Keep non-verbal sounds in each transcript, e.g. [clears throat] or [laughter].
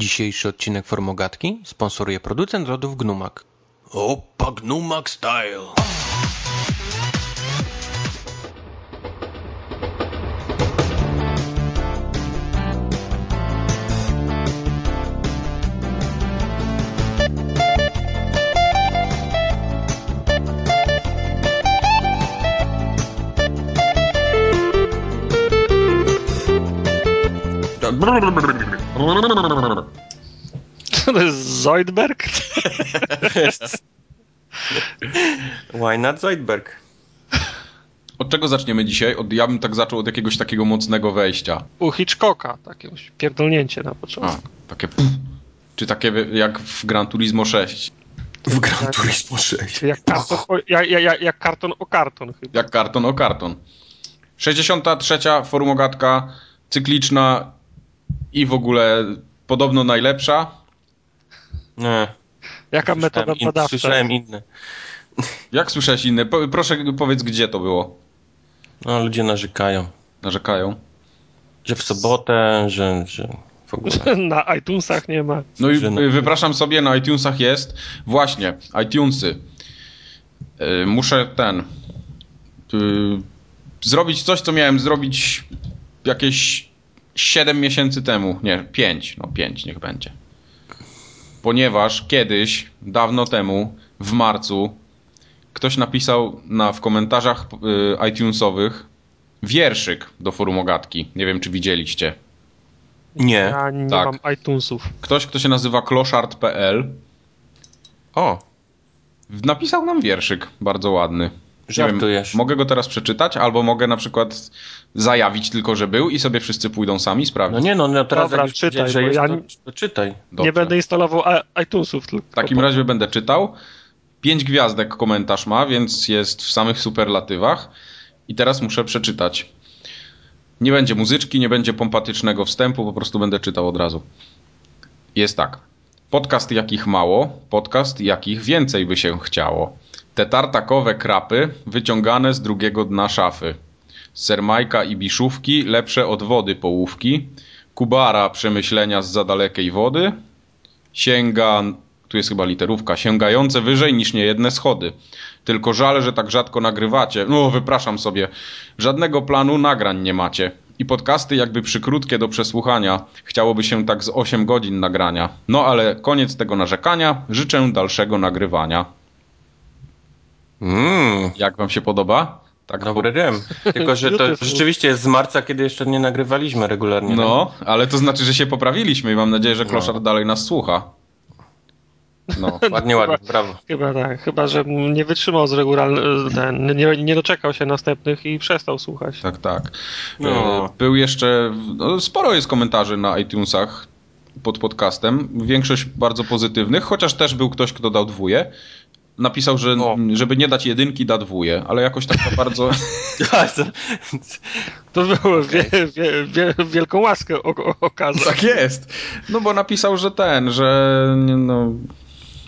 Dzisiejszy odcinek Formogatki sponsoruje producent lodów Gnumak. Opa Gnumak Style. Zoidberg? [laughs] Why not Zoidberg? Od czego zaczniemy dzisiaj? Od, ja bym tak zaczął od jakiegoś takiego mocnego wejścia. U Hitchcocka, takie pierdolnięcie na A, początku. takie... Pff. Czy takie jak w Gran Turismo 6. W Gran Turismo 6. Jak karton, o, jak, jak, jak karton o karton chyba. Jak karton o karton. 63. formogatka, cykliczna i w ogóle podobno najlepsza. Nie, Jaka metoda słyszałem, in, badawcza? słyszałem inne. Jak słyszałeś inne? Po, proszę powiedz, gdzie to było. No, ludzie narzekają, Narzekają. że w sobotę, że, że w ogóle. [laughs] Na iTunesach nie ma. No i wypraszam sobie, na iTunesach jest. Właśnie, iTunesy. Y, Muszę ten. y, Zrobić coś, co miałem zrobić jakieś 7 miesięcy temu. Nie, 5. No 5 niech będzie. Ponieważ kiedyś, dawno temu, w marcu, ktoś napisał na, w komentarzach y, iTunesowych wierszyk do forum ogatki. Nie wiem, czy widzieliście. Nie. Ja nie Tak. mam iTunesów. Ktoś, kto się nazywa kloszard.pl O, Napisał nam wierszyk, bardzo ładny. Nie wiem, żartujesz. mogę go teraz przeczytać, albo mogę na przykład zajawić tylko, że był i sobie wszyscy pójdą sami sprawdzić. No nie no, no teraz Dobra, czytaj, że jest, ja to, nie- to czytaj. Dobrze. Nie będę instalował iTunesów. Tylko W takim po- razie będę czytał. Pięć gwiazdek komentarz ma, więc jest w samych superlatywach. I teraz muszę przeczytać. Nie będzie muzyczki, nie będzie pompatycznego wstępu, po prostu będę czytał od razu. Jest tak. Podcast jakich mało, podcast jakich więcej by się chciało. Te tartakowe krapy wyciągane z drugiego dna szafy. Sermajka i biszówki lepsze od wody połówki. Kubara przemyślenia z za dalekiej wody. Sięga, tu jest chyba literówka, sięgające wyżej niż niejedne schody. Tylko żal, że tak rzadko nagrywacie. No, wypraszam sobie. Żadnego planu nagrań nie macie. I podcasty jakby przykrótkie do przesłuchania. Chciałoby się tak z 8 godzin nagrania. No ale koniec tego narzekania. Życzę dalszego nagrywania. Mmm, Jak wam się podoba? Tak dobry rym. Tylko, że to rzeczywiście jest z marca, kiedy jeszcze nie nagrywaliśmy regularnie. No, ale to znaczy, że się poprawiliśmy i mam nadzieję, że No. Kloszar dalej nas słucha. No. [laughs] Ładnie, ładnie, brawo. Chyba tak, chyba że nie wytrzymał z regularny, ten, nie, nie doczekał się następnych i przestał słuchać. Tak, tak. No. E, Był jeszcze. No, sporo jest komentarzy na iTunesach pod podcastem. Większość bardzo pozytywnych, chociaż też był ktoś, kto dał dwóje. Napisał, że O. żeby nie dać jedynki, da dwóje, ale jakoś tak za bardzo. [laughs] To było wie, wie, wie, wielką łaskę okazał. tak jest. No bo napisał, że ten, że. No,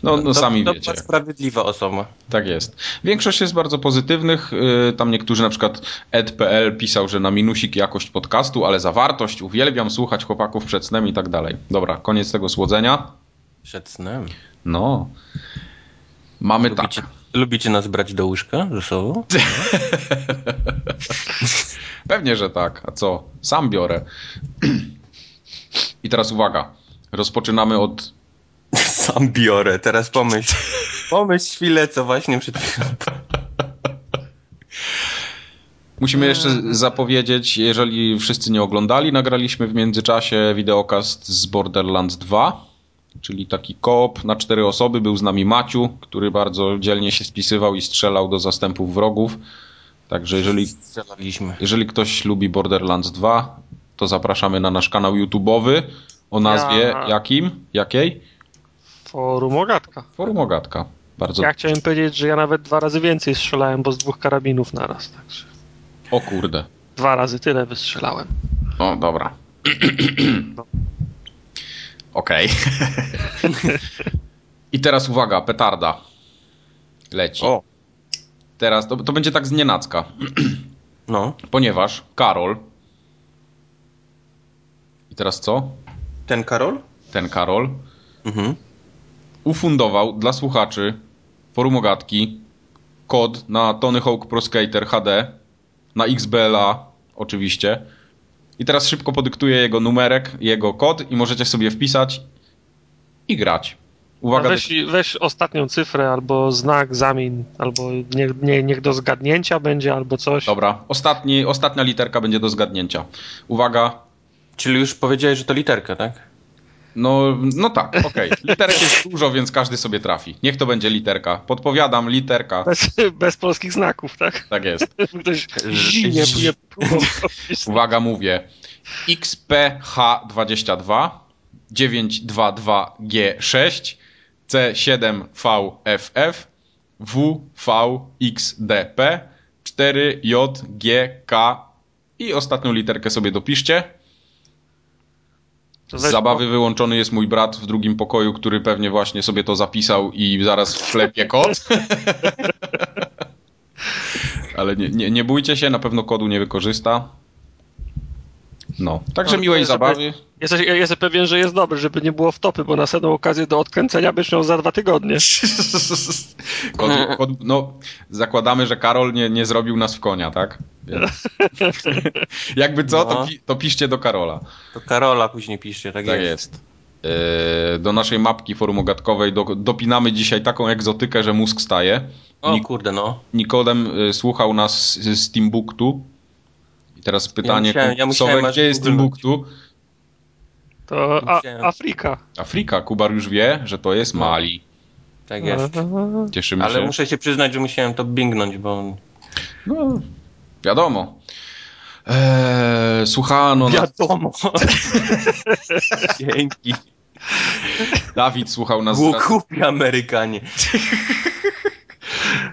no, no sami to, wiecie. To sprawiedliwa osoba. Tak jest. Większość jest bardzo pozytywnych. y, Tam niektórzy, na przykład ed.pl pisał, że na minusik jakość podcastu, ale zawartość, uwielbiam słuchać chłopaków przed snem i tak dalej. Dobra, koniec tego słodzenia. Przed snem. No. Mamy Lubicie, tak. lubicie nas brać do łóżka ze sobą? [laughs] Pewnie, że tak. A co? Sam biorę. I teraz uwaga. Rozpoczynamy od. [laughs] Sam biorę, teraz pomyśl. Pomyśl chwilę, co właśnie przed chwilą. [laughs] Musimy jeszcze zapowiedzieć, jeżeli wszyscy nie oglądali, nagraliśmy w międzyczasie wideokast z Borderlands 2, czyli taki koop na cztery osoby. Był z nami Maciu, który bardzo dzielnie się spisywał i strzelał do zastępów wrogów. Także jeżeli, jeżeli ktoś lubi Borderlands 2, to zapraszamy na nasz kanał YouTube'owy o nazwie Ja- jakim? Jakiej? Forum Ogatka. Forum Ogatka. Bardzo. Ja chciałem powiedzieć, że ja nawet dwa razy więcej strzelałem, bo z dwóch karabinów naraz. Także O kurde. dwa razy tyle wystrzelałem. O, dobra. Okej. [laughs] I teraz uwaga, petarda. Leci. O, Teraz to, to będzie tak z nienacka, [clears throat] no. ponieważ Karol. I teraz co? Ten Karol? ten Karol, Mhm. ufundował dla słuchaczy forum ogatki kod na Tony Hawk Pro Skater HD, na XBLA oczywiście. I teraz szybko podyktuję jego numerek, jego kod i możecie sobie wpisać i grać. Uwaga, weź, weź ostatnią cyfrę, albo znak, zamień, albo niech, nie, niech do zgadnięcia będzie, albo coś. dobra. Ostatni, ostatnia literka będzie do zgadnięcia. Uwaga. Czyli już powiedziałeś, że to literka, tak? No, no tak, okej. Literek jest dużo, więc każdy sobie trafi. Niech to będzie literka. Podpowiadam, literka. Bez, bez polskich znaków, tak? Tak jest. [laughs] Ktoś zimnie Z- nie próbował [laughs] powiedzieć. Uwaga, mówię. XPH22 922G6 C7VFF WVXDP 4JGK i ostatnią literkę sobie dopiszcie. Z zabawy wyłączony jest mój brat w drugim pokoju, który pewnie właśnie sobie to zapisał i zaraz wklepie kod. [laughs] Ale nie, nie, nie bójcie się, na pewno kodu nie wykorzysta. No, także No, miłej żeby- zabawy. Jesteś, jestem pewien, że jest dobry, żeby nie było wtopy, bo następną okazję do odkręcenia byś miał za dwa tygodnie. [laughs] Kod, kod, no, zakładamy, że Karol nie, nie zrobił nas w konia, tak? Więc... [laughs] Jakby co, to, No. pi, to piszcie do Karola. To Karola później piszcie, tak, Tak jest. jest. Yy, Do naszej mapki forum ogatkowej do, dopinamy dzisiaj taką egzotykę, że mózg staje. O Nik- kurde, no. Nikodem y, słuchał nas z, z Timbuktu. Teraz pytanie, musiałem- ja musiałem Sowek, aż gdzie jest. Timbuktu? To a. Afryka. Afryka. Kubar już wie, że to jest Mali. Tak jest. Cieszymy Ale się. muszę się przyznać, że musiałem to bingnąć, bo... No, wiadomo. Eee, słuchano nas, Wiadomo. [laughs] Dzięki. Dawid słuchał nas wraz, Głupi Amerykanie. [laughs]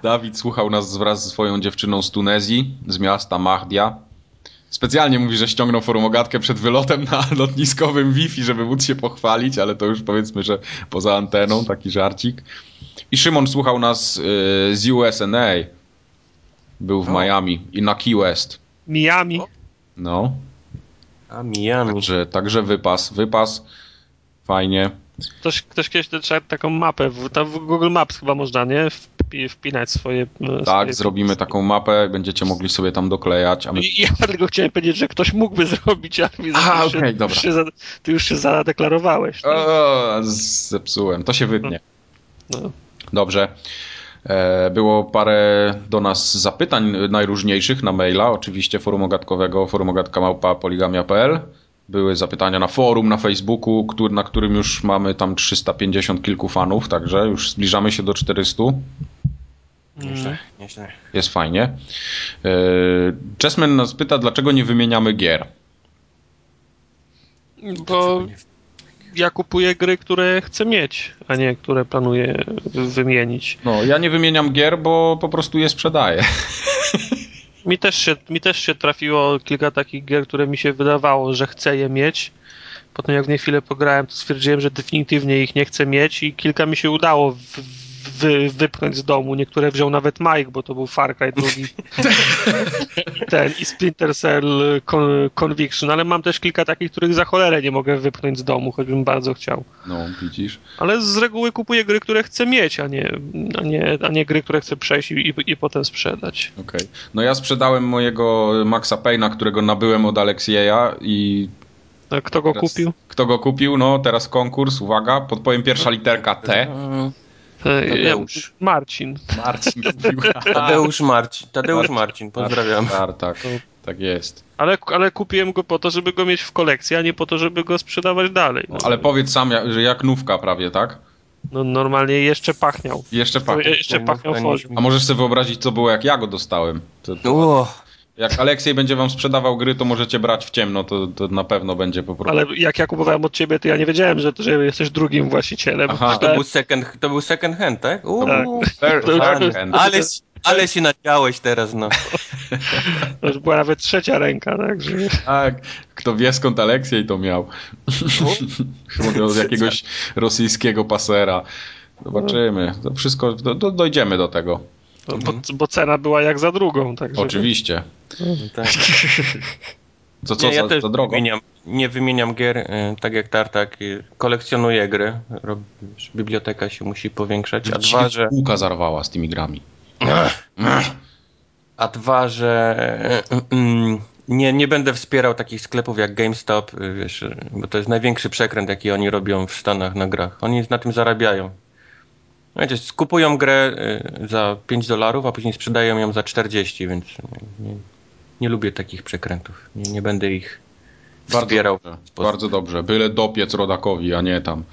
Dawid słuchał nas wraz ze swoją dziewczyną z Tunezji, z miasta Mahdia. Specjalnie mówi, że ściągnął forumogatkę przed wylotem na [laughs] lotniskowym Wi-Fi, żeby móc się pochwalić, ale to już powiedzmy, że poza anteną, taki żarcik. I Szymon słuchał nas y, z USNA. Był w O. Miami i na Key West. Miami. No, A Miami. także, także wypas, wypas. Fajnie. Ktoś, ktoś kiedyś trzeba taką mapę, w, tam w Google Maps chyba można, nie? Wpi- Wpinać swoje... e, Tak, swoje... zrobimy taką mapę, będziecie mogli sobie tam doklejać. A my... Ja tylko chciałem powiedzieć, że ktoś mógłby [laughs] zrobić, ale już się- okej, ty dobra. się Ty już się zadeklarowałeś. tak? O, zepsułem. To się wytnie. No. Dobrze. E, Było parę do nas zapytań najróżniejszych na maila, oczywiście forum ogatkowego, forumogatka.poligamia.pl. Były zapytania na forum, na Facebooku, który, na którym już mamy tam 350 kilku fanów, także już zbliżamy się do 400. Nieźle, nieźle. Jest fajnie. Chessman nas pyta, dlaczego nie wymieniamy gier. Bo ja kupuję gry, które chcę mieć, a nie które planuję wymienić. No, ja nie wymieniam gier, bo po prostu je sprzedaję. [laughs] Mi też, się, mi też się trafiło kilka takich gier, które mi się wydawało, że chcę je mieć. Potem jak w nie chwilę pograłem, to stwierdziłem, że definitywnie ich nie chcę mieć i kilka mi się udało w, wy, wypchnąć z domu. Niektóre wziął nawet Mike, bo to był Far Cry drugi. [laughs] Ten i Splinter Cell Con, Conviction, ale mam też kilka takich, których za cholerę nie mogę wypchnąć z domu, choćbym bardzo chciał. No, widzisz. Ale z reguły kupuję gry, które chcę mieć, a nie, a nie, a nie gry, które chcę przejść i, i, i potem sprzedać. Okej. No ja sprzedałem mojego Maxa Payna, którego nabyłem od Alexieja i kto go teraz, kupił? Kto go kupił? No teraz konkurs, uwaga, podpowiem pierwsza literka T. Tadeusz. Marcin. Marcin. [laughs] Tadeusz Marcin. Tadeusz Marcin, pozdrawiam. Tak, tak, tak jest. Ale, ale kupiłem go po to, żeby go mieć w kolekcji, a nie po to, żeby go sprzedawać dalej. No, Ale powiedz sam, że jak nówka prawie, tak? no, normalnie jeszcze pachniał. Jeszcze To pachnie. jeszcze pachniał folią. A możesz sobie wyobrazić, co było, jak ja go dostałem. To, to, jak Aleksiej będzie wam sprzedawał gry, to możecie brać w ciemno, to, to na pewno będzie po prostu. Ale jak ja kupowałem od ciebie, to ja nie wiedziałem, że, że jesteś drugim właścicielem. Aha. to był second, to był second hand, tak? Uuu, Third, to- third hand. ale, ale się nadziałeś teraz, no. To już była nawet trzecia ręka, także... Tak, kto wie skąd Aleksiej to miał. Chyba od jakiegoś [laughs] rosyjskiego pasera. Zobaczymy. To wszystko, do, do, dojdziemy do tego. Bo, bo cena była jak za drugą, także... Oczywiście. Tak. [laughs] Co, co nie, ja za, też za drogo? Wymieniam, nie wymieniam gier, y, tak jak Tartak, y, kolekcjonuję gry. Rob, biblioteka się musi powiększać. A dwa, że, Półka zarwała z tymi grami. a dwa, że y, nie, nie będę wspierał takich sklepów jak GameStop, wiesz, bo to jest największy przekręt, jaki oni robią w Stanach na grach. Oni na tym zarabiają. Wiecie, skupują grę y, za 5 dolarów, a później sprzedają ją za 40, więc nie, nie lubię takich przekrętów. Nie, nie będę ich Bardzo wspierał. dobrze, bardzo dobrze. Byle dopiec rodakowi, a nie tam. [laughs]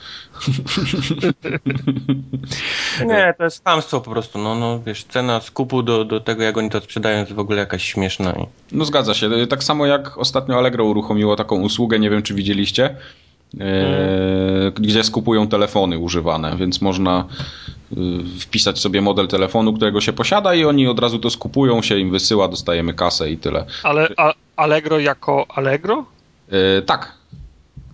Nie, to jest hamstwo po prostu. No, no wiesz, cena skupu do, do tego, jak oni to sprzedają, jest w ogóle jakaś śmieszna. No zgadza się. Tak samo jak ostatnio Allegro uruchomiło taką usługę, nie wiem czy widzieliście, e, gdzie skupują telefony używane, więc można e, wpisać sobie model telefonu, którego się posiada i oni od razu to skupują, się im wysyła, dostajemy kasę i tyle. Ale a, Allegro jako Allegro? E, tak,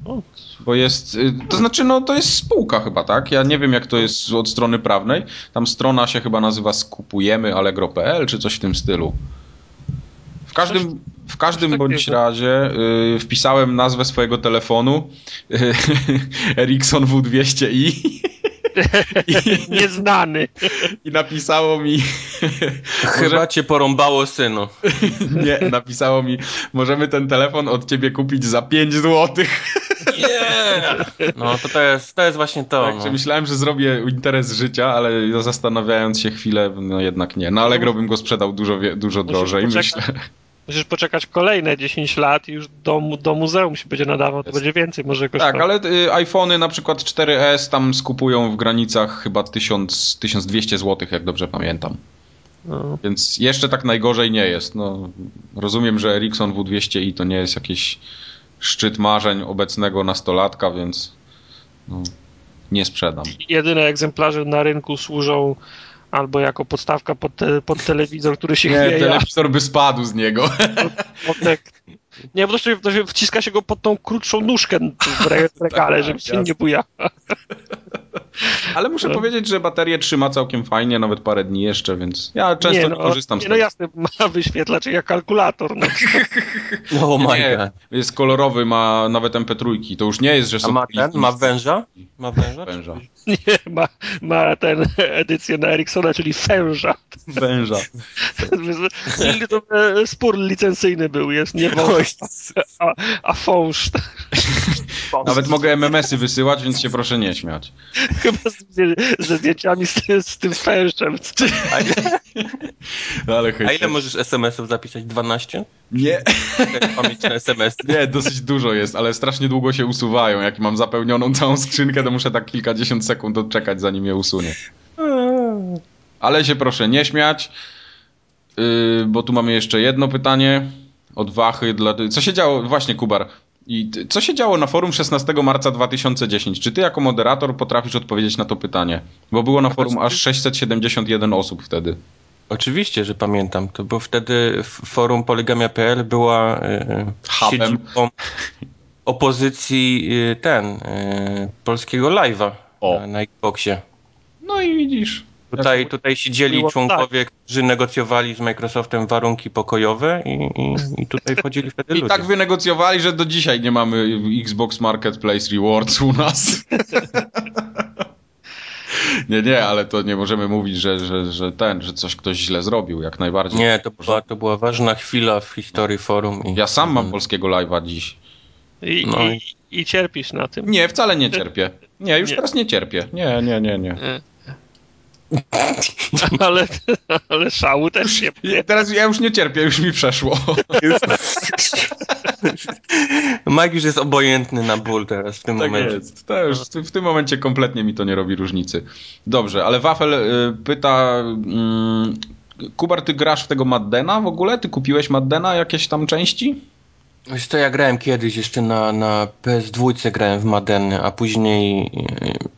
O, bo jest, to znaczy no to jest spółka chyba, tak? Ja nie wiem jak to jest od strony prawnej. Tam strona się chyba nazywa skupujemy allegro.pl czy coś w tym stylu. W każdym, w każdym bądź razie y, wpisałem nazwę swojego telefonu y, [laughs] Ericsson W200i [laughs] Nieznany. i napisało mi Chyba cię porąbało, synu. [laughs] nie, napisało mi możemy ten telefon od ciebie kupić za 5 złotych. No to, to, jest, to jest właśnie to. Także No. myślałem, że zrobię interes życia, ale zastanawiając się chwilę, no jednak nie. Na Allegro bym go sprzedał dużo, dużo drożej, myślę. Musisz poczekać kolejne 10 lat i już do, do muzeum się będzie nadawał, to będzie więcej może kosztować. Tak, ale y, iPhony na przykład 4S tam skupują w granicach chyba 1000, 1200 zł, jak dobrze pamiętam. No. Więc jeszcze tak najgorzej nie jest. No, rozumiem, że Ericsson W200i to nie jest jakiś szczyt marzeń obecnego nastolatka, więc no, nie sprzedam. Jedyne egzemplarze na rynku służą albo jako podstawka pod, te, pod telewizor, który się Nie, chwieje, telewizor by spadł z niego. Nie, bo to się, to się wciska się go pod tą krótszą nóżkę w re- w regale, Tak, żeby się nie bujała. [laughs] Ale muszę No. powiedzieć, że baterię trzyma całkiem fajnie, nawet parę dni jeszcze, więc ja często nie, korzystam z nie, tego. No jasne, ma wyświetlacz jak kalkulator. No. [laughs] Oh my nie, god. jest kolorowy, ma nawet MP3. To już nie jest, że A są ma ten? Ma węża? Ma węża? Węża. Nie, ma, ma ten edycję na Ericssona, czyli. Węża. [laughs] to e, spór licencyjny był, jest nie wąż, a, a fąż. Nawet mogę MMS-y wysyłać, więc się proszę nie śmiać. [laughs] Chyba z, ze zdjęciami z, tym- z tym fężem. A ile, Ale a ile możesz SMS-ów zapisać? 12? Nie, Pamięć na SMS. nie, dosyć dużo jest, ale strasznie długo się usuwają. Jak mam zapełnioną całą skrzynkę, to muszę tak kilkadziesiąt sekund odczekać, zanim je usunie. Ale się proszę nie śmiać, yy, bo tu mamy jeszcze jedno pytanie od Wachy. Dla... Co się działo? Właśnie, Kubar. I co się działo na forum 16 marca 2010? Czy ty jako moderator potrafisz odpowiedzieć na to pytanie? Bo było na forum aż 671 osób wtedy. Oczywiście, że pamiętam. To było wtedy forum polygamia.pl była e, Hubem. opozycji e, ten, e, polskiego live'a O. na, na Xboxie. No i widzisz. Tutaj, tutaj siedzieli członkowie, którzy negocjowali z Microsoftem warunki pokojowe i, i, i tutaj [laughs] wchodzili wtedy I ludzie. tak wynegocjowali, że do dzisiaj nie mamy Xbox Marketplace Rewards u nas. [laughs] nie, nie, ale to nie możemy mówić, że, że, że ten, że coś ktoś źle zrobił, jak najbardziej. Nie, to była, to była ważna chwila w historii forum. I, Ja sam mam polskiego live'a dziś. I, No i, I cierpisz na tym. Nie, wcale nie [laughs] cierpię. Nie, już Nie. teraz nie cierpię. Nie, nie, nie, nie. [laughs] Ale, ale szału też I Teraz ja już nie cierpię, już mi przeszło. [laughs] Mike już jest obojętny na ból teraz w tym Tak momencie. jest. To już w tym momencie kompletnie mi to nie robi różnicy. Dobrze, ale Wafel y, pyta... Mm, Kubar, ty grasz w tego Maddena w ogóle? Ty kupiłeś Maddena jakieś tam części? Wiesz co, ja grałem kiedyś jeszcze na, na PS2 grałem w Madden, a później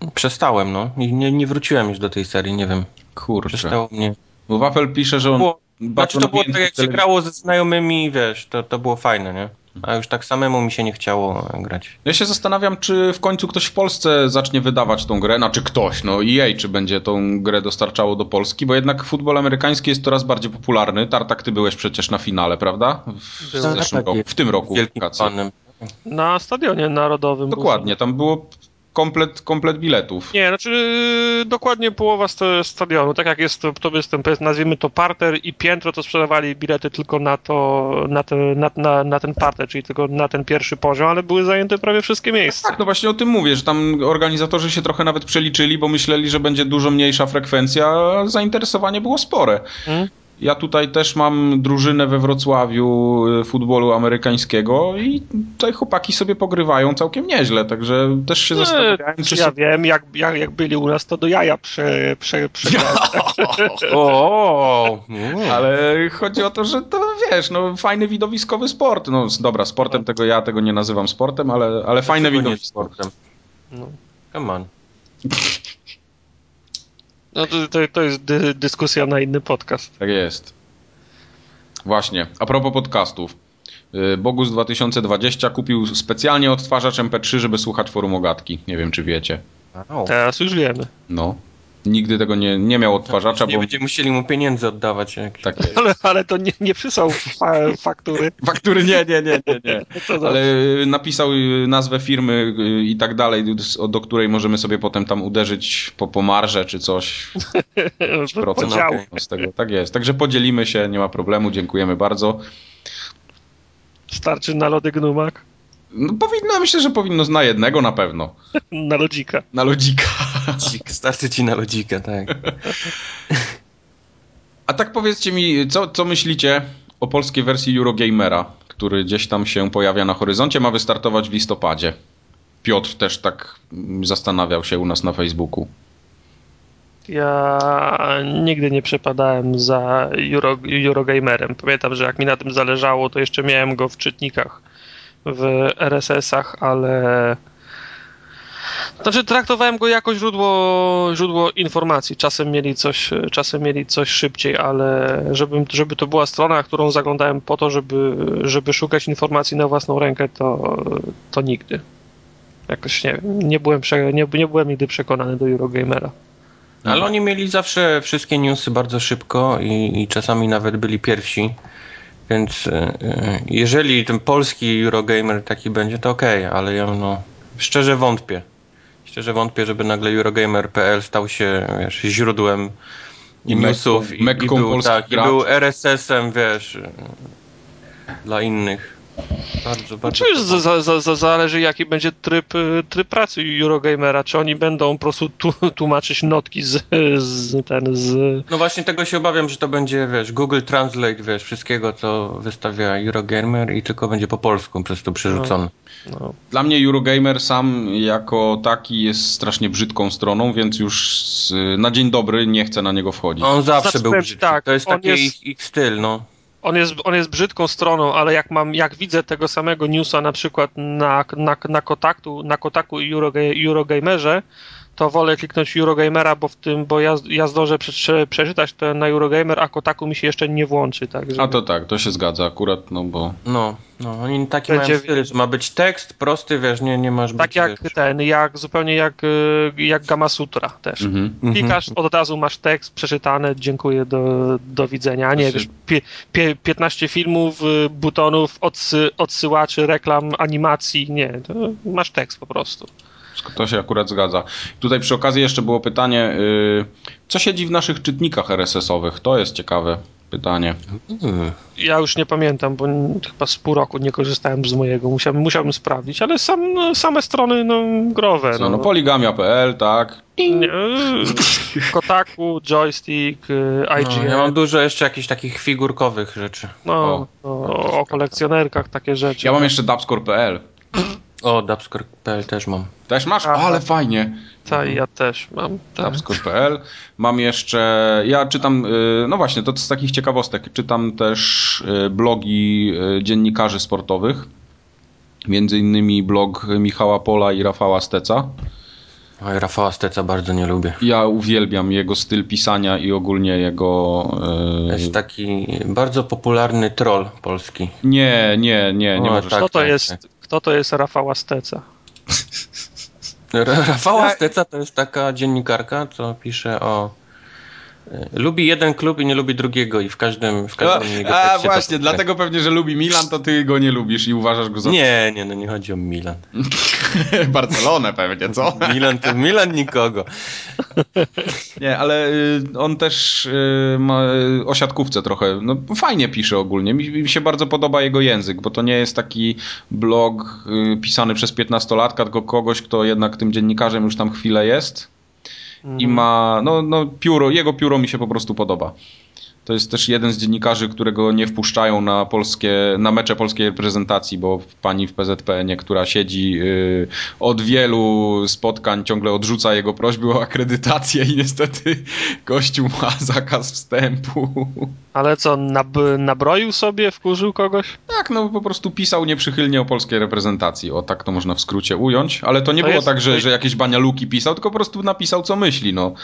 e, przestałem, no. I nie, nie wróciłem już do tej serii, nie wiem. Kurczę. Przestało mnie. Bo Wafel pisze, że on... Było, znaczy to było tak jak się grało ze znajomymi, wiesz, to, to było fajne, nie? A już tak samemu mi się nie chciało grać. Ja się zastanawiam, czy w końcu ktoś w Polsce zacznie wydawać tą grę, znaczy ktoś, no EA, czy będzie tą grę dostarczało do Polski, bo jednak futbol amerykański jest coraz bardziej popularny. Tartak, ty byłeś przecież na finale, prawda? W, zeszłym roku, w tym roku. Wielkim fanem. Na stadionie narodowym. był Dokładnie, tam było komplet, komplet biletów. Nie, znaczy yy, dokładnie połowa sta- stadionu. Tak jak jest to, to występ, jest, nazwijmy to parter i piętro, to sprzedawali bilety tylko na to, na, te, na, na, na ten parter, czyli tylko na ten pierwszy poziom, ale były zajęte prawie wszystkie miejsca. Tak, no właśnie o tym mówię, że tam organizatorzy się trochę nawet przeliczyli, bo myśleli, że będzie dużo mniejsza frekwencja, a zainteresowanie było spore. Mm. Ja tutaj też mam drużynę we Wrocławiu y, futbolu amerykańskiego i tutaj chłopaki sobie pogrywają całkiem nieźle, także też się zastanawiałem, czy Czy ja się... wiem, jak, jak, jak byli u nas, to do jaja prze, prze, prze, [laughs] O. Ale chodzi o to, że to wiesz, no fajny widowiskowy sport. No dobra, sportem tego ja tego nie nazywam sportem, ale, ale fajne nie widowisko. sportem? No. Come on. [laughs] No to, to, to jest dy, dyskusja na inny podcast. Tak jest. Właśnie, a propos podcastów. Y, Bogus 2020 kupił specjalnie odtwarzacz MP3, żeby słuchać forum ogatki. Nie wiem, czy wiecie. Wow. Teraz już wiemy. No. Nigdy tego nie, nie miał odtwarzacza, Nie bo... będziemy musieli mu pieniędzy oddawać. Jak... Tak jest. Ale, ale to nie, nie przysłał fa, faktury. [laughs] Faktury nie, nie, nie, nie, nie. [laughs] Ale y, napisał y, nazwę firmy y, i tak dalej, do- której możemy sobie potem tam uderzyć po, po marże czy coś. [laughs] procent z tego. Tak jest. Także podzielimy się, nie ma problemu, dziękujemy bardzo. Starczy na lody gnumak, No, powinno, myślę, że powinno na jednego na pewno. [laughs] na lodzika. Na lodzika. Starczy ci na lodzikę, tak. A tak powiedzcie mi, co, co myślicie o polskiej wersji Eurogamera, który gdzieś tam się pojawia na horyzoncie, ma wystartować w listopadzie. Piotr też tak zastanawiał się u nas na Facebooku. Ja nigdy nie przepadałem za Euro, Eurogamerem. Pamiętam, że jak mi na tym zależało, to jeszcze miałem go w czytnikach w RSS-ach, ale. Znaczy, traktowałem go jako źródło, źródło informacji. Czasem mieli, coś, czasem mieli coś szybciej, ale żeby, żeby to była strona, którą zaglądałem po to, żeby, żeby szukać informacji na własną rękę, to, to nigdy. Jakoś nie. Nie byłem, nie, nie byłem nigdy przekonany do Eurogamera. Ale oni mieli zawsze wszystkie newsy bardzo szybko i, i czasami nawet byli pierwsi. Więc e, e, jeżeli ten polski Eurogamer taki będzie, to okej, ale ja no, szczerze wątpię. Szczerze wątpię, żeby nagle Eurogamer.pl stał się wiesz, źródłem I newsów Mekką- i, i, był, tak, i był RSS-em, wiesz, dla innych. Bardzo, bardzo. Czy już za, za, za, za, zależy jaki będzie tryb, y, tryb pracy Eurogamera, czy oni będą po prostu tu, tłumaczyć notki z, z ten z... No właśnie tego się obawiam, że to będzie, wiesz, Google Translate, wiesz, wszystkiego, co wystawia Eurogamer i tylko będzie po polsku przez to przerzucone. No, Dla mnie Eurogamer sam jako taki jest strasznie brzydką stroną, więc już z, na dzień dobry nie chcę na niego wchodzić. On zawsze Znaczy, był brzydki. tak, to jest taki jest- ich, ich styl, no. On, jest, on jest brzydką stroną, ale jak mam, jak widzę tego samego newsa na przykład na, na, na Kotaku, na Kotaku i Euroga, Eurogamerze, to wolę kliknąć Eurogamera, bo w tym, bo ja, ja zdążę prze, przeczytać to na Eurogamer, a Kotaku mi się jeszcze nie włączy, tak? A to tak, to się zgadza akurat, no bo... No, no, oni taki Będzie- mają styl, że ma być tekst prosty, wiesz, nie, nie masz Tak być, jak wiesz, ten, jak zupełnie jak, y, jak Gama Sutra też. Mhm. Mhm. Klikasz, od razu masz tekst przeczytany, dziękuję, do, do widzenia. A nie, wiesz, pie, pie, 15 filmów, y, butonów, odsy, odsyłaczy, reklam, animacji, nie, to masz tekst po prostu. To się akurat zgadza. Tutaj przy okazji jeszcze było pytanie, y, co siedzi w naszych czytnikach RSS-owych? To jest ciekawe pytanie. Mm. Ja już nie pamiętam, bo chyba z pół roku nie korzystałem z mojego, musiałbym, musiałbym sprawdzić, ale sam, no, same strony no, growe. Co, No, no poligamia.pl, tak? nie, y, Kotaku, joystick, y, No, IGN, ja mam dużo jeszcze jakichś takich figurkowych rzeczy. no, O. o, o kolekcjonerkach, takie rzeczy. Ja mam jeszcze dubscore.pl. O, dubscore.pl też mam. Też masz? Aha. Ale fajnie. Ta, ja też mam. Tak. Dubscore.pl. Mam jeszcze, ja czytam, y, no właśnie, to z takich ciekawostek, czytam też y, blogi y, dziennikarzy sportowych. Między innymi blog Michała Pola i Rafała Steca. Oj, Rafała Steca bardzo nie lubię. Ja uwielbiam jego styl pisania i ogólnie jego... To y, jest taki bardzo popularny troll polski. Nie, nie, nie, nie O, możesz. tak. Kto to jest, kto to jest Rafała Steca? [laughs] Ra- Rafała Steca to jest taka dziennikarka, co pisze o, Lubi jeden klub i nie lubi drugiego i w każdym, w każdym A, jego a to- właśnie, dlatego pewnie, że lubi Milan, to ty go nie lubisz i uważasz go za... Nie, nie, no nie chodzi o Milan. [laughs] Barcelonę pewnie, co? [laughs] Milan to Milan nikogo. Nie, ale y, on też y, ma y, o siatkówce trochę, no fajnie pisze ogólnie. Mi, mi się bardzo podoba jego język, bo to nie jest taki blog pisany przez 15-latka, tylko kogoś, kto jednak tym dziennikarzem już tam chwilę jest i ma, no, no pióro, jego pióro mi się po prostu podoba. To jest też jeden z dziennikarzy, którego nie wpuszczają na polskie, na mecze polskiej reprezentacji, bo pani w PZPN, która siedzi y, od wielu spotkań, ciągle odrzuca jego prośby o akredytację i niestety Kościół ma [laughs] zakaz wstępu. Ale co, nab nabroił sobie, wkurzył kogoś? Tak, no po prostu pisał nieprzychylnie o polskiej reprezentacji. O tak to można w skrócie ująć, ale to nie To było jest- tak, że, że jakieś banialuki pisał, tylko po prostu napisał co myśli, no.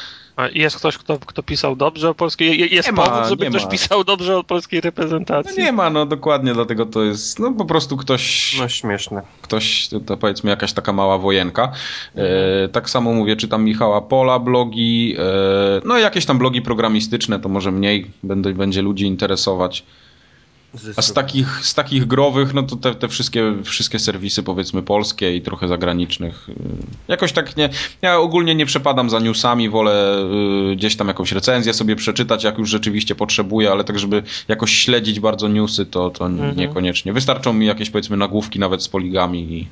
Jest ktoś, kto, kto pisał dobrze o polskiej... je- Jest Nie ma, powód, żeby nie ktoś ma. pisał dobrze o polskiej no. reprezentacji? Nie ma, no dokładnie, dlatego to jest, no po prostu ktoś... No śmieszne. ktoś, to, powiedzmy jakaś taka mała wojenka. E, tak samo mówię, czytam Michała Pola blogi, e, no i jakieś tam blogi programistyczne, to może mniej będę, będzie ludzi interesować. A z takich, z takich growych, no to te, te wszystkie, wszystkie serwisy powiedzmy polskie i trochę zagranicznych. y, Jakoś tak nie, ja ogólnie nie przepadam za newsami, wolę y, gdzieś tam jakąś recenzję sobie przeczytać, jak już rzeczywiście potrzebuję, ale tak żeby jakoś śledzić bardzo newsy, to, to niekoniecznie. Wystarczą mi jakieś powiedzmy nagłówki nawet z poligami i,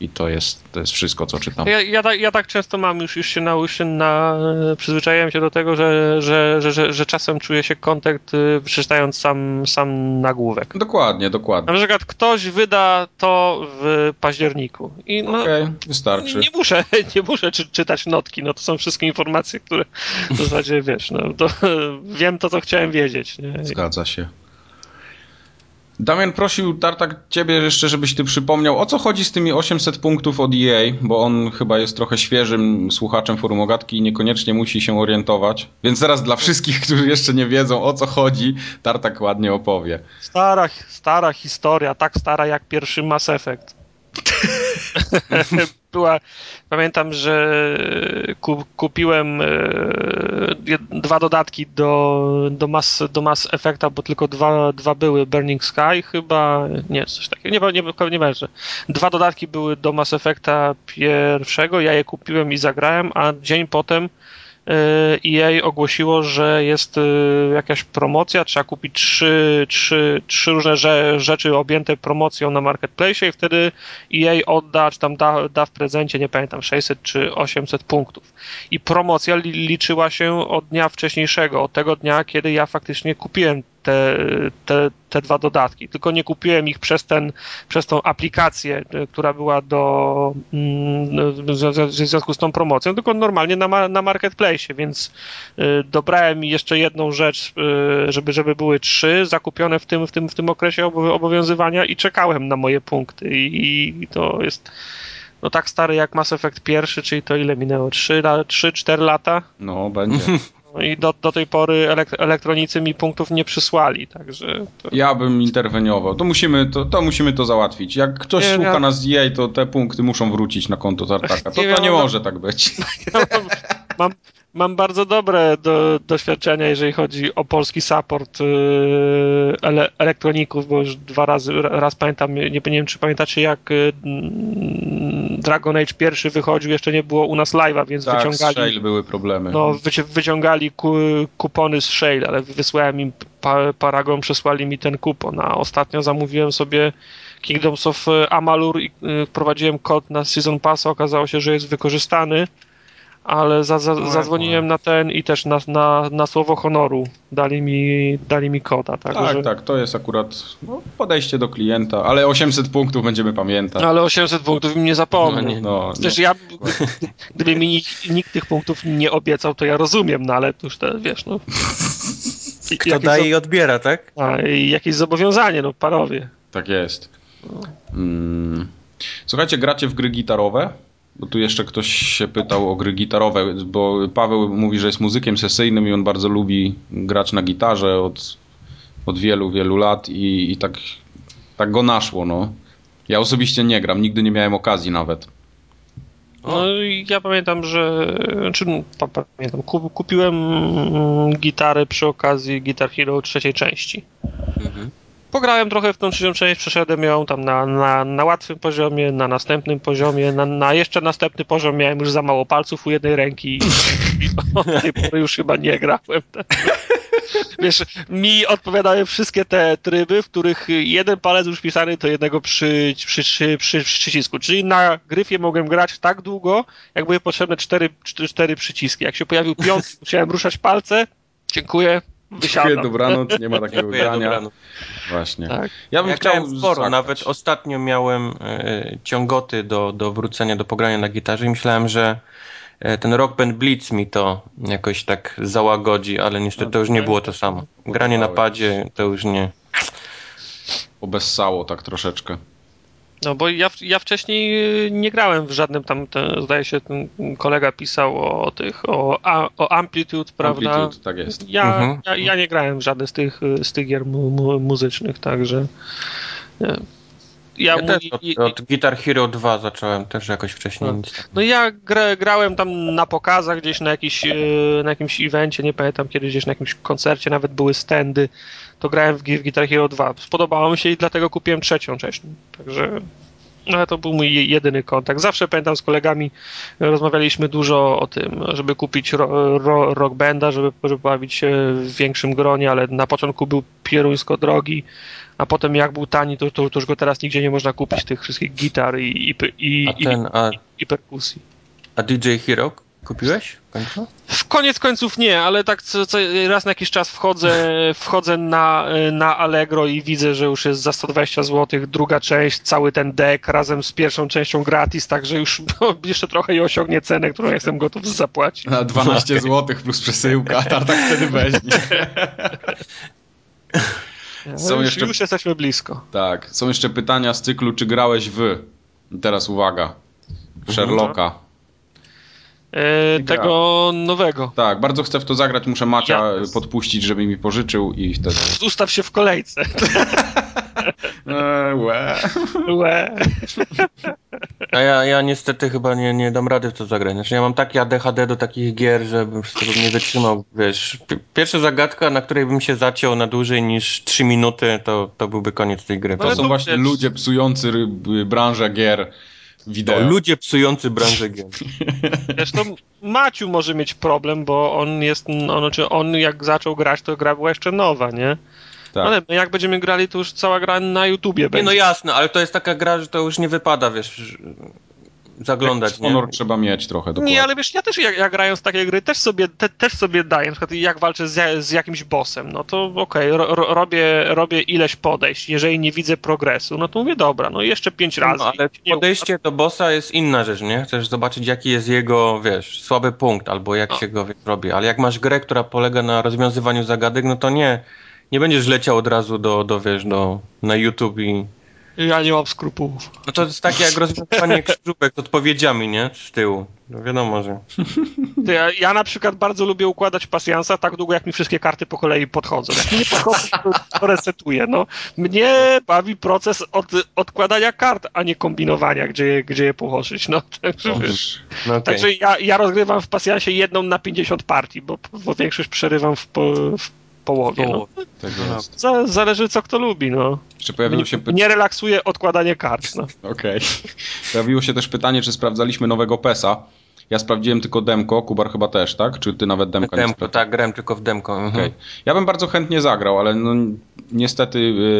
i to jest, to jest wszystko, co czytam. Ja, ja, tak, ja tak często mam, już, już się, na, już się na, przyzwyczaiłem się do tego, że, że, że, że, że czasem czuję się kontakt y, przeczytając sam, sam nagłówek. Dokładnie, dokładnie. Na przykład ktoś wyda to w październiku i no, Okej, wystarczy. nie muszę, [laughs] nie muszę czy, czytać notki, no to są wszystkie informacje, które w zasadzie wiesz, no to [laughs] wiem to, co chciałem wiedzieć. Nie? Zgadza się. Damian prosił Tartak ciebie jeszcze, żebyś ty przypomniał, o co chodzi z tymi 800 punktów od EA, bo on chyba jest trochę świeżym słuchaczem forum Ogatki i niekoniecznie musi się orientować. Więc teraz dla wszystkich, [laughs] którzy jeszcze nie wiedzą o co chodzi, Tartak ładnie opowie. Stara, stara historia, tak stara jak pierwszy Mass Effect. [laughs] Była, pamiętam, że ku, kupiłem e, dwa dodatki do, do, Mass, do Mass Effecta, bo tylko dwa, dwa były. Burning Sky chyba, nie, coś takiego, nie, nie, nie wiem, że dwa dodatki były do Mass Effecta pierwszego, ja je kupiłem i zagrałem, a dzień potem e, EA ogłosiło, że jest e, jakaś promocja, trzeba kupić trzy, trzy, trzy różne rze- rzeczy objęte promocją na marketplace i wtedy EA odda, czy tam da, da w prezencie, nie pamiętam, 600 czy 800 punktów. I promocja li, liczyła się od dnia wcześniejszego, od tego dnia, kiedy ja faktycznie kupiłem te, te, te dwa dodatki. Tylko nie kupiłem ich przez, ten, przez tą aplikację, y, która była do, mm, w związku- z tą promocją, tylko normalnie na, ma- na marketplace, więc y, dobrałem jeszcze jedną rzecz, y, żeby, żeby były trzy zakupione w tym, w tym, w tym okresie obo- obowiązywania i czekałem na moje punkty i, i to jest no tak stary jak Mass Effect pierwszy, czyli to ile minęło? 3-4 lata? No, będzie. [laughs] No i do, do tej pory elek- elektronicy mi punktów nie przysłali, także to... Ja bym interweniował. To musimy to, to, musimy to załatwić. Jak ktoś Nie, słucha ja- nas z EA, to te punkty muszą wrócić na konto [laughs] Tartaka. To, Nie to nie wiem, może tak być. [laughs] mam, mam bardzo dobre do, doświadczenia, jeżeli chodzi o polski support yy, ele, elektroników, bo już dwa razy, raz pamiętam, nie, nie wiem czy pamiętacie jak yy, mm, Dragon Age pierwszy wychodził, jeszcze nie było u nas live'a, więc Tak, z wyciągali Shale były problemy. No, wyci- wyciągali ku, kupony z Shale, ale wysłałem im pa, Paragon, przesłali mi ten kupon, a ostatnio zamówiłem sobie Kingdoms of Amalur i y, wprowadziłem kod na Season Pass, okazało się, że jest wykorzystany, ale za, za, zadzwoniłem na ten i też na, na, na słowo honoru dali mi, dali mi koda, tak, Tak, że... tak, to jest akurat no, podejście do klienta, ale 800 punktów będziemy pamiętać. Ale 800 punktów im nie zapomnę. No. No, Też no. ja, gdyby mi nikt, nikt tych punktów nie obiecał, to ja rozumiem, no ale to już te, wiesz, no. I- Kto jakieś daje i odbiera, tak? A, i jakieś zobowiązanie, no parowie. Tak jest. Mm. Słuchajcie, gracie w gry gitarowe? Bo tu jeszcze ktoś się pytał o gry gitarowe, bo Paweł mówi, że jest muzykiem sesyjnym i on bardzo lubi grać na gitarze od, od wielu, wielu lat i, i tak, tak go naszło, no. Ja osobiście nie gram, nigdy nie miałem okazji nawet. No i ja pamiętam, że. Czy pa, pamiętam, kup, kupiłem mm, gitarę przy okazji Guitar Hero trzeciej części. Mhm. Pograłem trochę w tą trzecią część, przeszedłem ją tam na, na, na łatwym poziomie, na następnym poziomie, na, na jeszcze następny poziom miałem już za mało palców u jednej ręki i, i od tej [laughs] pory już chyba nie grałem. [laughs] Wiesz, mi odpowiadały wszystkie te tryby, w których jeden palec już pisany to jednego przy, przy, przy, przy, przycisku. Czyli na gryfie mogłem grać tak długo, jak były potrzebne cztery, cztery, cztery przyciski. Jak się pojawił piąty, [laughs] musiałem ruszać palce. Dziękuję. Dziękuję, Wysiadam. dobranoc, nie ma takiego Dziękuję, grania. dobranoc. Właśnie. Tak. Ja bym Ja chciał sporo, nawet ostatnio miałem e, ciągoty do, do wrócenia, do pogrania na gitarze i myślałem, że e, ten Rock Band Blitz mi to jakoś tak załagodzi, ale niestety to już nie było to samo. Granie na padzie to już nie. Obessało tak troszeczkę. No bo ja, ja wcześniej y, nie grałem w żadnym tam, te, zdaje się, ten kolega pisał o tych, o, o Amplitude, prawda? Amplitude, tak jest. Ja, Mhm. ja, ja nie grałem w żadne z tych, y, z tych gier mu, mu, muzycznych, także. nie. Ja, Ja mu- też od, od Guitar Hero 2 zacząłem też jakoś wcześniej. No. No ja gra, grałem tam na pokazach gdzieś na, jakiś, e, na jakimś evencie, nie pamiętam kiedy, gdzieś na jakimś koncercie, nawet były standy, to grałem w, w Guitar Hero 2. Spodobało mi się i dlatego kupiłem trzecią część. Także no, ale to był mój je- jedyny kontakt. Zawsze pamiętam z kolegami rozmawialiśmy dużo o tym, żeby kupić ro, ro, rock banda, żeby, żeby bawić się w większym gronie, ale na początku był pieruńsko drogi, a potem jak był tani, to, to, to już go teraz nigdzie nie można kupić, tych wszystkich gitar i, i, i, A i, ten, a, i perkusji. a DJ Hero kupiłeś w końcu? W koniec końców nie, ale tak co, co raz na jakiś czas wchodzę, wchodzę na, na Allegro i widzę, że już jest za 120 zł druga część, cały ten deck razem z pierwszą częścią gratis, także już [laughs] no, jeszcze trochę i osiągnie cenę, którą jestem gotów zapłacić. Na 12 zł plus przesyłka, a tartak wtedy weźmie. [laughs] Są już, jeszcze- już jesteśmy blisko. Tak. Są jeszcze pytania z cyklu, czy grałeś w... Teraz uwaga. Sherlocka. E, tego nowego. Tak, bardzo chcę w to zagrać, muszę Macia podpuścić, żeby mi pożyczył i wtedy... [laughs] Ustaw się w kolejce. Eee, [laughs] łe. Łe. A ja, ja niestety chyba nie, nie dam rady w to zagrać. Znaczy ja mam takie ADHD do takich gier, że bym nie wytrzymał, wiesz. pi- Pierwsza zagadka, na której bym się zaciął na dłużej niż 3 minuty, to, to byłby koniec tej gry. Ale To są właśnie ludzie psujący branżę gier wideo. To ludzie psujący branżę gier. [laughs] Zresztą Maciu może mieć problem, bo on jest, on, znaczy on jak zaczął grać, to gra była jeszcze nowa, nie? Tak. Ale my jak będziemy grali, to już cała gra na YouTubie Nie będzie. no jasne, ale to jest taka gra, że to już nie wypada, wiesz, zaglądać? Honor trzeba mieć trochę dokładnie. Nie, ale wiesz, ja też jak, jak grając w takie gry, też sobie, te, też sobie daję, na przykład jak walczę z, z jakimś bossem, no to okej, ro, ro, robię, robię ileś podejść, jeżeli nie widzę progresu, no to mówię, dobra, no jeszcze pięć razy. No, ale podejście do bossa jest inna rzecz, nie? Chcesz zobaczyć, jaki jest jego, wiesz, słaby punkt, albo jak No. się go robi. Ale jak masz grę, która polega na rozwiązywaniu zagadek, no to nie, nie będziesz leciał od razu do, do wiesz, do, na YouTube i... Ja nie mam skrupułów. No to jest takie jak rozwiązywanie krzyżówek z odpowiedziami, nie? Z tyłu. No wiadomo, że... Ja, ja na przykład bardzo lubię układać pasjansa tak długo, jak mi wszystkie karty po kolei podchodzą. Jak mi nie podchodzą, to, to resetuję. No. Mnie bawi proces od, odkładania kart, a nie kombinowania, gdzie, je- gdzie je położyć. No, [laughs] także. No okej. także ja, ja rozgrywam w pasjansie jedną na 50 partii, bo, bo większość przerywam w, w połowie. No. Tak jest. Za, zależy co kto lubi. No. Jeszcze pojawiło się. Nie relaksuje odkładanie kart. No. [laughs] Okej. Pojawiło się też pytanie, czy sprawdzaliśmy nowego PESa. Ja sprawdziłem tylko demko, Kubar chyba też, tak? Czy ty nawet demka nie Demko, sprawdzałeś? tak, grałem tylko w demko. Mhm. Okej. Ja bym bardzo chętnie zagrał, ale no, niestety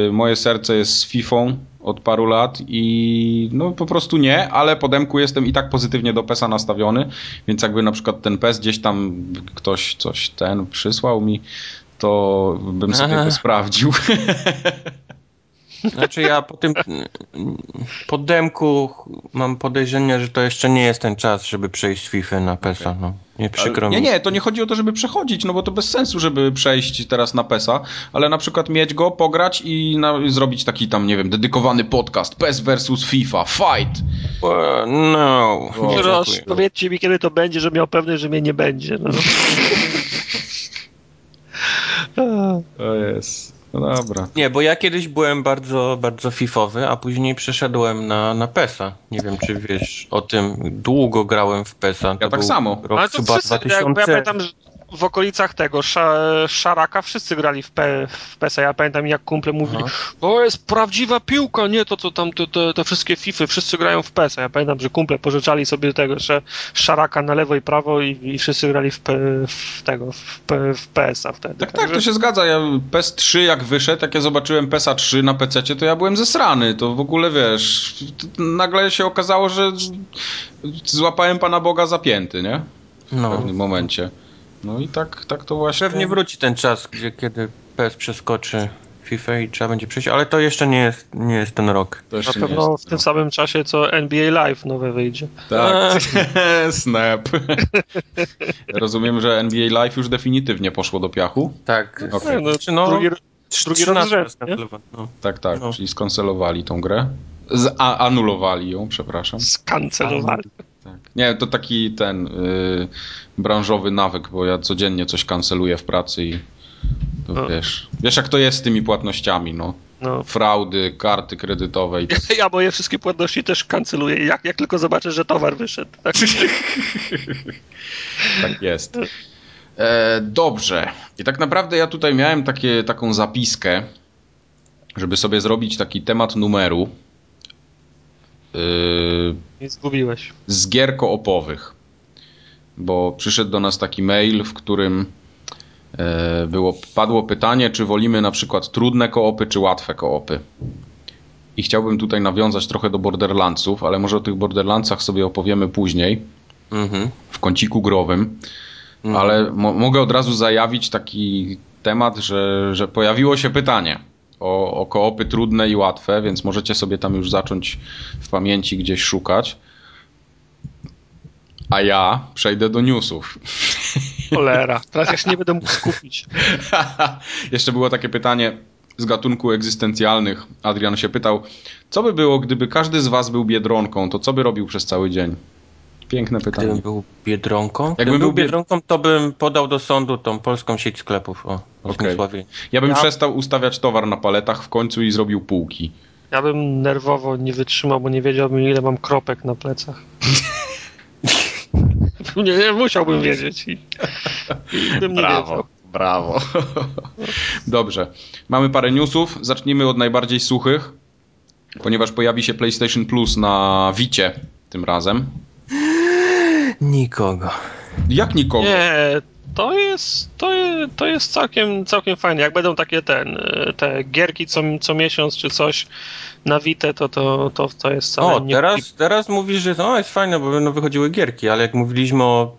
y, moje serce jest z Fifą od paru lat i no po prostu nie, ale po demku jestem i tak pozytywnie do PESa nastawiony, więc jakby na przykład ten PES gdzieś tam ktoś coś ten przysłał mi, to bym sobie Aha. to [laughs] sprawdził. Znaczy ja po tym, po demku mam podejrzenie, że to jeszcze nie jest ten czas, żeby przejść z FIFA na PESa, no. Nie przykro nie, mi. nie, to nie chodzi o to, żeby przechodzić, no bo to bez sensu, żeby przejść teraz na PESa, ale na przykład mieć go, pograć i na, zrobić taki tam, nie wiem, dedykowany podcast PES versus FIFA, fight! E, No. Nie, Proszę, powiedzcie mi, kiedy to będzie, że miał pewność, że mnie nie będzie. No. [laughs] To jest... No dobra. Nie, bo ja kiedyś byłem bardzo, bardzo fifowy, a później przeszedłem na, na PESa. Nie wiem, czy wiesz o tym. Długo grałem w PESa. Ja To tak samo. Rok Ale to chyba wszyscy, ja, 2000. ja pamiętam, że w okolicach tego Sza, Szaraka wszyscy grali w, P, w PESA. Ja pamiętam jak kumple mówili, Aha. o jest prawdziwa piłka, nie to co tam, te, te, te wszystkie fify, wszyscy grają w PESA. Ja pamiętam, że kumple pożyczali sobie tego, że Szaraka na lewo i prawo i, i wszyscy grali w, w tego, w, w PESA wtedy. Tak, tak, to się zgadza. Ja PES 3 jak wyszedł, jak ja zobaczyłem PESa 3 na PC, to ja byłem zesrany. To w ogóle wiesz, nagle się okazało, że złapałem Pana Boga zapięty, nie? W No. pewnym momencie. No i tak, tak to właśnie. Pewnie wróci ten czas, gdzie kiedy PES przeskoczy FIFA i trzeba będzie przejść, ale to jeszcze nie jest, nie jest ten rok. To Na pewno jest, w tym samym czasie co NBA Live nowe wyjdzie. Tak. [laughs] Snap. [laughs] Rozumiem, że NBA Live już definitywnie poszło do piachu. Tak. Okej. No, Czy no, drugi, drugi raz 13 rzędu, raz nie? kancelowano, no. Tak, tak, No. czyli skancelowali tą grę. Z, a, anulowali ją, przepraszam. skancelowali. Tak. Nie, to taki ten y, branżowy nawyk, bo ja codziennie coś kanceluję w pracy i to No. wiesz, wiesz jak to jest z tymi płatnościami, no. No. Fraudy, karty kredytowe i [laughs] Ja moje wszystkie płatności też kanceluję, jak, jak tylko zobaczę, że towar wyszedł. Tak. [laughs] tak jest. E, dobrze. I tak naprawdę ja tutaj miałem takie, taką zapiskę, żeby sobie zrobić taki temat numeru y, I zgubiłeś. z gier koopowych. Bo przyszedł do nas taki mail, w którym e, było, padło pytanie, czy wolimy na przykład trudne koopy, czy łatwe koopy. I chciałbym tutaj nawiązać trochę do Borderlandsów, ale może o tych Borderlandsach sobie opowiemy później, Mhm. w kąciku growym. Mhm. Ale mo mogę od razu zajawić taki temat, że, że pojawiło się pytanie o, o koopy trudne i łatwe, więc możecie sobie tam już zacząć w pamięci gdzieś szukać. A ja przejdę do newsów. Cholera, [laughs] teraz ja się nie będę mógł skupić. [laughs] Jeszcze było takie pytanie z gatunku egzystencjalnych. Adrian się pytał, co by było, gdyby każdy z was był biedronką, to co by robił przez cały dzień? Piękne pytanie. Gdybym był biedronką, Jakbym gdybym był biedronką, to bym podał do sądu tą polską sieć sklepów. O, okay. Ja bym Ja- przestał ustawiać towar na paletach w końcu i zrobił półki. Ja bym nerwowo nie wytrzymał, bo nie wiedziałbym, ile mam kropek na plecach. [laughs] [laughs] nie, nie, musiałbym wiedzieć. I, i bym nie wiedział. brawo. Dobrze. Mamy parę newsów. Zacznijmy od najbardziej suchych, ponieważ pojawi się PlayStation Plus na Wicie tym razem. Nikogo. Jak nikogo? Nie, to jest, to jest, to jest całkiem, całkiem fajne. Jak będą takie ten, te gierki co, co miesiąc czy coś na Vita, to, to, to, to jest wcale O, nie... teraz, teraz mówisz, że to jest fajne, bo będą wychodziły gierki, ale jak mówiliśmy o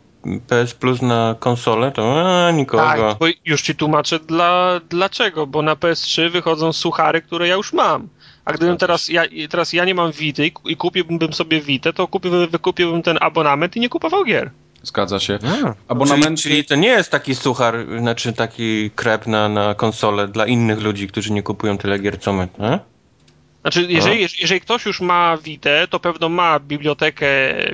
PS Plus na konsolę, to a, nikogo. Tak, bo już ci tłumaczę dla, dlaczego, bo na PS3 wychodzą suchary, które ja już mam. A gdybym teraz ja, teraz ja nie mam Vity i ku- i kupiłbym sobie Vitę, to kupiłbym, wykupiłbym ten abonament i nie kupował gier. Zgadza się. A, Abonamenty- czyli, czyli to nie jest taki suchar, znaczy taki krep na, na konsolę dla innych ludzi, którzy nie kupują tyle gier co my, nie? Znaczy, jeżeli, jeżeli ktoś już ma Vitę, to pewno ma bibliotekę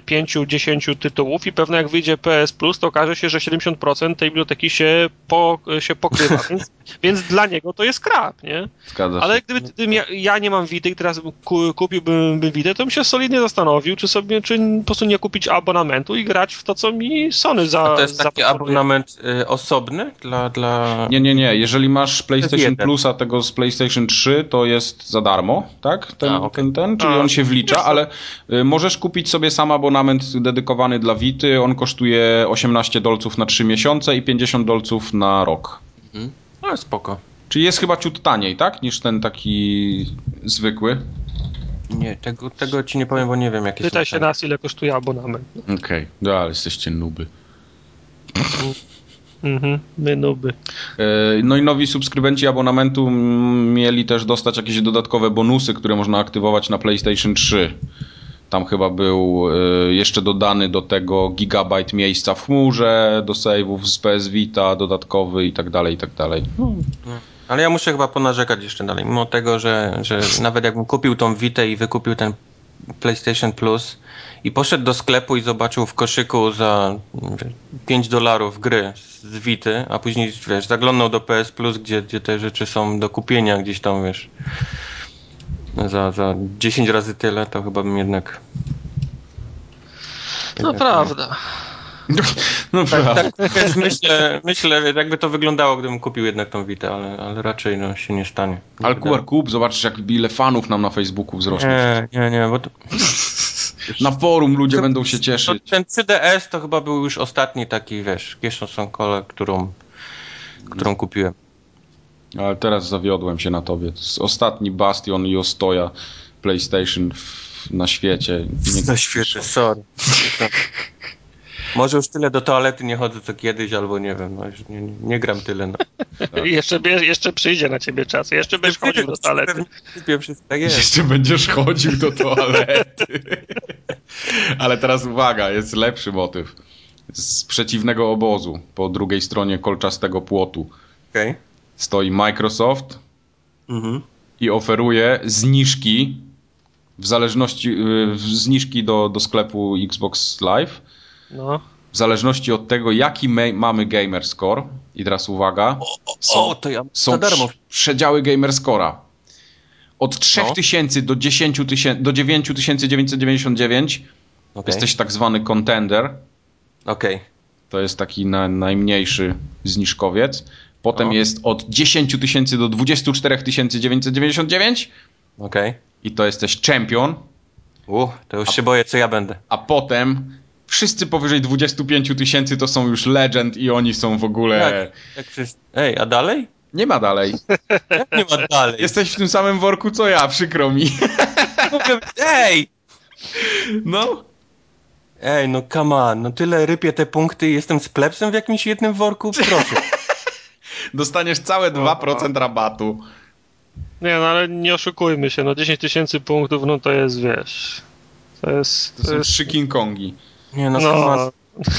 5-10 tytułów i pewno jak wyjdzie PS Plus, to okaże się, że 70% tej biblioteki się, po, się pokrywa, [laughs] więc, więc dla niego to jest krap, nie? Zgadza się. Ale gdyby gdybym ja, ja nie mam Vity i teraz bym ku, kupiłbym bym Vitę, to bym się solidnie zastanowił, czy sobie, czy po prostu nie kupić abonamentu i grać w to, co mi Sony za A to jest taki abonament y, osobny dla... dla... Nie, nie, nie. Jeżeli masz PlayStation. Plusa tego z PlayStation 3, to jest za darmo, tak? Ten, A, okej. ten, ten, czyli A, on się wlicza, ale y, możesz kupić sobie sam abonament dedykowany dla Vity. On kosztuje 18 dolców na 3 miesiące i 50 dolców na rok. No spoko. Czyli jest chyba ciut taniej, tak? Niż ten taki zwykły. Nie, tego, tego ci nie powiem, bo nie wiem jakie Pytaj są się ceny. nas, ile kosztuje abonament. Okej, no ale jesteście nuby. Mhm, my nuby. E, No i nowi subskrybenci abonamentu mieli też dostać jakieś dodatkowe bonusy, które można aktywować na PlayStation 3. Tam chyba był e, jeszcze dodany do tego gigabajt miejsca w chmurze, do save'ów z PS Vita dodatkowy i tak dalej, i tak dalej. No, Ale ja muszę chyba ponarzekać jeszcze dalej, mimo tego, że, że nawet jakbym kupił tą Vitę i wykupił ten PlayStation Plus i poszedł do sklepu i zobaczył w koszyku za wiesz, 5 dolarów gry z Vity, a później wiesz, zaglądał do PS Plus, gdzie, gdzie te rzeczy są do kupienia gdzieś tam, wiesz, za, za 10 razy tyle, to chyba bym jednak... No jednak- prawda. No prawda. Tak, więc myślę, myślę, jakby to wyglądało, gdybym kupił jednak tą Vitę, ale, ale raczej no, się nie stanie. Nie Ale Kubar Kup, zobaczysz jak ile fanów nam na Facebooku wzrośnie. Nie, nie, nie, bo to, Na forum ludzie To- będą się to, cieszyć. ten 3DS to chyba był już ostatni taki, wiesz, kieszą kole, którą, którą kupiłem. Ale teraz zawiodłem się na tobie. To jest ostatni bastion i ostoja PlayStation w, na świecie. Nie, Na świecie, sorry. [laughs] Może już tyle do toalety nie chodzę co kiedyś, albo nie wiem, no już nie, nie, nie gram tyle. No. [laughs] Jeszcze, jeszcze przyjdzie na ciebie czas. Jeszcze będziesz chodził do toalety. Tak. Jeszcze będziesz chodził do toalety. [laughs] Ale teraz uwaga, jest lepszy motyw. Z przeciwnego obozu, po drugiej stronie kolczastego płotu, Okej. stoi Microsoft Mhm. i oferuje zniżki w zależności, y, zniżki do, do sklepu Xbox Live No. w zależności od tego, jaki my, mamy gamer score. I teraz uwaga. Są, O, to ja są darmo. prz- przedziały gamer scora. Od No. 3000 do 10 tysięcy, do 9999 Okej, jesteś tak zwany contender. okej. To jest taki na, najmniejszy zniżkowiec. Potem O. jest od 10 tysięcy do 24 999 okej. i to jesteś champion. U, to już się boję, co ja będę. A potem wszyscy powyżej 25 tysięcy to są już legend i oni są w ogóle... Jak, jak wszyscy... Ej, a dalej? Nie ma dalej. [laughs] Jak nie ma dalej? Jesteś w tym samym worku co ja, przykro mi. Mówię, [laughs] Ej! No. Ej, no come on, no tyle rypię te punkty i jestem z plebsem w jakimś jednym worku? Proszę. [laughs] Dostaniesz całe 2% rabatu. Nie, no ale nie oszukujmy się, no 10 tysięcy punktów, no to jest, wiesz, to jest, To to są jest, trzy King Kongi. Nie no, no, no.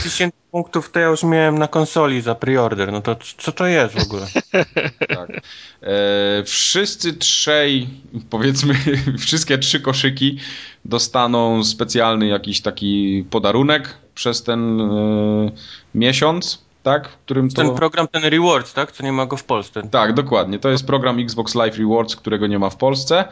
1000 punktów to ja już miałem na konsoli za preorder, no to co to jest w ogóle? [laughs] Tak. E, wszyscy trzej, powiedzmy, [laughs] wszystkie trzy koszyki dostaną specjalny jakiś taki podarunek przez ten e, miesiąc, tak? W którym to... Ten program, ten Rewards, tak? Co nie ma go w Polsce. Tak, dokładnie. To jest program Xbox Live Rewards, którego nie ma w Polsce.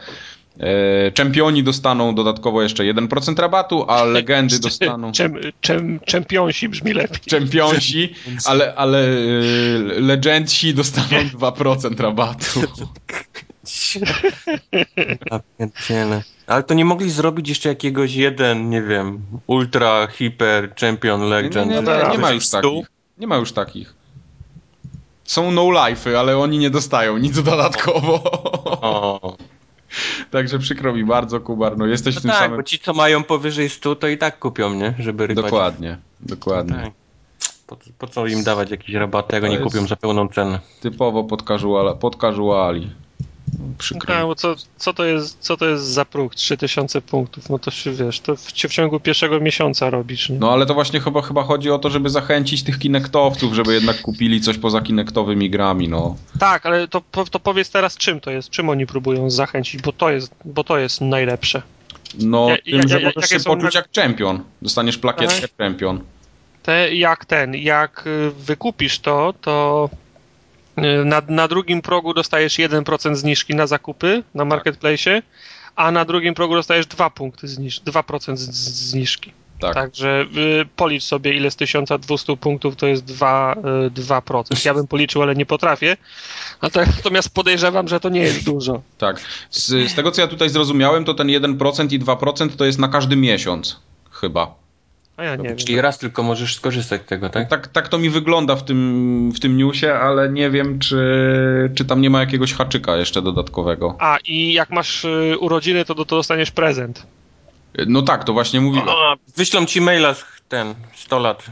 E, czempioni dostaną dodatkowo jeszcze 1% rabatu, a [laughs] legendy dostaną... czem, czem, czempionsi brzmi lepiej. Czempionsi, ale, ale e, legendsi dostaną [laughs] 2% rabatu. Ale to nie mogli zrobić jeszcze jakiegoś jeden, nie wiem, ultra, hiper, champion, legend. nie, nie, nie, nie ma już takich. Nie ma już takich. Są no life'y, ale oni nie dostają nic dodatkowo. O. [laughs] Także przykro mi bardzo, Kubar, no jesteś No w tym tak, samym... bo ci, co mają powyżej 100, to i tak kupią, nie? Żeby rybać. Dokładnie, dokładnie. Tak. Po, po co im dawać jakieś rabaty, jak To oni jest- kupią za pełną cenę? Typowo pod, casuali. Przykro bo co, co, to jest, co to jest za próg? 3000 punktów, no to się wiesz, to w, w ciągu pierwszego miesiąca robisz, nie? No ale to właśnie chyba, chyba chodzi o to, żeby zachęcić tych kinektowców, żeby jednak kupili coś poza kinektowymi grami, no. Tak, ale to, to powiedz teraz czym to jest, czym oni próbują zachęcić, bo to jest, bo to jest najlepsze. No, Ja- tym, ja- że ja- możesz się poczuć nag- jak czempion. Dostaniesz plakietkę Tak. czempion. Te, jak ten, jak y, wykupisz to, to na, na drugim progu dostajesz 1% zniżki na zakupy na marketplace, a na drugim progu dostajesz 2 punkty zniż, 2% z, z, zniżki. Tak. Także y, policz sobie, ile z 1200 punktów to jest 2, y, 2%. Ja bym policzył, ale nie potrafię. Natomiast podejrzewam, że to nie jest dużo. Tak. Z, z tego, co ja tutaj zrozumiałem, to ten 1% i 2% to jest na każdy miesiąc. Chyba. A ja nie wiem. Czyli raz tylko możesz skorzystać z tego, tak? Tak, tak to mi wygląda w tym, w tym newsie, ale nie wiem, czy, czy tam nie ma jakiegoś haczyka jeszcze dodatkowego. A i jak masz y, urodziny, to, to dostaniesz prezent. No tak, to właśnie mówiłem. A, wyślą ci maila z ten 100 lat.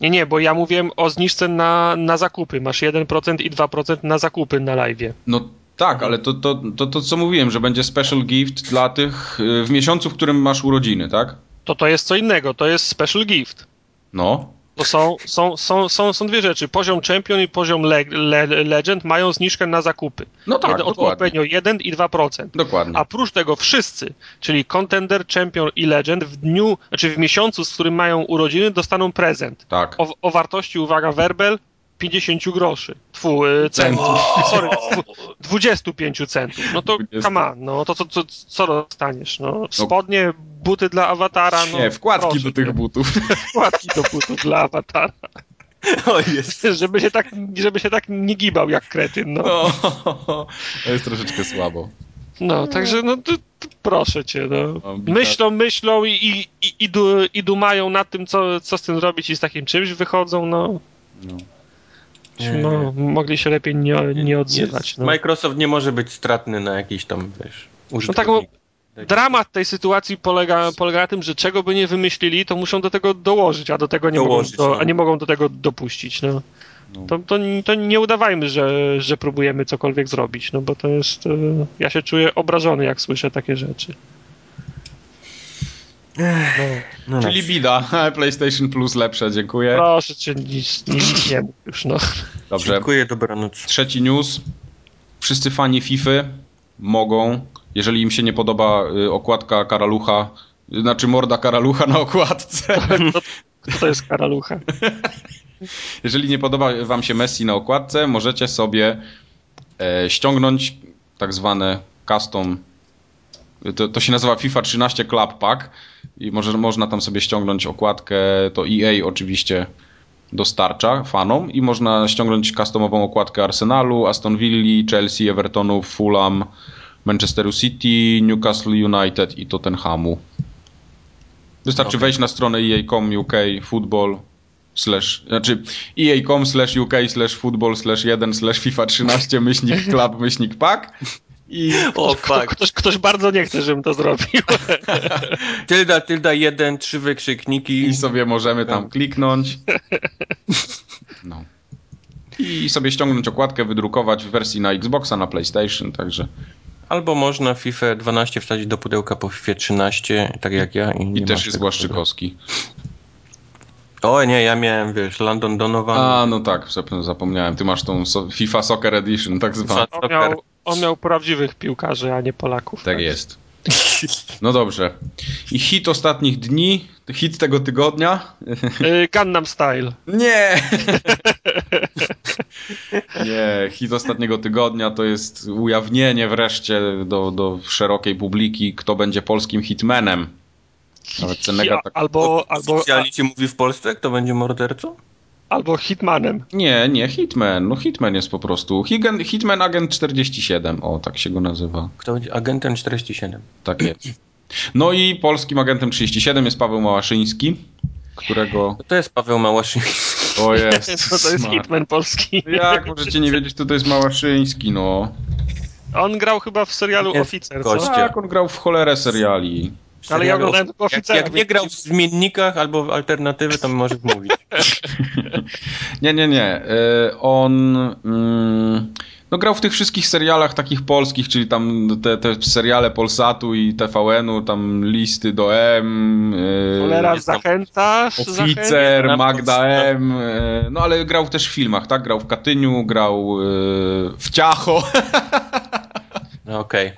Nie, nie, bo ja mówiłem o zniżce na, na zakupy. Masz 1% i 2% na zakupy na live. No tak, ale to, to, to, to co mówiłem, że będzie special gift dla tych y, w miesiącu, w którym masz urodziny, tak? To to jest co innego, to jest special gift. No. To są, są, są, są, są dwie rzeczy. Poziom Champion i poziom le, le, Legend mają zniżkę na zakupy. No tak, Jeden, dokładnie. odpowiednio 1 i 2%. Dokładnie. A prócz tego wszyscy, czyli Contender, Champion i Legend w dniu, znaczy w miesiącu, z którym mają urodziny, dostaną prezent. Tak. O, o wartości, uwaga, werbel 50 groszy. Tfu, y, centów. Sorry, dwu- 25 centów. No to 20. come no to co, co, co dostaniesz? No, spodnie, buty dla awatara, no. Nie, wkładki proszę do tych cię. butów. [laughs] Wkładki do butów dla awatara. O jest. [laughs] Żeby się tak, żeby się tak nie gibał jak kretyn, no. No, to jest troszeczkę słabo. No, także no to, to proszę cię, no. No, Myślą, myślą i, i, i, i, du, i dumają nad tym, co, co z tym zrobić i z takim czymś wychodzą, no. No. No mogli się lepiej nie, nie odzywać. No. Microsoft nie może być stratny na jakiś tam, wiesz, No tak, użytkownik. Dramat tej sytuacji polega, polega na tym, że czego by nie wymyślili, to muszą do tego dołożyć, a do tego nie, Dołożyć, mogą, do, no. a nie mogą do tego dopuścić. No. No. To, to, to nie udawajmy, że, że próbujemy cokolwiek zrobić, no bo to jest. e, Ja się czuję obrażony, jak słyszę takie rzeczy. No. No, Czyli bida. [laughs] PlayStation Plus lepsze, dziękuję. Proszę cię, nic, nic nie mów już, no. Dobrze. Dziękuję, dobranoc. Trzeci news. Wszyscy fani FIFA mogą, jeżeli im się nie podoba y, okładka karalucha, znaczy morda karalucha na okładce. [laughs] Kto, kto to jest karalucha? [laughs] Jeżeli nie podoba wam się Messi na okładce, możecie sobie e, ściągnąć tak zwane custom. To, to się nazywa FIFA 13 Club Pack i może, można tam sobie ściągnąć okładkę. To EA oczywiście dostarcza fanom i można ściągnąć customową okładkę Arsenalu, Aston Villa, Chelsea, Evertonu, Fulham, Manchesteru City, Newcastle United i Tottenhamu. Wystarczy Okej. wejść na stronę EA.com UK Football slash, znaczy EA.com slash UK slash football slash 1 slash FIFA 13 myślnik club myślnik pack i [laughs] O, Kto, fuck. ktoś, ktoś bardzo nie chce, żebym to zrobił. [laughs] Tylda, tylda, jeden, trzy wykrzykniki. i sobie możemy tam kliknąć. [laughs] No. I sobie ściągnąć okładkę, wydrukować w wersji na Xboxa, na PlayStation, także Albo można FIFA 12 wsadzić do pudełka po FIFA 13, tak jak ja. I, i też jest Błaszczykowski. O nie, ja miałem, wiesz, London Donovan. A, no tak, zap- zapomniałem. Ty masz tą so FIFA Soccer Edition, tak zwaną. On miał, on miał prawdziwych piłkarzy, a nie Polaków. Tak jest. No dobrze. I hit ostatnich dni, hit tego tygodnia. [laughs] Y, Gangnam Style. Nie! [laughs] Nie, hit ostatniego tygodnia to jest ujawnienie wreszcie do, do szerokiej publiki, kto będzie polskim hitmanem. Nawet Cenega tak... Albo, albo, Oficjalnie ci mówi w Polsce, kto będzie mordercą? Albo Hitmanem. Nie, nie, Hitman. No Hitman jest po prostu. Higen, Hitman Agent 47. O, tak się go nazywa. Kto będzie agentem 47? Tak jest. No i polskim agentem 37 jest Paweł Małaszyński, którego... To jest Paweł Małaszyński. O jest. [laughs] No to jest. Hitman polski. Jak możecie nie wiedzieć, kto to jest Małaszyński, no. On grał chyba w serialu Oficer, co? Tak, on grał w cholerę seriali. Ale ja oglądałem tylko jak, Oficera. jak nie grał w zmiennikach albo w alternatywy, to może mówić. [laughs] Nie, nie, nie. E, On mm, no, grał w tych wszystkich serialach takich polskich, czyli tam te, te seriale Polsatu i TVN-u, tam listy do M, e, Cholera, zachętasz? Oficer, Zachęcam. Magda M. e, No ale grał też w filmach, tak? Grał w Katyniu, grał w Ciacho. [laughs] No okej.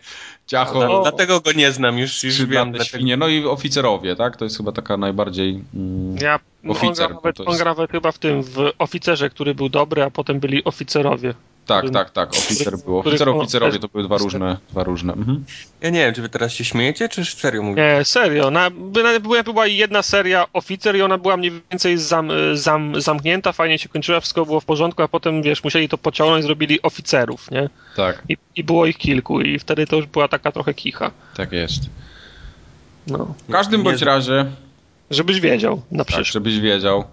Ciacho. Dla- Dlatego go nie znam, już, już wiem. Świnie, no i oficerowie, tak? To jest chyba taka najbardziej... Mm, Ja, on, Oficer, grał nawet, to on jest- grał nawet chyba w tym, w Oficerze, który był dobry, a potem byli oficerowie. Tak, tak, tak, oficer był. Oficer, oficerowie to były dwa różne. Dwa różne. Mhm. Ja nie wiem, czy wy teraz się śmiejecie, czy serio mówicie? Nie, serio. Na, by, na, była, była jedna seria Oficer i ona była mniej więcej zam, zam, zamknięta, fajnie się kończyła, wszystko było w porządku, a potem, wiesz, musieli to pociągnąć, zrobili oficerów, nie? Tak, I, I było ich kilku i wtedy to już była taka trochę kicha. tak jest. No. W każdym Nie bądź razie, Żebyś wiedział na tak, przyszłość. żebyś wiedział,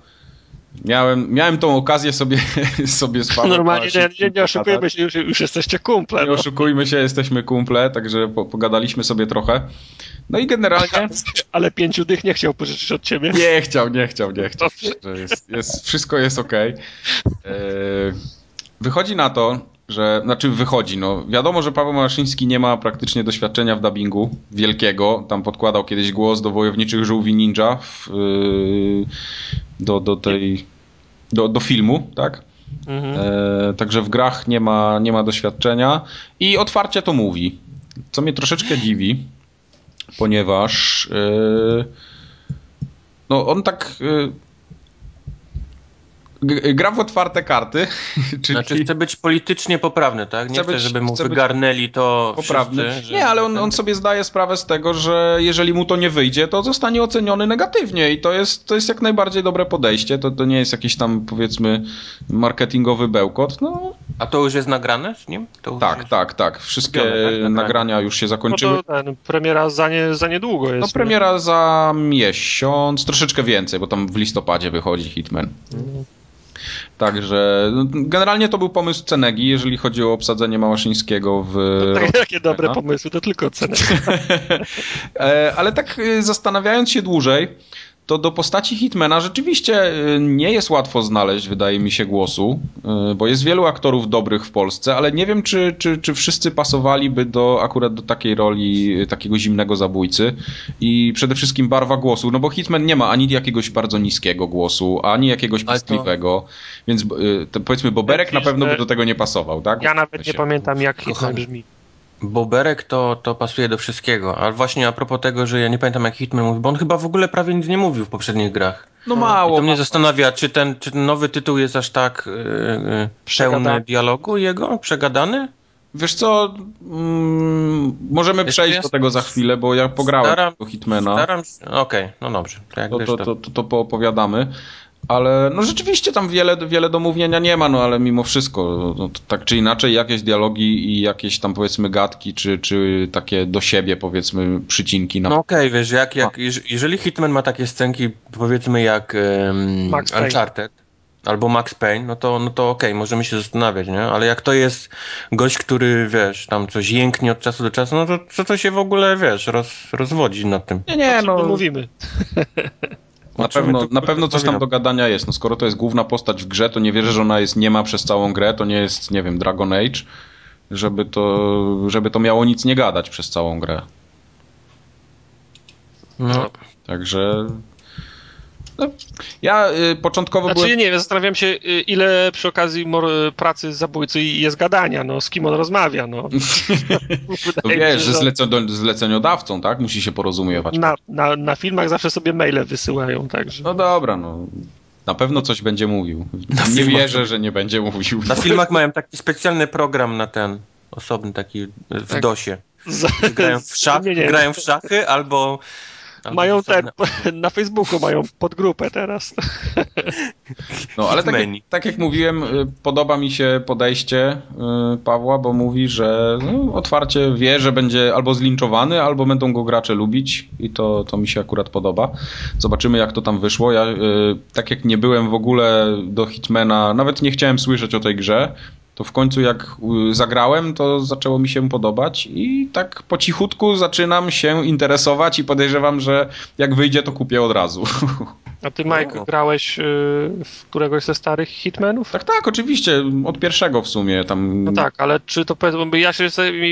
miałem, miałem tą okazję sobie, [laughs] sobie z Pawłem Normalnie nie, nie, nie oszukujmy się, już, już jesteście kumple. Nie No. oszukujmy się, jesteśmy kumple, także po, pogadaliśmy sobie trochę. No i generalnie Ale pięciu dych nie chciał pożyczyć od ciebie. nie chciał, nie chciał, nie chciał. Jest, jest, wszystko jest okej. E, Wychodzi na to, że, znaczy wychodzi, no wiadomo, że Paweł Maszyński nie ma praktycznie doświadczenia w dubbingu wielkiego, tam podkładał kiedyś głos do Wojowniczych Żółwi Ninja w, yy, do, do tej, do, do filmu, tak? Mhm. E, także w grach nie ma, nie ma doświadczenia i otwarcie to mówi, co mnie troszeczkę dziwi, ponieważ e, no on tak g- gra w otwarte karty, [laughs] czyli Znaczy chce być politycznie poprawny, tak? Nie Chce chce, być- żeby mu chce wygarnęli to poprawny. wszyscy, że- Nie, ale on, on sobie zdaje sprawę z tego, że jeżeli mu to nie wyjdzie, to zostanie oceniony negatywnie i to jest, to jest jak najbardziej dobre podejście. To, to nie jest jakiś tam powiedzmy marketingowy bełkot. No A to już jest nagrane z nim? Tak, jest... tak, tak. Wszystkie tak, nagrania. już się No zakończyły. to ten, premiera za, nie, za niedługo jest. No premiera za miesiąc, troszeczkę więcej, bo tam w listopadzie wychodzi Hitman. Także no, generalnie to był pomysł Cenegi, jeżeli chodzi o obsadzenie Małaszyńskiego w... nie? Tak, takie dobre No. pomysły, to tylko cenę. [laughs] E, Ale tak y, zastanawiając się dłużej, to do postaci Hitmana rzeczywiście y, nie jest łatwo znaleźć, wydaje mi się, głosu, y, bo jest wielu aktorów dobrych w Polsce, ale nie wiem, czy, czy, czy wszyscy pasowaliby do akurat do takiej roli y, takiego zimnego zabójcy i przede wszystkim barwa głosu, no bo Hitman nie ma ani jakiegoś bardzo niskiego głosu, ani jakiegoś pistliwego, więc to powiedzmy Boberek na pewno by do tego nie pasował, tak? Ja nawet nie pamiętam, jak Hitman brzmi. Boberek to, to pasuje do wszystkiego, ale właśnie a propos tego, że ja nie pamiętam jak Hitman mówi, bo on chyba w ogóle prawie nic nie mówił w poprzednich grach. No I mało. to mnie zastanawia, czy ten, czy ten nowy tytuł jest aż tak yy, yy, Przegadany. pełny dialogu jego, przegadany? Wiesz co, mm, możemy Jeszcze przejść jest? do tego za chwilę, bo ja pograłem Staram- do Hitmana, Staram się, okej, no dobrze, to jak to, wiesz, to, to... to, to, to poopowiadamy. Ale no rzeczywiście tam wiele, wiele do mówienia nie ma, no ale mimo wszystko, no, to tak czy inaczej jakieś dialogi i jakieś tam powiedzmy gadki, czy, czy takie do siebie powiedzmy przycinki na... No okej, wiesz, jak, jak, jeż- jeżeli Hitman ma takie scenki, powiedzmy jak um. Uncharted albo Max Payne, no to, no to okej, możemy się zastanawiać, nie? Ale jak to jest gość, który, wiesz, tam coś jęknie od czasu do czasu, no to co to się w ogóle, wiesz, roz, rozwodzi nad tym? Nie, nie, tu no mówimy? [laughs] na pewno, na pewno coś tam do gadania jest. No skoro to jest główna postać w grze, to nie wierzę, że ona jest nie ma przez całą grę, to nie jest, nie wiem, Dragon Age, żeby to, żeby to miało nic nie gadać przez całą grę. No, Także. No, ja y, początkowo Znaczy byłem. nie wiem, zastanawiam się, y, ile przy okazji mor- pracy zabójcy jest gadania, no, z kim on rozmawia, no. [laughs] No mi wiesz, że zleco- zleceniodawcą, tak? Musi się porozumiewać. na, na, na filmach zawsze sobie maile wysyłają, także. No dobra, no. Na pewno coś będzie mówił. Na nie filmach wierzę, to- że nie będzie mówił. na filmach mają taki specjalny program na ten, osobny taki w Tak. DOSie. [laughs] Grają w, szach, Nie, nie. grają w szachy albo... Mają ten, [laughs] na Facebooku mają podgrupę teraz. [laughs] No, ale tak, tak jak mówiłem, y, podoba mi się podejście y, Pawła, bo mówi, że no, otwarcie wie, że będzie albo zlinczowany, albo będą go gracze lubić i to, to mi się akurat podoba. Zobaczymy, jak to tam wyszło. Ja, y, tak jak nie byłem w ogóle do Hitmana, nawet nie chciałem słyszeć o tej grze, to w końcu jak zagrałem, to zaczęło mi się podobać i tak po cichutku zaczynam się interesować i podejrzewam, że jak wyjdzie, to kupię od razu. [laughs] A ty, Mike, O. grałeś y, w któregoś ze starych Hitmanów? Tak, tak, oczywiście. Od pierwszego w sumie tam. No tak, ale czy to powiedzmy, bo ja się,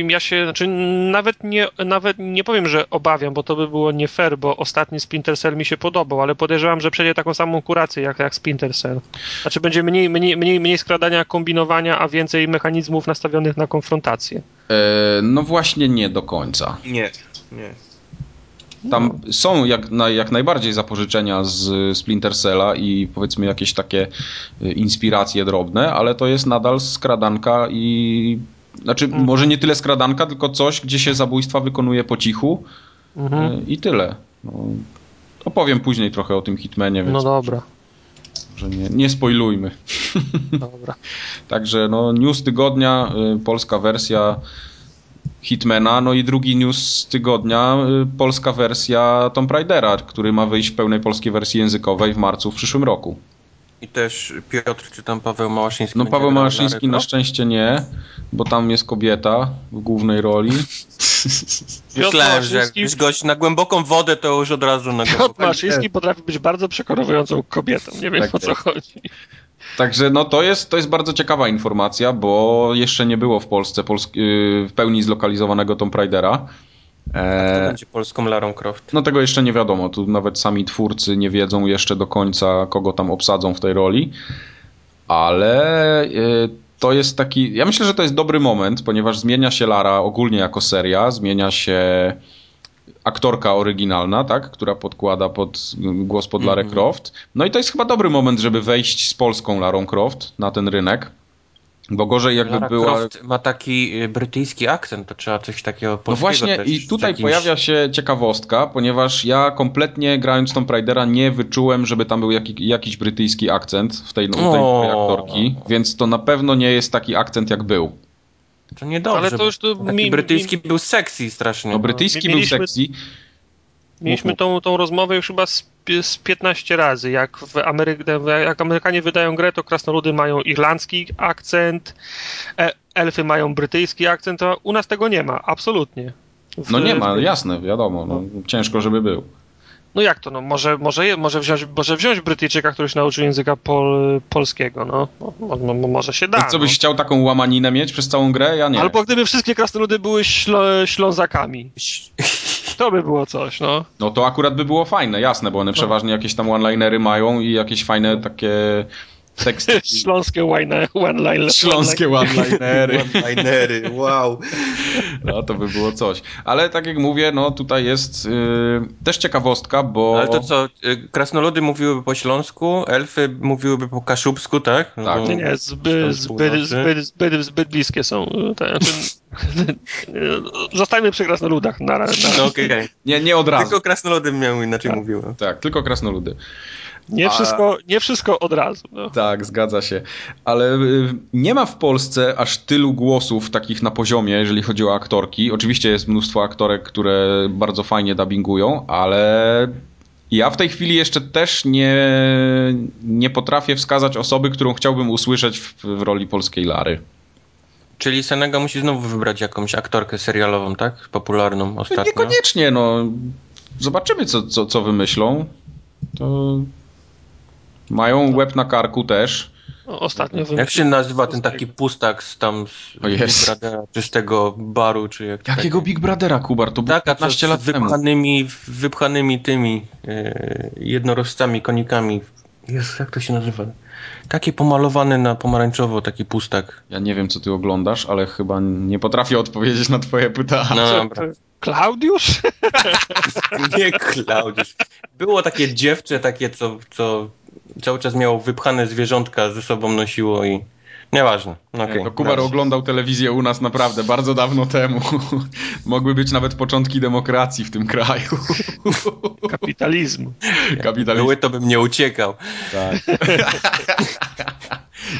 ja się, znaczy nawet nie, nawet nie powiem, że obawiam, bo to by było nie fair, bo ostatni Splinter Cell mi się podobał, ale podejrzewam, że przejdzie taką samą kurację jak, jak Splinter Cell. Znaczy będzie mniej, mniej, mniej, mniej skradania, kombinowania, a więcej mechanizmów nastawionych na konfrontację. E, no właśnie nie do końca. Nie, nie. Tam są jak, na, jak najbardziej zapożyczenia z Splinter Cella i powiedzmy jakieś takie e, inspiracje drobne, ale to jest nadal skradanka i. Znaczy, Mhm. może nie tyle skradanka, tylko coś, gdzie się zabójstwa wykonuje po cichu Mhm. e, i tyle. No, opowiem później trochę o tym Hitmanie, więc No dobra, że nie, nie spoilujmy. dobra. [laughs] Także no, news tygodnia, y, polska wersja Hitmana, no i drugi news tygodnia, y, polska wersja Tomb Raidera, który ma wyjść w pełnej polskiej wersji językowej w marcu w przyszłym roku. I też Piotr, czy tam Paweł Małaszyński? No Paweł Małaszyński Larego? na szczęście nie, bo tam jest kobieta w głównej roli. [laughs] Myślałem, że Małaszyński- jakbyś gość na głęboką wodę, to już od razu na Piotr głęboką Maszyński potrafi być bardzo przekonującą kobietą. Nie wiem Tak o co jest. chodzi. Także no to jest, to jest bardzo ciekawa informacja, bo jeszcze nie było w Polsce Polsk yy, w pełni zlokalizowanego Tomb Raidera. Kto E, będzie polską Larą Croft? no tego jeszcze nie wiadomo, tu nawet sami twórcy nie wiedzą jeszcze do końca, kogo tam obsadzą w tej roli, ale yy, to jest taki, ja myślę, że to jest dobry moment, ponieważ zmienia się Lara ogólnie jako seria, zmienia się aktorka oryginalna, tak, która podkłada pod głos pod Larę Mhm. Croft. No i to jest chyba dobry moment, żeby wejść z polską Larą Croft na ten rynek. Bo gorzej jakby Lara była. Croft ma taki y, brytyjski akcent, to trzeba coś takiego No polskiego właśnie też i tutaj jakimś- pojawia się ciekawostka, ponieważ ja kompletnie grając Tomb Raidera nie wyczułem, żeby tam był jaki, jakiś brytyjski akcent w tej, tej O. nowej aktorki, więc to na pewno nie jest taki akcent jak był. To niedobrze. Ale to już tu taki mi- brytyjski był sexy strasznie. No brytyjski był mieliśmy- sexy, Mieliśmy tą, tą rozmowę już chyba z, z 15 razy. Jak, w Amery- jak Amerykanie wydają grę, to krasnoludy mają irlandzki akcent, e, elfy mają brytyjski akcent, a u nas tego nie ma, absolutnie. W- no nie ma, w- jasne, wiadomo, no, ciężko żeby był. No jak to, no może, może, może, wziąć, może wziąć Brytyjczyka, który się nauczył języka pol, polskiego, no. Mo, mo, mo, może się da. I co byś no. chciał taką łamaninę mieć przez całą grę? Ja nie. Albo gdyby wszystkie krasnoludy były ślo, ślązakami. To by było coś, no. No to akurat by było fajne, jasne, bo one przeważnie jakieś tam one-linery mają i jakieś fajne takie [laughs] teksty. Śląskie one- one-line. Śląskie one-linery. [laughs] Linery, wow. No to by było coś. Ale tak jak mówię, no tutaj jest yy, też ciekawostka, bo... Ale to co, y, krasnoludy mówiłyby po śląsku, elfy mówiłyby po kaszubsku, tak? No Tak. bo- Nie, nie, zbyt, zbyt, zbyt, zbyt, zbyt bliskie są. Te, [laughs] ten, zostajmy przy krasnoludach. Na, na, No okej. Nie, nie od razu. Tylko krasnoludy miały inaczej Tak. mówiły. Tak, tylko krasnoludy. Nie, A- wszystko, nie wszystko od razu. No. Tak, zgadza się. Ale y, nie ma w Polsce aż tylu głosów takich na poziomie, jeżeli chodzi o aktorki. Oczywiście jest mnóstwo aktorek, które bardzo fajnie dubbingują, ale ja w tej chwili jeszcze też nie, nie potrafię wskazać osoby, którą chciałbym usłyszeć w, w roli polskiej Lary. Czyli Senego musi znowu wybrać jakąś aktorkę serialową, tak? Popularną ostatnio. Niekoniecznie, no. Zobaczymy, co, co, co wymyślą. To mają łeb na karku też. No, Ostatnio. Jak się nazywa ten taki pustak z tam z jest. Big Brothera, czy z tego baru, czy jak Jakiego tak- Big Brothera, Kubar? To było Tak, a co 15 z lat temu. wypchanymi, wypchanymi tymi e, jednorożcami, konikami. Jezu, jak to się nazywa? Taki pomalowany na pomarańczowo, taki pustak. Ja nie wiem, co ty oglądasz, ale chyba nie potrafię odpowiedzieć na twoje pytania. No dobra. Klaudiusz? [laughs] Nie Klaudiusz. Było takie dziewczę, takie, co, co cały czas miało wypchane zwierzątka ze sobą nosiło i... Nieważne. No, Nie, okej. to Kubar oglądał telewizję u nas naprawdę bardzo dawno temu. [laughs] Mogły być nawet początki demokracji w tym kraju. [laughs] Kapitalizmu. Kapitalizm. Były, to bym nie uciekał. Tak. [laughs]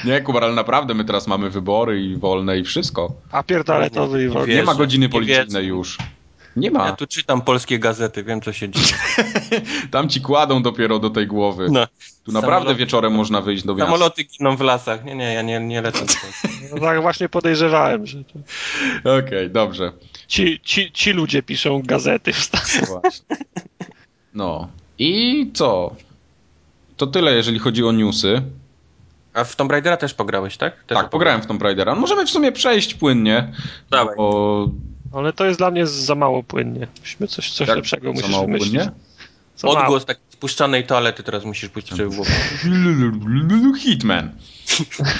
Nie, Kubar, ale naprawdę my teraz mamy wybory i wolne i wszystko. Papier toaletowy i Nie w ogóle. Nie ma godziny policyjnej wierzę. już. Nie Ja ma. tu czytam polskie gazety, wiem co się dzieje. Tam ci kładą dopiero do tej głowy. No. Tu naprawdę wieczorem można wyjść do miasta. Samoloty giną w lasach. Nie, nie, ja nie, nie lecę. No, tak właśnie podejrzewałem, że to... Okej, dobrze. ci, ci, ci ludzie piszą gazety w Stanach. No. I co? To tyle, jeżeli chodzi o newsy. A w Tomb Raidera też pograłeś, tak? Też Tak, pograłem w Tomb Raidera. Możemy w sumie przejść płynnie. Dawaj. Bo Ale to jest dla mnie za mało płynnie. Musimy coś, coś Jak lepszego musisz wymyślić. płynnie? Mało. Odgłos takiej spuszczanej toalety teraz musisz puścić sobie w głowę. [laughs] Hitman.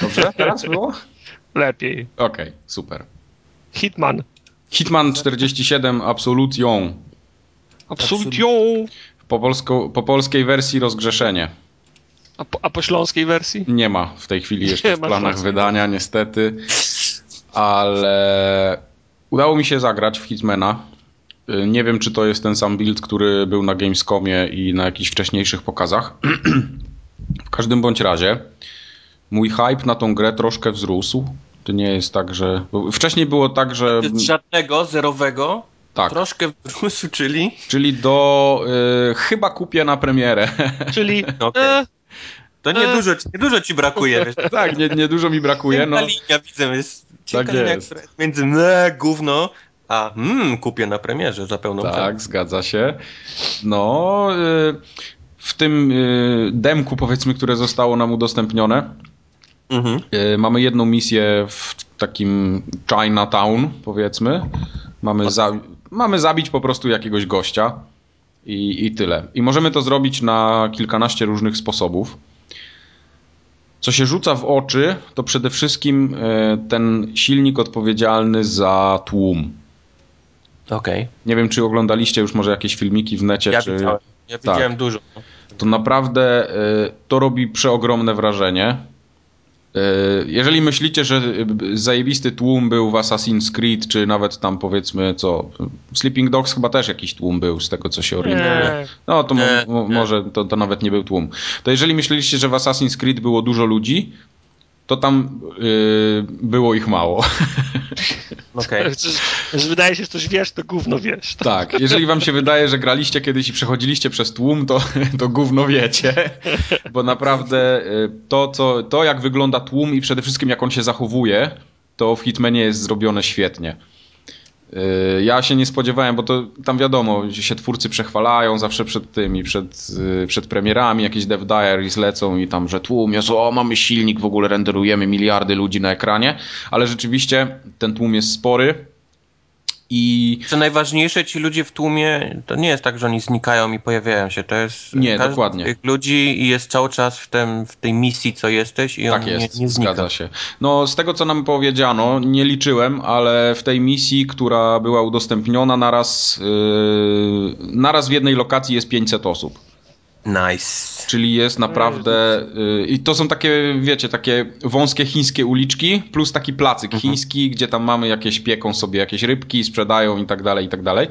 Dobrze? Teraz było? Lepiej. Okej, super. Hitman. Hitman 47 Absolution. Absolution. Po, polsku, po polskiej wersji rozgrzeszenie. A po, a po śląskiej wersji? Nie ma w tej chwili jeszcze Nie w planach wydania, niestety. Ale udało mi się zagrać w Hitmana. Nie wiem, czy to jest ten sam build, który był na Gamescomie i na jakichś wcześniejszych pokazach. [clears throat] w każdym bądź razie, mój hype na tą grę troszkę wzrósł. To nie jest tak, że. Wcześniej było tak, że. Z żadnego, zerowego, Tak, troszkę wzrósł, czyli... czyli do. Y, chyba kupię na premierę. [laughs] Czyli Okej. e, To niedużo, niedużo ci brakuje, wiesz. [laughs] tak, nie, nie dużo mi brakuje. No, Ta linia widzę, jest Tak jak jest między me, gówno, a mm, kupię na premierze za pełną cenę. Tak, zgadza się. No, y, w tym y, demku, powiedzmy, które zostało nam udostępnione, Mhm. E, Mamy jedną misję w takim Chinatown, powiedzmy. Mamy, za, mamy zabić po prostu jakiegoś gościa i, i tyle. I możemy to zrobić na kilkanaście różnych sposobów. Co się rzuca w oczy, to przede wszystkim ten silnik odpowiedzialny za tłum. Okej. Nie wiem, czy oglądaliście już może jakieś filmiki w necie, Ja czy... widziałem. Ja Tak. widziałem dużo. to naprawdę y, to robi przeogromne wrażenie. Y, Jeżeli myślicie, że y, zajebisty tłum był w Assassin's Creed, czy nawet tam powiedzmy co, Sleeping Dogs chyba też jakiś tłum był z tego co się orientuję. Nie. No to mo- mo- może to, to nawet nie był tłum. To jeżeli myśleliście, że w Assassin's Creed było dużo ludzi, to tam y, było ich mało. [laughs] [laughs] Że wydaje się, że coś wiesz, to gówno wiesz. [laughs] Tak, jeżeli wam się wydaje, że graliście kiedyś i przechodziliście przez tłum, to, to gówno wiecie, bo naprawdę y, to, co, to, jak wygląda tłum i przede wszystkim jak on się zachowuje, to w Hitmanie jest zrobione świetnie. Y, Ja się nie spodziewałem, bo to tam wiadomo, że się twórcy przechwalają zawsze przed tymi, przed, y, przed premierami, jakieś dev diaries lecą i tam, że tłum jest, o mamy silnik, w ogóle renderujemy miliardy ludzi na ekranie, ale rzeczywiście ten tłum jest spory i Co najważniejsze, ci ludzie w tłumie, to nie jest tak, że oni znikają i pojawiają się. To jest. Nie, dokładnie. tych ludzi i jest cały czas w, tym, w tej misji, co jesteś, i on Tak jest, nie, nie znika. zgadza się. No, z tego co nam powiedziano, nie liczyłem, ale w tej misji, która była udostępniona, naraz, yy, naraz w jednej lokacji jest 500 osób. Nice. Czyli jest naprawdę. yy, I to są takie, wiecie, takie wąskie chińskie uliczki, plus taki placyk chiński, gdzie tam mamy jakieś, pieką sobie jakieś rybki, sprzedają i tak dalej, i tak dalej.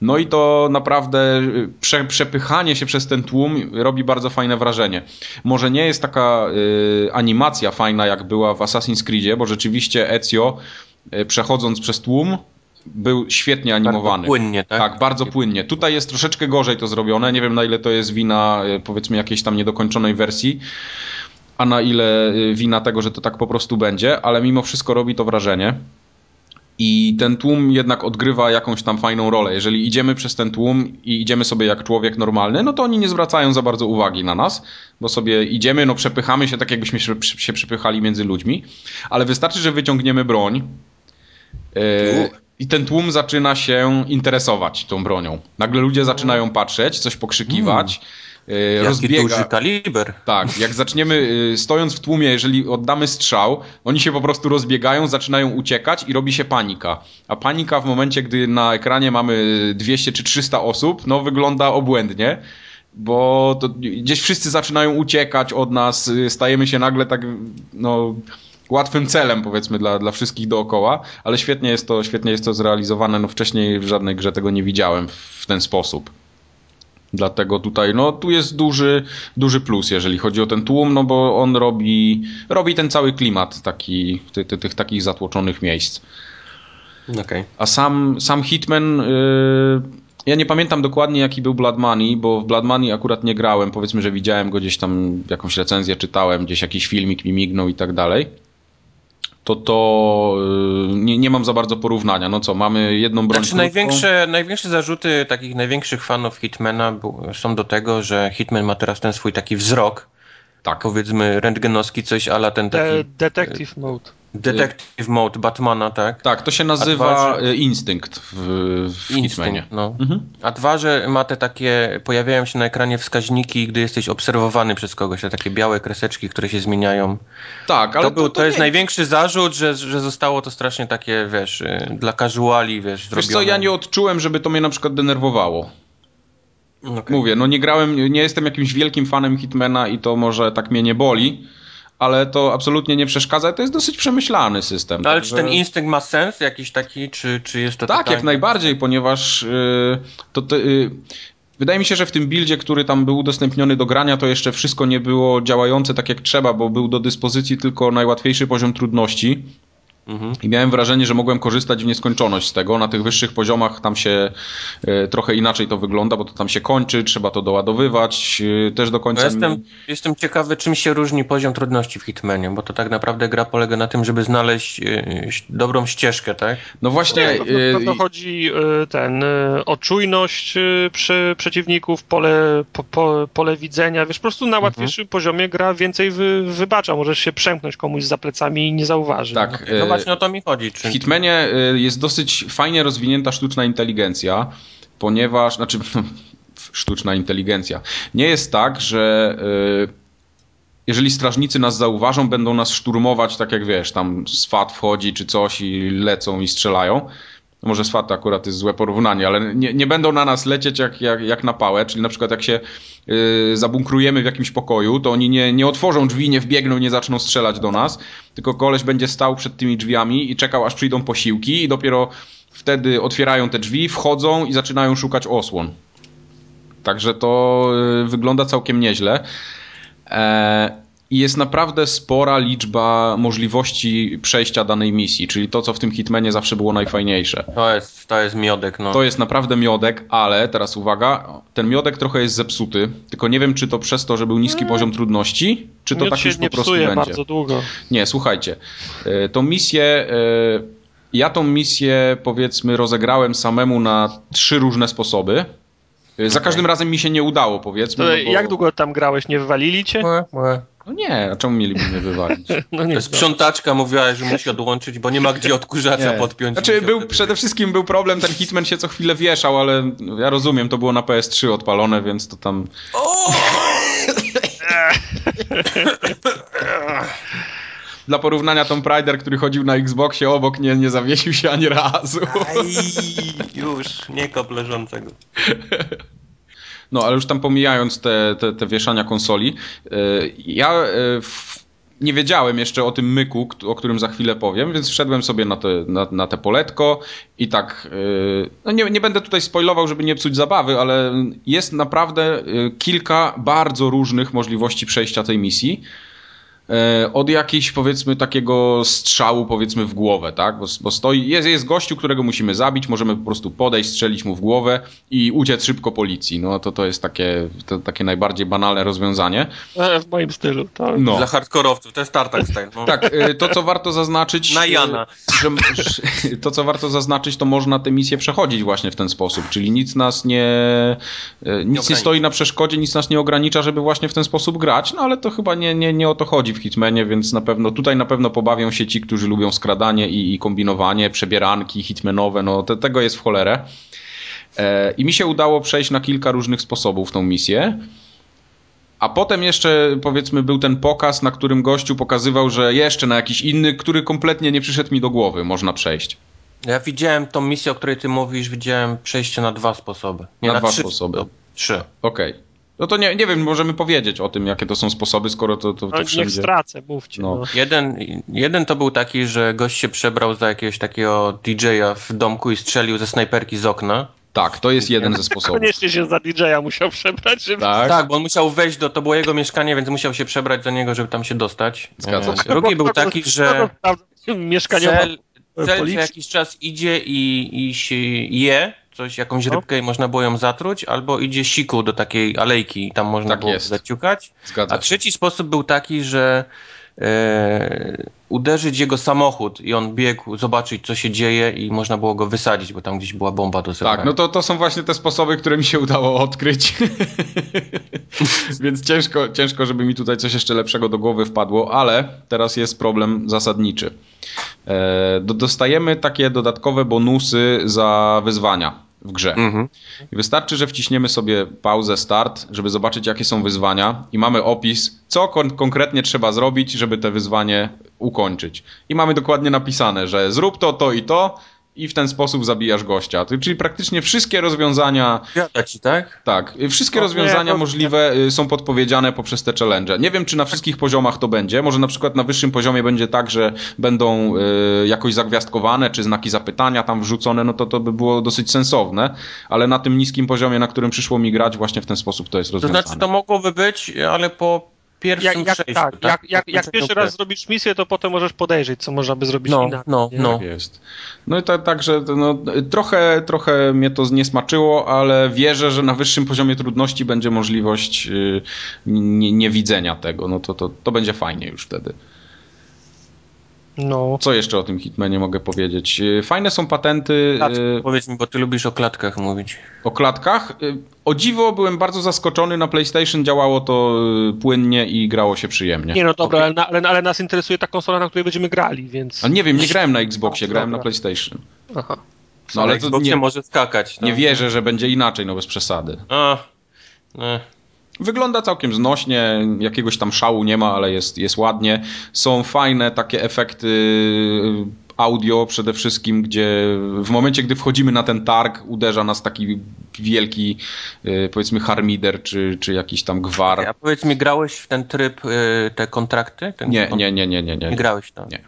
No i to naprawdę y, prze, przepychanie się przez ten tłum robi bardzo fajne wrażenie. Może nie jest taka y, animacja fajna, jak była w Assassin's Creedzie, bo rzeczywiście Ezio, y, przechodząc przez tłum, był świetnie animowany. Bardzo płynnie, tak? Tak, bardzo płynnie. Tutaj jest troszeczkę gorzej to zrobione. Nie wiem na ile to jest wina y, powiedzmy jakiejś tam niedokończonej wersji, a na ile y, wina tego, że to tak po prostu będzie, ale mimo wszystko robi to wrażenie. I ten tłum jednak odgrywa jakąś tam fajną rolę. Jeżeli idziemy przez ten tłum i idziemy sobie jak człowiek normalny, no to oni nie zwracają za bardzo uwagi na nas, bo sobie idziemy, no przepychamy się tak, jakbyśmy się, się przepychali między ludźmi, ale wystarczy, że wyciągniemy broń yy, i ten tłum zaczyna się interesować tą bronią. Nagle ludzie zaczynają patrzeć, coś pokrzykiwać, yy, Jaki rozbiega... duży kaliber. Tak, jak zaczniemy, y, stojąc w tłumie, jeżeli oddamy strzał, oni się po prostu rozbiegają, zaczynają uciekać i robi się panika. A panika w momencie, gdy na ekranie mamy 200 czy 300 osób, no wygląda obłędnie, bo to gdzieś wszyscy zaczynają uciekać od nas, y, stajemy się nagle tak, no łatwym celem powiedzmy dla, dla wszystkich dookoła, ale świetnie jest to, świetnie jest to zrealizowane, no wcześniej w żadnej grze tego nie widziałem w ten sposób. Dlatego tutaj, no tu jest duży, duży plus, jeżeli chodzi o ten tłum, no bo on robi, robi ten cały klimat taki, ty, ty, tych takich zatłoczonych miejsc. Okej. A sam, sam Hitman, yy, ja nie pamiętam dokładnie jaki był Blood Money, bo w Blood Money akurat nie grałem, powiedzmy, że widziałem go gdzieś tam, jakąś recenzję czytałem, gdzieś jakiś filmik mi mignął i tak dalej. To to yy, nie, nie mam za bardzo porównania. No co, mamy jedną broń Znaczy krótką. największe, największe zarzuty takich największych fanów Hitmana są do tego, że Hitman ma teraz ten swój taki wzrok, Tak. powiedzmy rentgenowski, coś ala ten taki De detective mode. Detective mode Batmana, tak? Tak, to się nazywa dwa, y, Instynkt w, w Hitmanie. Instynkt, no. Mhm. A dwa, że ma te takie, pojawiają się na ekranie wskaźniki, gdy jesteś obserwowany przez kogoś, te takie białe kreseczki, które się zmieniają. Tak, ale to, był, to, jest nie- największy zarzut, że, że zostało to strasznie takie, wiesz, y, dla casuali, wiesz, Wiesz zrobione. co, ja nie odczułem, żeby to mnie na przykład denerwowało. Okej. Mówię, no nie grałem, nie jestem jakimś wielkim fanem Hitmana i to może tak mnie nie boli, ale to absolutnie nie przeszkadza. To jest dosyć przemyślany system. No, ale także- czy ten instynkt ma sens jakiś taki, czy, czy jest to Tak, totalnie- jak najbardziej, ponieważ yy, to, to yy, wydaje mi się, że w tym buildzie, który tam był udostępniony do grania, to jeszcze wszystko nie było działające tak jak trzeba, bo był do dyspozycji tylko najłatwiejszy poziom trudności. Mhm. I miałem wrażenie, że mogłem korzystać w nieskończoność z tego. Na tych wyższych poziomach tam się e, trochę inaczej to wygląda, bo to tam się kończy, trzeba to doładowywać e, też do końca. Ja jestem, jestem ciekawy, czym się różni poziom trudności w Hitmanie, bo to tak naprawdę gra polega na tym, żeby znaleźć e, dobrą ścieżkę, tak? No właśnie. To, to, to chodzi ten, o czujność przy przeciwników, pole, po, po, pole widzenia. Wiesz, po prostu na łatwiejszym poziomie gra więcej wy, wybacza. Możesz się przemknąć komuś za plecami i nie zauważy. Tak. No e, właśnie o to mi chodzi. W Czy... Hitmanie y, jest dosyć fajnie rozwinięta sztuczna inteligencja, ponieważ, znaczy [laughs] sztuczna inteligencja. Nie jest tak, że y, jeżeli strażnicy nas zauważą, będą nas szturmować, tak jak wiesz, tam SWAT wchodzi czy coś i lecą i strzelają. No może SWAT to akurat jest złe porównanie, ale nie, nie będą na nas lecieć jak, jak, jak na pałę, czyli na przykład jak się y, zabunkrujemy w jakimś pokoju, to oni nie, nie otworzą drzwi, nie wbiegną, nie zaczną strzelać do nas, tylko koleś będzie stał przed tymi drzwiami i czekał aż przyjdą posiłki i dopiero wtedy otwierają te drzwi, wchodzą i zaczynają szukać osłon. Także to y, wygląda całkiem nieźle. E, I jest naprawdę spora liczba możliwości przejścia danej misji, czyli to, co w tym Hitmanie zawsze było najfajniejsze. To jest, to jest miodek, no. To jest naprawdę miodek, ale teraz uwaga, ten miodek trochę jest zepsuty, tylko nie wiem, czy to przez to, że był niski poziom trudności, czy to Miód tak się już po nie prostu będzie. bardzo długo. Nie, słuchajcie, e, tą misję, e, ja tą misję powiedzmy rozegrałem samemu na trzy różne sposoby. E, Za każdym razem mi się nie udało, powiedzmy. To no bo- Jak długo tam grałeś? Nie wywalili cię? No nie, a czemu mieliby mnie wywalić? [laughs] No nie sprzątaczka mówiła, że musi odłączyć, bo nie ma gdzie odkurzacza Nie. podpiąć. Znaczy, był, wtedy- przede wszystkim był problem, ten Hitman się co chwilę wieszał, ale ja rozumiem, to było na PS3 odpalone, więc to tam... [laughs] Dla porównania Tom Raider, który chodził na Xboxie obok, nie, nie zawiesił się ani razu. Aj, już, nie kop leżącego. [laughs] No, ale już tam pomijając te, te, te wieszania konsoli, yy, ja w, nie wiedziałem jeszcze o tym myku, o którym za chwilę powiem, więc wszedłem sobie na te, na, na te poletko i tak, yy, no nie, nie będę tutaj spoilował, żeby nie psuć zabawy, ale jest naprawdę kilka bardzo różnych możliwości przejścia tej misji. E, od jakiejś powiedzmy takiego strzału powiedzmy w głowę, tak? Bo, bo stoi, jest, jest gościu, którego musimy zabić, możemy po prostu podejść, strzelić mu w głowę i uciec szybko policji. No to to jest takie, to, takie najbardziej banalne rozwiązanie. E, W moim stylu, tak. No. Dla hardkorowców, to jest tartak style. No. [laughs] Tak, e, to co warto zaznaczyć. Na Jana. Że, to co warto zaznaczyć, to można tę misję przechodzić właśnie w ten sposób, czyli nic nas nie. Nic nie, ogranicza. stoi na przeszkodzie, nic nas nie ogranicza, żeby właśnie w ten sposób grać, no ale to chyba nie, nie, nie o to chodzi w Hitmanie, więc na pewno tutaj na pewno pobawią się ci, którzy lubią skradanie i, i kombinowanie, przebieranki hitmanowe, no te, tego jest w cholerę. E, I mi się udało przejść na kilka różnych sposobów tą misję. A potem jeszcze, powiedzmy, był ten pokaz, na którym gościu pokazywał, że jeszcze na jakiś inny, który kompletnie nie przyszedł mi do głowy, można przejść. Ja widziałem tą misję, o której ty mówisz, widziałem przejście na dwa sposoby. Nie, Na na, dwa trzy sposoby. Trzy. Okej. No to nie, nie wiem, możemy powiedzieć o tym, jakie to są sposoby, skoro to, to, No, to niech wszędzie... stracę, mówcie. No. No. Jeden, jeden to był taki, że gość się przebrał za jakiegoś takiego DJ-a w domku i strzelił ze snajperki z okna. Tak, to jest jeden ze [laughs] sposobów. Koniecznie się za DJ-a musiał przebrać, żeby... Tak? Tak, bo on musiał wejść do, to było jego mieszkanie, więc musiał się przebrać do niego, żeby tam się dostać. Zgadza E, się. Drugi był taki, że Mieszkaniowa cel, cel co jakiś czas idzie i, i się je, coś, jakąś No. rybkę i można było ją zatruć, albo idzie siku do takiej alejki i tam można Tak było jest. zaciukać. Zgadza A trzeci sposób był taki, że e, uderzyć jego samochód i on biegł zobaczyć, co się dzieje i można było go wysadzić, bo tam gdzieś była bomba do zebrania. Tak, no to, to są właśnie te sposoby, które mi się udało odkryć. [laughs] Więc ciężko, ciężko, żeby mi tutaj coś jeszcze lepszego do głowy wpadło, ale teraz jest problem zasadniczy. E, do, dostajemy takie dodatkowe bonusy za wyzwania w grze. Mhm. I wystarczy, że wciśniemy sobie pauzę, start, żeby zobaczyć, jakie są wyzwania, i mamy opis, co kon- konkretnie trzeba zrobić, żeby te wyzwanie ukończyć. I mamy dokładnie napisane, że zrób to, to i to, i w ten sposób zabijasz gościa. Czyli praktycznie wszystkie rozwiązania, Wiada ci, tak? tak, wszystkie O, nie, rozwiązania to- możliwe y, są podpowiedziane poprzez te challenge. Nie wiem, czy na wszystkich poziomach to będzie. Może na przykład na wyższym poziomie będzie tak, że będą y, jakoś zagwiazdkowane, czy znaki zapytania tam wrzucone, no to to by było dosyć sensowne, ale na tym niskim poziomie, na którym przyszło mi grać, właśnie w ten sposób to jest To rozwiązane. znaczy, to mogłoby być, ale po pierwszym jak, jak, przejściu, tak, tak? jak, jak, jak pierwszy raz zrobisz misję, to potem możesz podejrzeć, co można by zrobić No, inaczej. no, nie? no. Tak jest. No i tak, także no, trochę, trochę mnie to nie smaczyło, ale wierzę, że na wyższym poziomie trudności będzie możliwość y, nie, niewidzenia tego. No to, to, to będzie fajnie już wtedy. No. Co jeszcze o tym Hitmanie mogę powiedzieć? Y, Fajne są patenty Klatki, y, Powiedz mi, bo ty lubisz o klatkach mówić. o klatkach. Y, O dziwo byłem bardzo zaskoczony. Na PlayStation działało to płynnie i grało się przyjemnie. Nie no dobra, Okej. ale, na, ale, ale nas interesuje ta konsola, na której będziemy grali, więc... Ale nie wiem, nie grałem na Xboxie, grałem na. PlayStation. Aha. No ale Na to Xboxie nie, może skakać. No. nie wierzę, że będzie inaczej, no bez przesady. A, nie. Wygląda całkiem znośnie, jakiegoś tam szału nie ma, ale jest, jest ładnie. Są fajne takie efekty audio przede wszystkim, gdzie w momencie, gdy wchodzimy na ten targ, uderza nas taki wielki, y, powiedzmy, harmider, czy, czy jakiś tam gwar. A powiedz mi, grałeś w ten tryb, y, te kontrakty? Ten Nie, nie, nie, nie, nie. Nie nie. grałeś tam. Nie.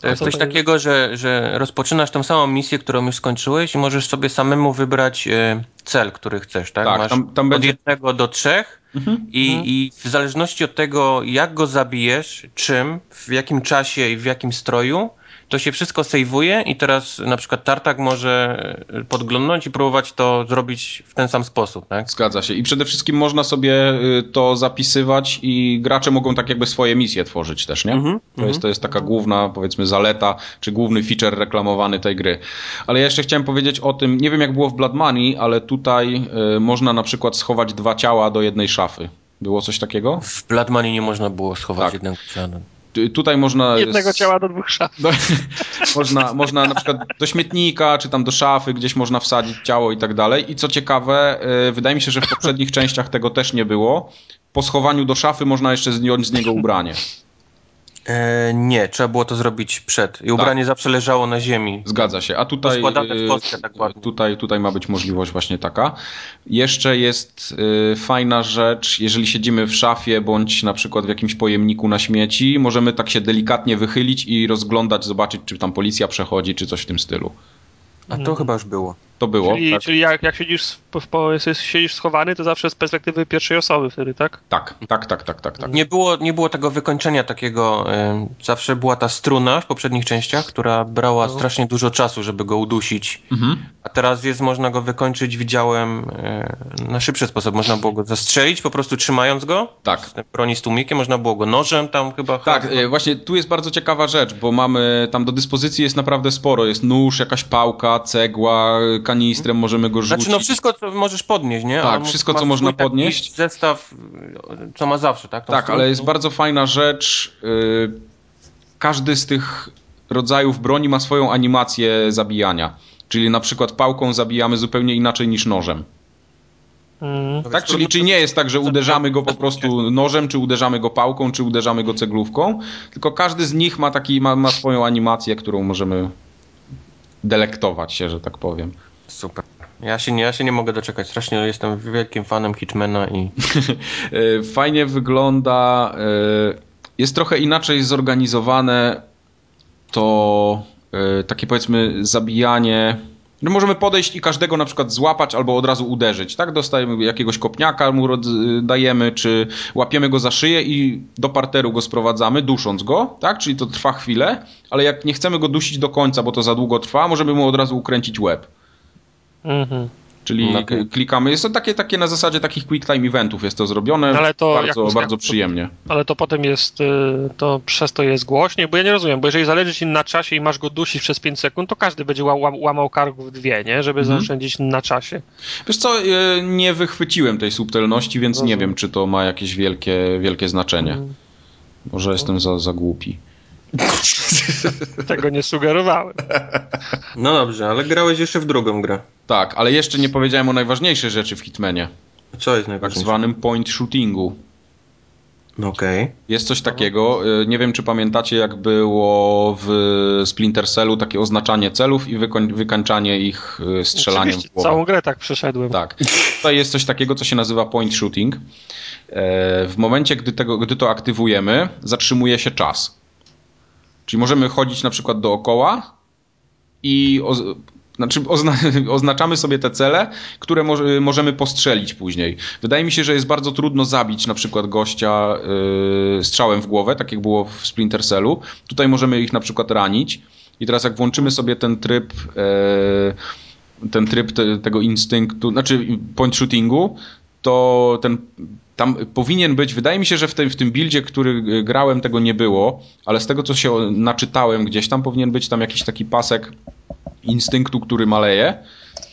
To jest co coś to jest? takiego, że, że rozpoczynasz tą samą misję, którą już skończyłeś i możesz sobie samemu wybrać y, cel, który chcesz, tak? Tak, Masz tam- tam od będzie- jednego do trzech Mhm. i, i w zależności od tego, jak go zabijesz, czym, w jakim czasie i w jakim stroju, to się wszystko sejwuje i teraz na przykład Tartak może y, podglądnąć i próbować to zrobić w ten sam sposób, tak? Zgadza się. I przede wszystkim można sobie y, to zapisywać i gracze mogą tak jakby swoje misje tworzyć też, nie? Mhm, To, jest, to jest taka główna, powiedzmy, zaleta, czy główny feature reklamowany tej gry. Ale ja jeszcze chciałem powiedzieć o tym, nie wiem jak było w Blood Money, ale tutaj y, można na przykład schować dwa ciała do jednej szafy. Było coś takiego? W Bloodmoney nie można było schować Tak. jednego ciała. Tu- Tutaj można... Jednego ciała do dwóch szaf. do, [laughs] można, można na przykład do śmietnika, czy tam do szafy, gdzieś można wsadzić ciało i tak dalej. I co ciekawe, y, wydaje mi się, że w poprzednich częściach tego też nie było. Po schowaniu do szafy można jeszcze zdjąć z niego ubranie. E, nie, trzeba było to zrobić przed. I ubranie zawsze leżało na ziemi. Zgadza się. A tutaj, kostkę tak ładnie. tutaj, tutaj ma być możliwość właśnie taka. Jeszcze jest y, fajna rzecz, jeżeli siedzimy w szafie bądź na przykład w jakimś pojemniku na śmieci, możemy tak się delikatnie wychylić i rozglądać, zobaczyć, czy tam policja przechodzi, czy coś w tym stylu. A to chyba już było. To było. Czyli, tak? czyli jak, jak siedzisz, siedzisz schowany, to zawsze z perspektywy pierwszej osoby wtedy, tak? Tak, tak, tak, tak, tak, tak. Nie było, nie było tego wykończenia takiego. em, zawsze była ta struna w poprzednich częściach, która brała No. strasznie dużo czasu, żeby go udusić. Mhm. A teraz jest, można go wykończyć, widziałem, e, na szybszy sposób. Można było go zastrzelić, po prostu trzymając go. Tak. Z broni z tłumikiem, można było go nożem tam chyba. Tak, chyba- e, właśnie tu jest bardzo ciekawa rzecz, bo mamy tam do dyspozycji jest naprawdę sporo. Jest nóż, jakaś pałka, cegła, kanistrem możemy go rzucić. Znaczy, no wszystko, co możesz podnieść, nie? Tak, A wszystko, co można swój podnieść. Zestaw, co ma zawsze, tak? Tą Tak, ale jest bardzo fajna rzecz. y, Każdy z tych rodzajów broni ma swoją animację zabijania. Czyli na przykład pałką zabijamy zupełnie inaczej niż nożem. Mm. Tak? Czyli, czyli nie jest tak, że uderzamy go po prostu nożem, czy uderzamy go pałką, czy uderzamy go ceglówką, tylko każdy z nich ma, taki, ma, ma swoją animację, którą możemy delektować się, że tak powiem. Super. Ja się, nie, ja się nie mogę doczekać. Strasznie jestem wielkim fanem Hitmana i [laughs] E, Fajnie wygląda. e, Jest trochę inaczej zorganizowane to e, takie powiedzmy zabijanie. No możemy podejść i każdego na przykład złapać albo od razu uderzyć, tak? Dostajemy jakiegoś kopniaka, mu dajemy, czy łapiemy go za szyję i do parteru go sprowadzamy, dusząc go, tak? Czyli to trwa chwilę, ale jak nie chcemy go dusić do końca, bo to za długo trwa, możemy mu od razu ukręcić łeb. Mhm. Czyli No k- klikamy. Jest to takie, takie na zasadzie takich quick time eventów jest to zrobione. Ale to jak bardzo, ustawiam- bardzo przyjemnie. Ale to potem jest, y, to przez to jest głośniej, bo ja nie rozumiem, bo jeżeli zależy ci na czasie i masz go dusić przez 5 sekund, to każdy będzie ła- ła- łamał karków dwie, nie? Żeby Mhm. zaoszczędzić na czasie. Wiesz co, e, nie wychwyciłem tej subtelności, więc nie Rozumiem. wiem, czy to ma jakieś wielkie, wielkie znaczenie. Mm. Może jestem za, za głupi. [laughs] Tego nie sugerowałem. No dobrze, ale grałeś jeszcze w drugą grę. Tak, ale jeszcze nie powiedziałem o najważniejszej rzeczy w Hitmanie. Co jest Tak najważniejsze? zwanym point shootingu. Okej. Jest coś takiego, e, nie wiem czy pamiętacie jak było w Splinter Cellu takie oznaczanie celów i wykoń, wykańczanie ich e, strzelaniem Oczywiście, w głowę. całą grę tak przeszedłem. Tak. Tutaj jest coś takiego, co się nazywa point shooting. E, W momencie, gdy, tego, gdy to aktywujemy, zatrzymuje się czas. Czyli możemy chodzić na przykład dookoła i znaczy ozna [laughs] oznaczamy sobie te cele, które mo możemy postrzelić później. Wydaje mi się, że jest bardzo trudno zabić na przykład gościa yy, strzałem w głowę, tak jak było w Splinter Cellu. Tutaj możemy ich na przykład ranić i teraz jak włączymy sobie ten tryb yy, ten tryb te, tego instynktu, znaczy point shootingu, to ten tam powinien być, wydaje mi się, że w tym, w tym buildzie, który grałem, tego nie było, ale z tego, co się naczytałem gdzieś tam, powinien być tam jakiś taki pasek instynktu, który maleje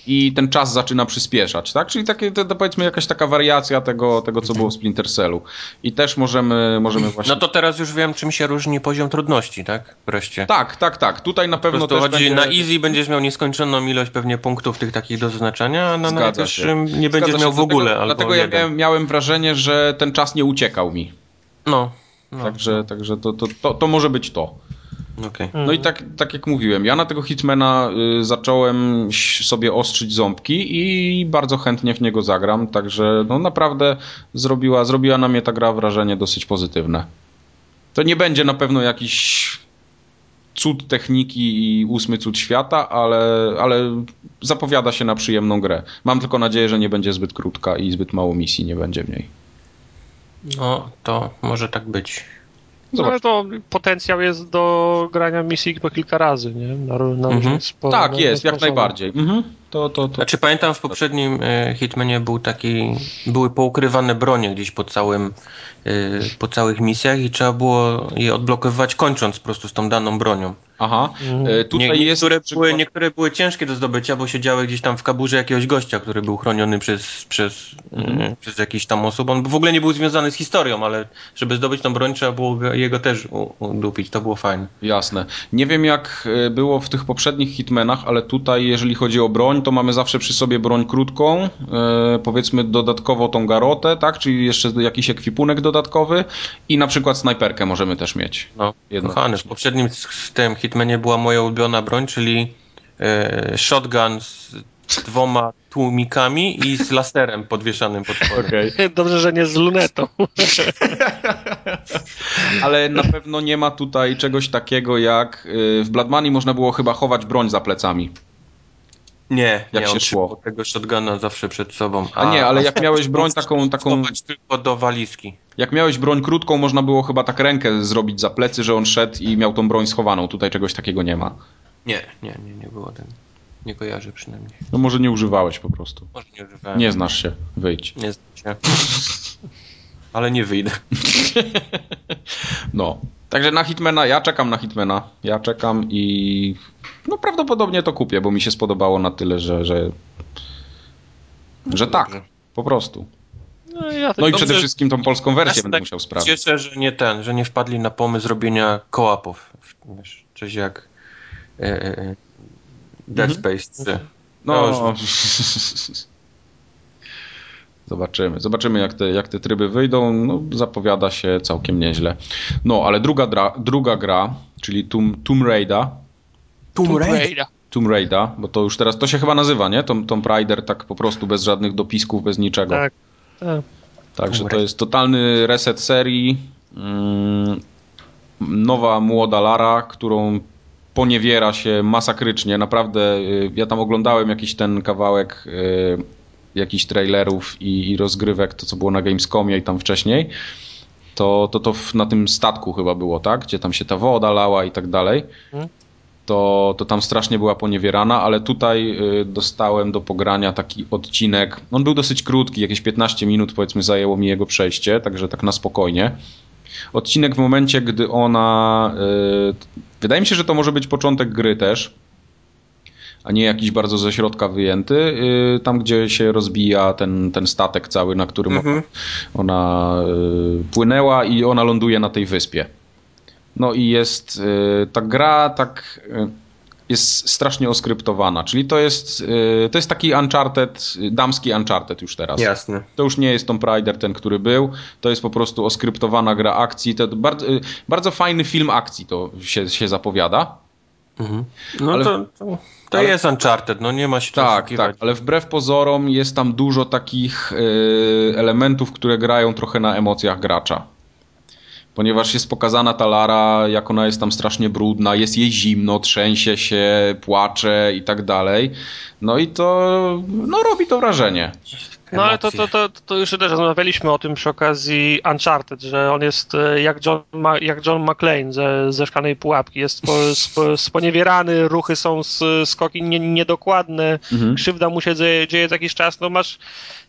i ten czas zaczyna przyspieszać, tak? Czyli takie, to, to powiedzmy jakaś taka wariacja tego, tego co było w Splinter Cellu. I też możemy, możemy właśnie... No to teraz już wiem, czym się różni poziom trudności, tak? Wreszcie. Tak, tak, tak. Tutaj na pewno to też chodzi, będzie... na easy będziesz miał nieskończoną ilość pewnie punktów tych takich do zaznaczania, a na najwyższym nie będziesz Zgadza miał się. w ogóle Dlatego, albo dlatego ja jeden. miałem wrażenie, że ten czas nie uciekał mi. No. no. Także, także to, to, to, to może być to. Okej. No i tak, tak jak mówiłem, ja na tego Hitmana y, zacząłem sobie ostrzyć ząbki i bardzo chętnie w niego zagram, także no naprawdę zrobiła, zrobiła na mnie ta gra wrażenie dosyć pozytywne. To nie będzie na pewno jakiś cud techniki i ósmy cud świata, ale, ale zapowiada się na przyjemną grę. Mam tylko nadzieję, że nie będzie zbyt krótka i zbyt mało misji nie będzie w niej. No, to może tak być. Zobacz. Ale to potencjał jest do grania misji po kilka razy, nie? Na, na Mhm. różnych spo- Tak, na- jest, na jak najbardziej. Mhm. To, to, to. Znaczy pamiętam w poprzednim e, Hitmanie był taki, były poukrywane bronie gdzieś po całym, po całych misjach i trzeba było je odblokowywać kończąc po prostu z tą daną bronią. Aha. Mhm. E, Tutaj Nie, jest niektóre, przykład- były, niektóre były ciężkie do zdobycia, bo siedziały gdzieś tam w kaburze jakiegoś gościa, który był chroniony przez, przez, Mhm. e, przez jakiś tam osób. On w ogóle nie był związany z historią, ale żeby zdobyć tą broń trzeba było go- jego też udupić. To było fajne. Jasne. Nie wiem jak było w tych poprzednich Hitmenach, ale tutaj jeżeli chodzi o broń, to mamy zawsze przy sobie broń krótką, e, powiedzmy dodatkowo tą garotę, tak, czyli jeszcze jakiś ekwipunek dodatkowy i na przykład snajperkę możemy też mieć. No, Jedno. kochany, w poprzednim tym Hitmanie była moja ulubiona broń, czyli e, shotgun z dwoma tłumikami i z laserem podwieszanym pod spodem. Okej. Dobrze, że nie z lunetą. [laughs] Ale na pewno nie ma tutaj czegoś takiego jak e, w Blood Money można było chyba chować broń za plecami. Nie, Jak nie, się szło. tego shotguna zawsze przed sobą. A nie, ale jak [laughs] miałeś broń taką, taką tylko do walizki. jak miałeś broń krótką, można było chyba tak rękę zrobić za plecy, że on szedł i miał tą broń schowaną. Tutaj czegoś takiego nie ma. Nie, nie, nie, nie było ten. Nie kojarzę przynajmniej. No może nie używałeś po prostu. Może nie używałem. Nie znasz się. Wyjdź. Nie znam się. [laughs] Ale nie wyjdę. [laughs] No. Także na Hitmana, ja czekam na Hitmana. Ja czekam i no prawdopodobnie to kupię, bo mi się spodobało na tyle, że że, że tak, po prostu. No, ja No i przede wszystkim tą polską wersję Ja będę tak musiał sprawdzić. Cieszę, że nie ten, że nie wpadli na pomysł zrobienia kołapów. Coś jak e, e, Dead Mhm. Space 3. No. [laughs] Zobaczymy. Zobaczymy, jak te, jak te tryby wyjdą. No, zapowiada się całkiem nieźle. No, ale druga, dra, druga gra, czyli Tomb, Tomb Raider, Tomb Raider. Tomb Raider, bo to już teraz, to się chyba nazywa, nie? Tom, Tomb Raider tak po prostu bez żadnych dopisków, bez niczego. Tak, tak. Także Tomb to jest totalny reset serii. Mm, Nowa młoda Lara, którą poniewiera się masakrycznie. Naprawdę, y, ja tam oglądałem jakiś ten kawałek y, jakichś trailerów i, i rozgrywek, to co było na Gamescomie i tam wcześniej. To to, to na tym statku chyba było, tak? Gdzie tam się ta woda lała i tak dalej. Mhm. To, to tam strasznie była poniewierana, ale tutaj y, dostałem do pogrania taki odcinek. On był dosyć krótki, jakieś 15 minut powiedzmy zajęło mi jego przejście, także tak na spokojnie. Odcinek w momencie, gdy ona. y, wydaje mi się, że to może być początek gry też, a nie jakiś bardzo ze środka wyjęty. y, tam, gdzie się rozbija ten, ten statek cały, na którym Mhm. ona y, płynęła i ona ląduje na tej wyspie. No i jest y, ta gra tak jest strasznie oskryptowana, czyli to jest to jest taki Uncharted, damski Uncharted już teraz. Jasne. To już nie jest Tomb Raider ten, który był, to jest po prostu oskryptowana gra akcji, to bardzo, bardzo fajny film akcji to się, się zapowiada. Mhm. No Ale- to, to, to ale- jest Uncharted, no nie ma się Tak, tak, ale wbrew pozorom jest tam dużo takich y, elementów, które grają trochę na emocjach gracza. ponieważ jest pokazana ta Lara, jak ona jest tam strasznie brudna, jest jej zimno, trzęsie się, płacze i tak dalej. No i to no, robi to wrażenie. No ale to, to, to, to już też rozmawialiśmy o tym przy okazji Uncharted, że on jest e, jak John, Ma, jak John McClane ze, ze Szklanej Pułapki. Jest spo, spo, sponiewierany, ruchy są z, skoki nie, niedokładne, Mhm. krzywda mu się dzieje, dzieje co jakiś czas. No masz,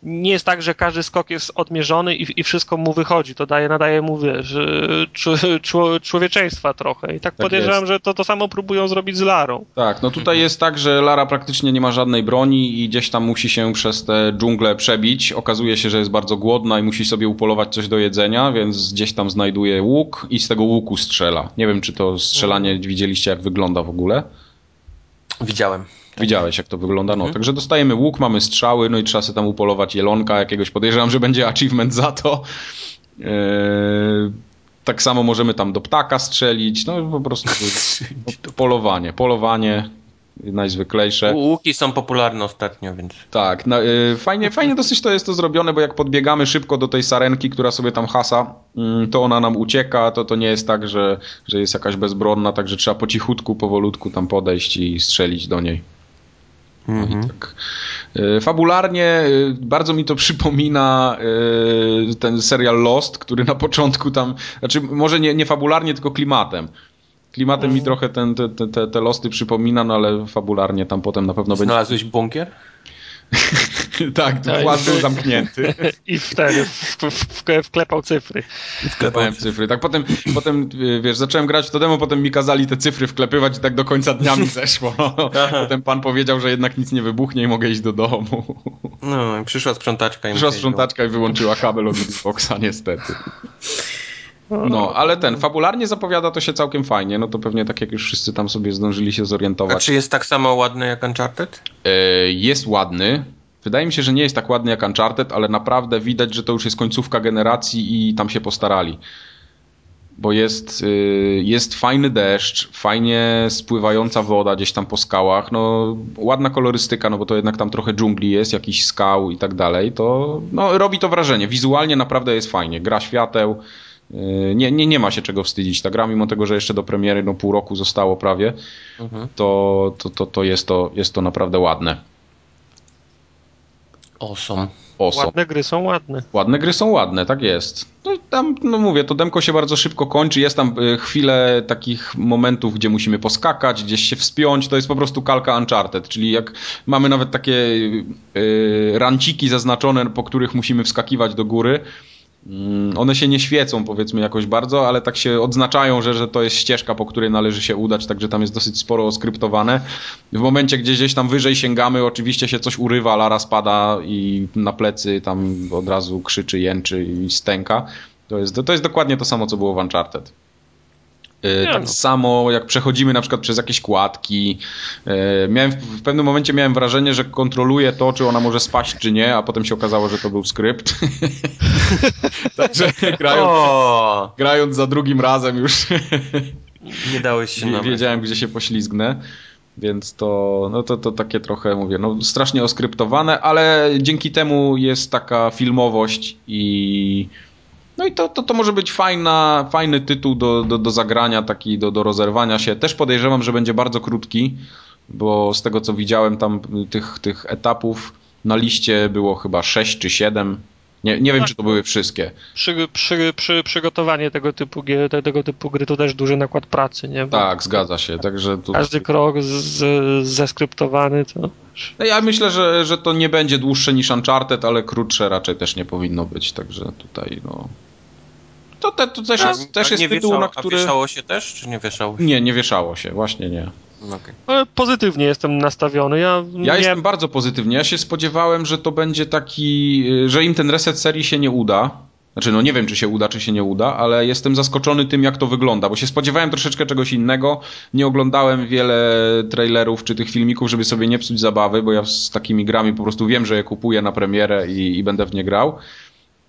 nie jest tak, że każdy skok jest odmierzony i, i wszystko mu wychodzi. To daje, nadaje mu, wiesz, e, czu, czu, człowieczeństwa trochę. I tak, Tak podejrzewam, jest. że to, to samo próbują zrobić z Larą. Tak, no tutaj jest tak, że Lara praktycznie nie ma żadnej broni i gdzieś tam musi się przez te dżungle przebić. Okazuje się, że jest bardzo głodna i musi sobie upolować coś do jedzenia, więc gdzieś tam znajduje łuk i z tego łuku strzela. Nie wiem, czy to strzelanie widzieliście, jak wygląda w ogóle. Widziałem. Widziałeś, jak to wygląda. No, także dostajemy łuk, mamy strzały, no i trzeba sobie tam upolować jelonka jakiegoś. Podejrzewam, że będzie achievement za to. Eee, tak samo możemy tam do ptaka strzelić. No po prostu [laughs] polowanie. Polowanie najzwyklejsze. Łuki są popularne ostatnio, więc... Tak, no, y, fajnie, fajnie dosyć to jest to zrobione, bo jak podbiegamy szybko do tej sarenki, która sobie tam hasa, mm, to ona nam ucieka, to to nie jest tak, że, że jest jakaś bezbronna, także trzeba po cichutku, powolutku tam podejść i strzelić do niej. No i tak. Y, Fabularnie y, bardzo mi to przypomina y, ten serial Lost, który na początku tam, znaczy może nie, nie fabularnie, tylko klimatem. Klimatem mi trochę ten, te, te, te, Losty przypomina, no ale fabularnie tam potem na pewno będzie Znalazłeś bunkier? [laughs] tak, Tak. właz był zamknięty. [laughs] I wtedy w, w, w, wklepał cyfry. Wklepałem cyfry. Tak potem, potem, wiesz, zacząłem grać w to demo, potem mi kazali te cyfry wklepywać i tak do końca dnia mi [laughs] zeszło. potem pan powiedział, że jednak nic nie wybuchnie i mogę iść do domu. No, i przyszła sprzątaczka i Przyszła sprzątaczka i wyłączyła kabel od Xboxa, niestety. No, ale ten, fabularnie zapowiada to się całkiem fajnie, no to pewnie tak jak już wszyscy tam sobie zdążyli się A zorientować. czy jest tak samo ładny jak Uncharted? E, jest ładny. Wydaje mi się, że nie jest tak ładny jak Uncharted, ale naprawdę widać, że to już jest końcówka generacji i tam się postarali. Bo jest, y, jest fajny deszcz, fajnie spływająca woda gdzieś tam po skałach, no ładna kolorystyka, no bo to jednak tam trochę dżungli jest, jakiś skał i tak dalej, to no, robi to wrażenie. Wizualnie naprawdę jest fajnie, gra świateł, nie, nie, nie ma się czego wstydzić. Ta gra, mimo tego, że jeszcze do premiery no, pół roku zostało prawie, to, to, to, to, jest, to jest to naprawdę ładne. Awesome. Awesome. Ładne gry są ładne. Ładne gry są ładne, tak jest. No i tam, no mówię, to demko się bardzo szybko kończy. Jest tam y, chwilę takich momentów, gdzie musimy poskakać, gdzieś się wspiąć. To jest po prostu kalka Uncharted, czyli jak mamy nawet takie y, ranciki zaznaczone, po których musimy wskakiwać do góry. Mm, One się nie świecą, powiedzmy, jakoś bardzo, ale tak się odznaczają, że, że to jest ścieżka, po której należy się udać, także tam jest dosyć sporo oskryptowane. W momencie, gdzie gdzieś tam wyżej sięgamy, oczywiście się coś urywa, Lara spada i na plecy tam od razu krzyczy, jęczy i stęka. To jest, to jest dokładnie to samo, co było w Uncharted. Nie tak no. samo jak przechodzimy na przykład przez jakieś kładki. Yy, miałem, w pewnym momencie miałem wrażenie, że kontroluję to, czy ona może spaść, czy nie, a potem się okazało, że to był skrypt. [laughs] Także grając, O, grając za drugim razem już [laughs] nie dałeś się nabrać. wiedziałem, gdzie się poślizgnę. Więc to, no to, to takie trochę, mówię, no strasznie oskryptowane, ale dzięki temu jest taka filmowość i no i to, to, to może być fajna, fajny tytuł do, do, do zagrania, taki do, do rozerwania się. Też podejrzewam, że będzie bardzo krótki, bo z tego co widziałem tam tych, tych etapów na liście było chyba 6 czy 7. Nie, nie wiem, Tak. czy to były wszystkie. Przy, przy, przy, przygotowanie tego typu, gier, te- tego typu gry to też duży nakład pracy, nie? Bo Tak, zgadza się. Także tu... Każdy krok z, z, zeskryptowany to... No Ja myślę, że, że to nie będzie dłuższe niż Uncharted, ale krótsze raczej też nie powinno być, także tutaj no... To, te, to też A- jest, też a jest nie tytuł, wieszało, na który... A wieszało się też, czy nie wieszało się? Nie, nie wieszało się, właśnie nie. No, okej. Ale pozytywnie jestem nastawiony. Ja, Ja nie, jestem bardzo pozytywnie. Ja się spodziewałem, że to będzie taki, y, że im ten reset serii się nie uda. Znaczy, no nie wiem, czy się uda, czy się nie uda, ale jestem zaskoczony tym, jak to wygląda, bo się spodziewałem troszeczkę czegoś innego. Nie oglądałem wiele trailerów czy tych filmików, żeby sobie nie psuć zabawy, bo ja z takimi grami po prostu wiem, że je kupuję na premierę i, i będę w nie grał.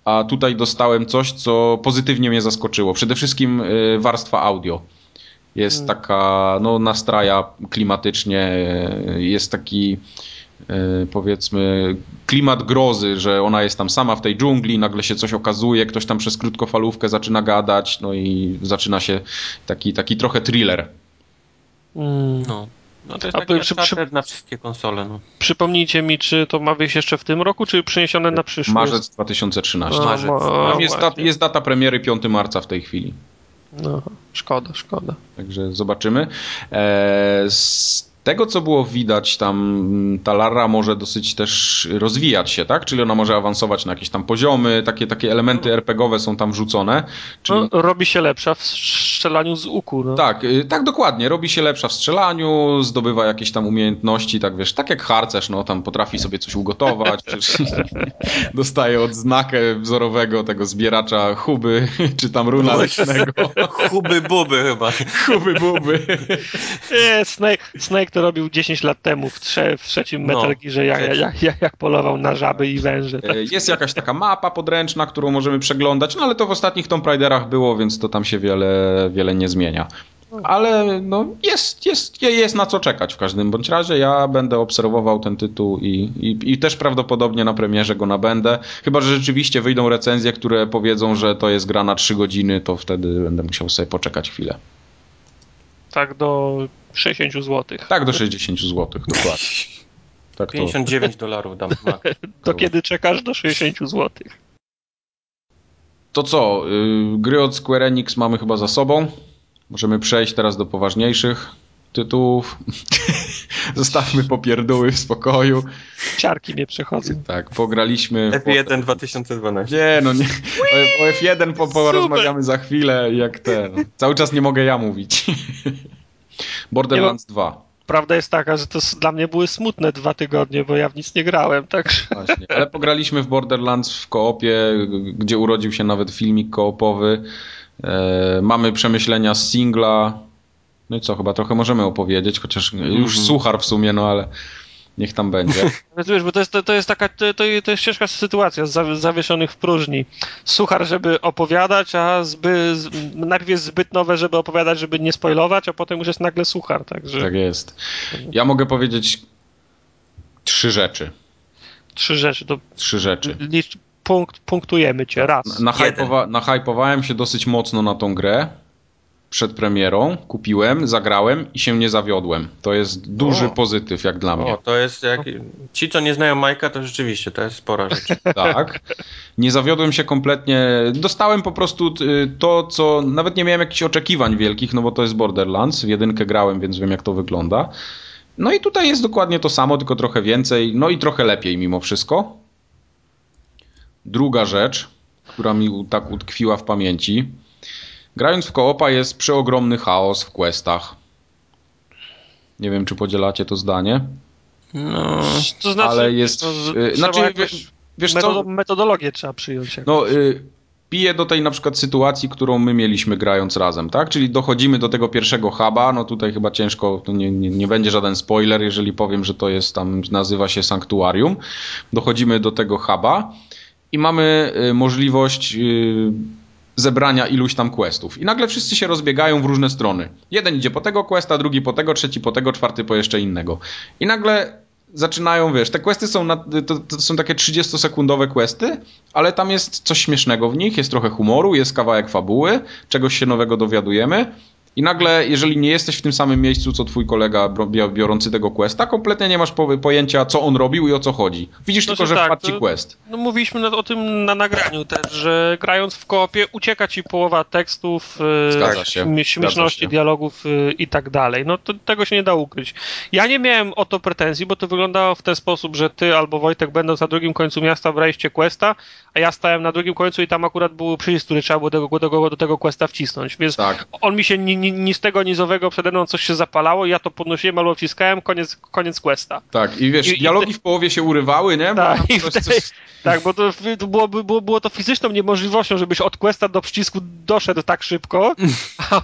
A tutaj dostałem coś, co pozytywnie mnie zaskoczyło. Przede wszystkim y, warstwa audio. Jest taka, no, nastraja klimatycznie, y, jest taki e, powiedzmy klimat grozy, że ona jest tam sama w tej dżungli, nagle się coś okazuje, ktoś tam przez krótkofalówkę zaczyna gadać, no i zaczyna się taki, taki trochę thriller. Mm. No. No to jest A taki przy- Uncharted na wszystkie konsole, no. Przypomnijcie mi, czy to ma wyjść jeszcze w tym roku, czy przeniesione na przyszłość? Marzec 2013. No, Marzec. Tam jest, właśnie. jest data premiery 5 marca w tej chwili. No, szkoda, szkoda. Także zobaczymy. E, z tego, co było widać, tam ta Lara może dosyć też rozwijać się, tak? Czyli ona może awansować na jakieś tam poziomy, takie, takie elementy RPGowe są tam wrzucone. Czyli... No, robi się lepsza w strzelaniu z łuku. No. Tak, y, tak dokładnie. Robi się lepsza w strzelaniu, zdobywa jakieś tam umiejętności, tak wiesz, tak jak harcerz, no tam potrafi sobie coś ugotować, [laughs] przecież dostaje odznakę wzorowego tego zbieracza huby, [laughs] czy tam runa leśnego. [laughs] Huby buby chyba. Huby buby. Nie, Snake, Snake to robił 10 lat temu w, trze, w trzecim No, Metal Gearze, jak, jak, jak, jak polował na żaby i węże. Tak. E, Jest jakaś taka mapa podręczna, którą możemy przeglądać, no ale to w ostatnich Tomb Raiderach było, więc to tam się wiele, wiele nie zmienia. Ale no jest, jest, jest na co czekać w każdym bądź razie. Ja będę obserwował ten tytuł i, i, i też prawdopodobnie na premierze go nabędę. Chyba, że rzeczywiście wyjdą recenzje, które powiedzą, że to jest gra na 3 godziny, to wtedy będę musiał sobie poczekać chwilę. Tak do 60 zł. Tak, do 60 zł, dokładnie. [laughs] Tak to. 59 dolarów dam. [laughs] Max. To kiedy czekasz do 60 zł? To co, y, gry od Square Enix mamy chyba za sobą. Możemy przejść teraz do poważniejszych tytułów. [laughs] Zostawmy popierdóły w spokoju. Ciarki mnie przechodzą. Tak, pograliśmy. w- F1 2012. Nie, no nie. O, o F1 po, porozmawiamy za chwilę, jak ten. Cały czas nie mogę ja mówić. [laughs] Borderlands 2. Prawda jest taka, że to dla mnie były smutne dwa tygodnie, bo ja w nic nie grałem, także Właśnie. Ale pograliśmy w Borderlands w koopie, gdzie urodził się nawet filmik koopowy. E, mamy przemyślenia z singla. No i co, chyba trochę możemy opowiedzieć, chociaż już suchar w sumie, no ale niech tam będzie. [laughs] Więc wiesz, bo to jest, to, to jest taka, to, to, jest ciężka sytuacja zawieszonych w próżni. Suchar, żeby opowiadać, a zby, z, najpierw jest zbyt nowe, żeby opowiadać, żeby nie spoilować, a potem już jest nagle suchar, także Tak jest. Ja mogę powiedzieć trzy rzeczy. trzy rzeczy, to Trzy rzeczy. licz, punkt, punktujemy cię, raz. Nahypowa nahypowałem się dosyć mocno na tą grę przed premierą. Kupiłem, zagrałem i się nie zawiodłem. To jest duży O. pozytyw jak dla mnie. O, to jest jak... Ci, co nie znają Majka, to rzeczywiście to jest spora rzecz. [laughs] Tak. Nie zawiodłem się kompletnie. Dostałem po prostu y, to, co. Nawet nie miałem jakichś oczekiwań wielkich, no bo to jest Borderlands. W jedynkę grałem, więc wiem, jak to wygląda. No i tutaj jest dokładnie to samo, tylko trochę więcej. No i trochę lepiej mimo wszystko. Druga rzecz, która mi tak utkwiła w pamięci. Grając w koopa jest przeogromny chaos w questach. Nie wiem, czy podzielacie to zdanie. No... To znaczy, ale jest, to y, trzeba znaczy, wiesz- co? metodo- metodologię trzeba przyjąć. jakoś. No, y, piję do tej na przykład sytuacji, którą my mieliśmy grając razem, tak? Czyli dochodzimy do tego pierwszego huba, no tutaj chyba ciężko, to nie, nie, nie będzie żaden spoiler, jeżeli powiem, że to jest tam, nazywa się Sanktuarium. Dochodzimy do tego huba i mamy y, możliwość y, zebrania iluś tam questów. I nagle wszyscy się rozbiegają w różne strony. Jeden idzie po tego questa, drugi po tego, trzeci po tego, czwarty po jeszcze innego. I nagle zaczynają, wiesz, te questy są, na, to, to są takie 30-sekundowe questy, ale tam jest coś śmiesznego w nich, jest trochę humoru, jest kawałek fabuły, czegoś się nowego dowiadujemy. I nagle, jeżeli nie jesteś w tym samym miejscu, co twój kolega biorący tego questa, kompletnie nie masz po- pojęcia, co on robił i o co chodzi. Widzisz Znaczy tylko, że tak, wpadł ci quest. No, mówiliśmy o tym na nagraniu też, że grając w koopie ucieka ci połowa tekstów, e, śmie- śmieszności, dialogów e, i tak dalej. No to, tego się nie da ukryć. Ja nie miałem o to pretensji, bo to wyglądało w ten sposób, że ty albo Wojtek będąc na drugim końcu miasta braliście questa, a ja stałem na drugim końcu i tam akurat był przycisk, który trzeba było do, do, do, tego questa wcisnąć, więc Tak. on mi się ni, ni, ni z tego nizowego przede mną coś się zapalało, ja to podnosiłem albo wciskałem, koniec, koniec questa. Tak, i wiesz, I- i dialogi w połowie się urywały, nie? Bo Tak, i coś- coś- Tak, bo to, to byłoby, było, było to fizyczną niemożliwością, żebyś od questa do przycisku doszedł tak szybko,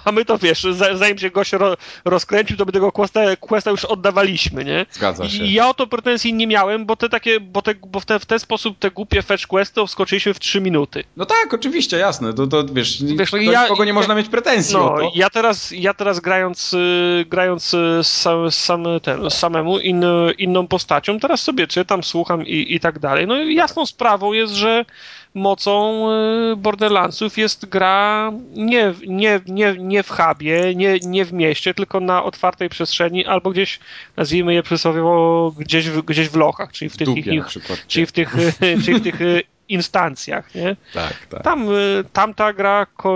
a my to wiesz, za- zanim się gość ro, rozkręcił, to by tego questa, questa już oddawaliśmy, nie? Zgadza się. I ja o to pretensji nie miałem, bo te takie, bo, te, bo w, te, w ten sposób te głupie fetch questy wskoczyliśmy w 3 minuty. No tak, oczywiście, jasne. To, to wiesz, Wiesz, do ja- nikogo nie ja- można mieć pretensji No, ja teraz teraz, ja teraz grając, y, grając y, sam, sam, ten, samemu in, inną postacią, teraz sobie czytam, słucham i, i tak dalej. No i jasną sprawą jest, że mocą y, Borderlandsów jest gra nie, w- nie, nie, nie w hubie, nie, nie w mieście, tylko na otwartej przestrzeni albo gdzieś, nazwijmy je przysłowiowo, gdzieś w, gdzieś w lochach, czyli w W tych dupie ich, [laughs] czyli w tych, czyli w tych instancjach, nie? Tak, tak. Tam, y, tam ta gra ko,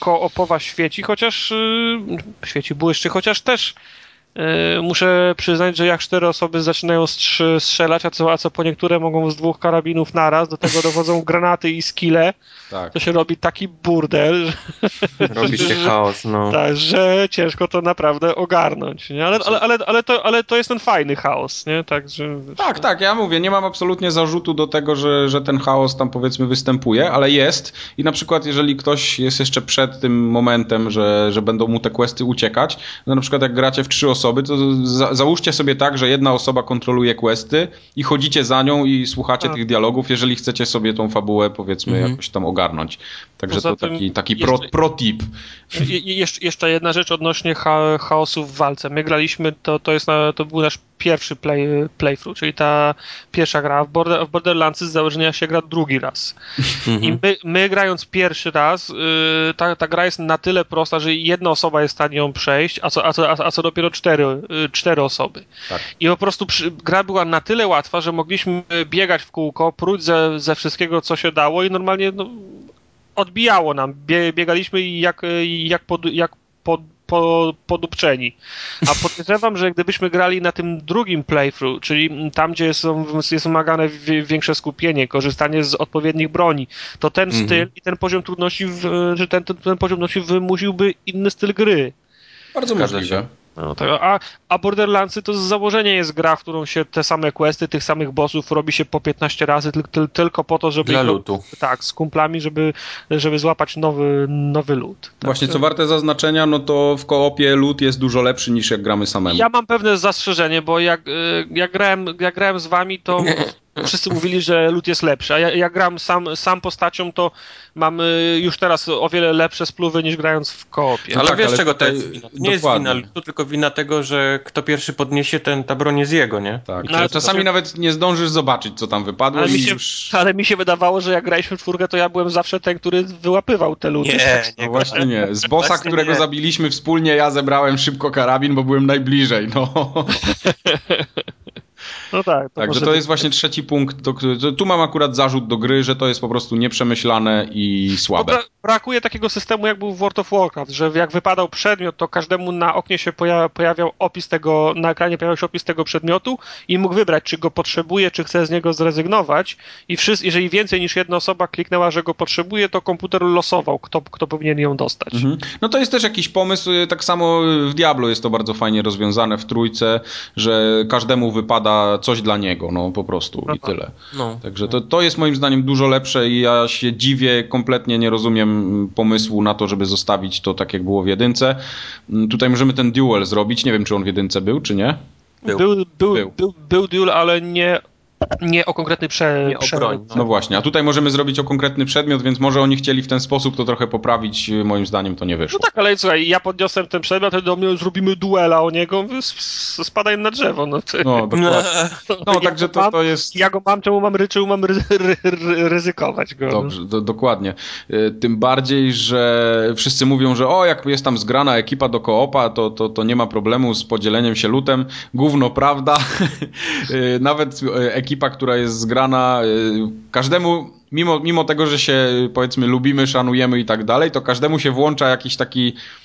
koopowa świeci, chociaż y, świeci błyszczy, chociaż też muszę przyznać, że jak cztery osoby zaczynają strzelać, a co, a co po niektóre mogą z dwóch karabinów naraz, do tego dochodzą [laughs] granaty i skille, tak. to się robi taki burdel, że, [laughs] Robi się chaos, no. tak, że ciężko to naprawdę ogarnąć, nie? Ale, ale, ale, ale, to, ale to jest ten fajny chaos, nie? Tak, że, Tak, tak, ja mówię, nie mam absolutnie zarzutu do tego, że, że ten chaos tam powiedzmy występuje, ale jest i na przykład jeżeli ktoś jest jeszcze przed tym momentem, że, że będą mu te questy uciekać, no na przykład jak gracie w trzy osoby, to za, załóżcie sobie tak, że jedna osoba kontroluje questy i chodzicie za nią i słuchacie Tak. tych dialogów, jeżeli chcecie sobie tą fabułę powiedzmy Mhm. jakoś tam ogarnąć. Także Poza to taki, taki pro, jeszcze- pro tip. Je, je- jeszcze, jeszcze jedna rzecz odnośnie cha, chaosu w walce. My graliśmy, to, to, jest na, to był nasz pierwszy play, playthrough, czyli ta pierwsza gra. W, Border, w Borderlands z założenia się gra drugi raz. I Mhm. my, my grając pierwszy raz, yy, ta, ta gra jest na tyle prosta, że jedna osoba jest w stanie ją przejść, a co, a co, a, co dopiero cztery, yy, cztery osoby. Tak. I po prostu przy, gra była na tyle łatwa, że mogliśmy biegać w kółko, próć ze, ze wszystkiego, co się dało i normalnie no, odbijało nam. Bie, biegaliśmy i jak, jak, pod, jak pod, po, podupczeni. A podejrzewam, że gdybyśmy grali na tym drugim playthrough, czyli tam, gdzie są, jest wymagane wi- większe skupienie, korzystanie z odpowiednich broni, to ten Mhm. styl i ten poziom trudności, w, że ten, ten, ten poziom trudności wymusiłby inny styl gry. Bardzo Zgadza możliwe. się. No, tak, a, a Borderlandsy to z założenia jest gra, w którą się te same questy, tych samych bossów robi się po 15 razy, tyl, tyl, tylko po to, żeby Dla ich- lutu. tak, z kumplami, żeby, żeby złapać nowy, nowy lód. Tak, Właśnie co warte zaznaczenia, no to w koopie loot jest dużo lepszy niż jak gramy samemu. Ja mam pewne zastrzeżenie, bo jak, y, jak, grałem, jak grałem z wami, to [laughs] wszyscy mówili, że lód jest lepszy, a ja, jak gram sam, sam postacią, to mam y, już teraz o wiele lepsze spluwy niż grając w koopie. No ale tak, wiesz ale czego to jest wina? To nie jest dokładnie. wina lutu, tylko wina tego, że kto pierwszy podniesie, ten ta broń jest jego, nie? Tak. No, Czasami się- nawet nie zdążysz zobaczyć, co tam wypadło Ale mi, i się, już... ale mi się wydawało, że jak graliśmy w czwórkę, to ja byłem zawsze ten, który wyłapywał te ludy. No właśnie nie. Z bossa, Właśnie którego nie. zabiliśmy wspólnie, ja zebrałem szybko karabin, bo byłem najbliżej, no. [laughs] No tak. To Także to być- jest właśnie trzeci punkt. Do, tu mam akurat zarzut do gry, że to jest po prostu nieprzemyślane i słabe. bra- brakuje takiego systemu, jak był w World of Warcraft, że jak wypadał przedmiot, to każdemu na oknie się poja- pojawiał opis tego, na ekranie pojawiał się opis tego przedmiotu i mógł wybrać, czy go potrzebuje, czy chce z niego zrezygnować. I wszyscy, jeżeli więcej niż jedna osoba kliknęła, że go potrzebuje, to komputer losował, kto, kto powinien ją dostać. Mhm. No to jest też jakiś pomysł, tak samo w Diablo jest to bardzo fajnie rozwiązane w trójce, że każdemu wypada coś dla niego, no po prostu i Aha. tyle. No. Także to, to jest moim zdaniem dużo lepsze i ja się dziwię, kompletnie nie rozumiem pomysłu na to, żeby zostawić to tak, jak było w jedynce. Mm, Tutaj możemy ten duel zrobić, nie wiem, czy on w jedynce był, czy nie? Był. Był, był, Był. był. Był, duel, ale nie, nie o konkretny prze, Nie o broń, No właśnie, a tutaj możemy zrobić o konkretny przedmiot, więc może oni chcieli w ten sposób to trochę poprawić, moim zdaniem to nie No wyszło. tak, ale słuchaj, ja podniosłem ten przedmiot, do mnie zrobimy duela o niego, wy- s- s- spadaj na drzewo. No, ty. No, dokładnie. [laughs] No, Ja także go to, mam, to jest... Ja go mam, czemu mam, ry- czemu mam ry, ry, ry, ryzykować go? no? Dobrze, do, dokładnie. Y, Tym bardziej, że wszyscy mówią, że o, jak jest tam zgrana ekipa do koopa, to, to, to nie ma problemu z podzieleniem się lutem. Gówno prawda. [laughs] Y, Nawet y, ekipa, która jest zgrana, y, każdemu, mimo, mimo tego, że się powiedzmy lubimy, szanujemy i tak dalej, to każdemu się włącza jakiś taki y,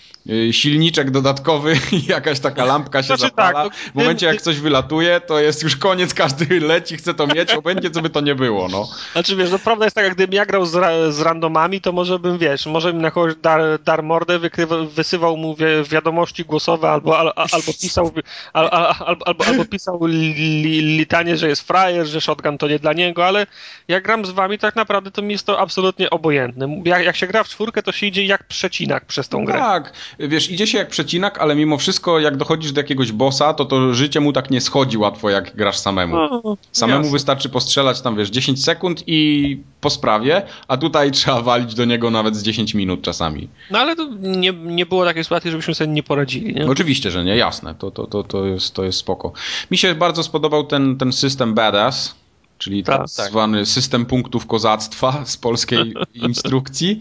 silniczek dodatkowy i [laughs] jakaś taka lampka się Znaczy zapala. tak, no, w momencie jak coś wylatuje, to jest już koniec, każdy leci, chce to mieć, obojętnie co by to nie było, no. Znaczy wiesz, no prawda jest taka, gdybym ja grał z, ra, z randomami, to może bym, wiesz, może bym na kogoś dar, dar mordę, wykrywa, wysywał mu wi wiadomości głosowe albo, al, albo pisał al, al, al, albo, albo pisał li, li, litanie, że jest frajer, że shotgun to nie dla niego, ale jak gram z wami, tak naprawdę to mi jest to absolutnie obojętne. Jak, jak się gra w czwórkę, to się idzie jak przecinak przez tą grę. Tak, wiesz, idzie się jak przecinak, ale mimo wszystko, jak dochodzisz do jakiegoś bossa, to to życie mu tak nie schodzi łatwo, jak grasz samemu. No, Samemu jasne. wystarczy postrzelać tam, wiesz, 10 sekund i po sprawie, a tutaj [laughs] trzeba walić do niego nawet z 10 minut czasami. No ale to nie, nie było takiej sytuacji, żebyśmy sobie nie poradzili, nie? Oczywiście, że nie, jasne, to, to, to, to, jest, to jest spoko. Mi się bardzo spodobał ten, ten system Badass, czyli tak, Tak, zwany system punktów kozactwa z polskiej [laughs] instrukcji.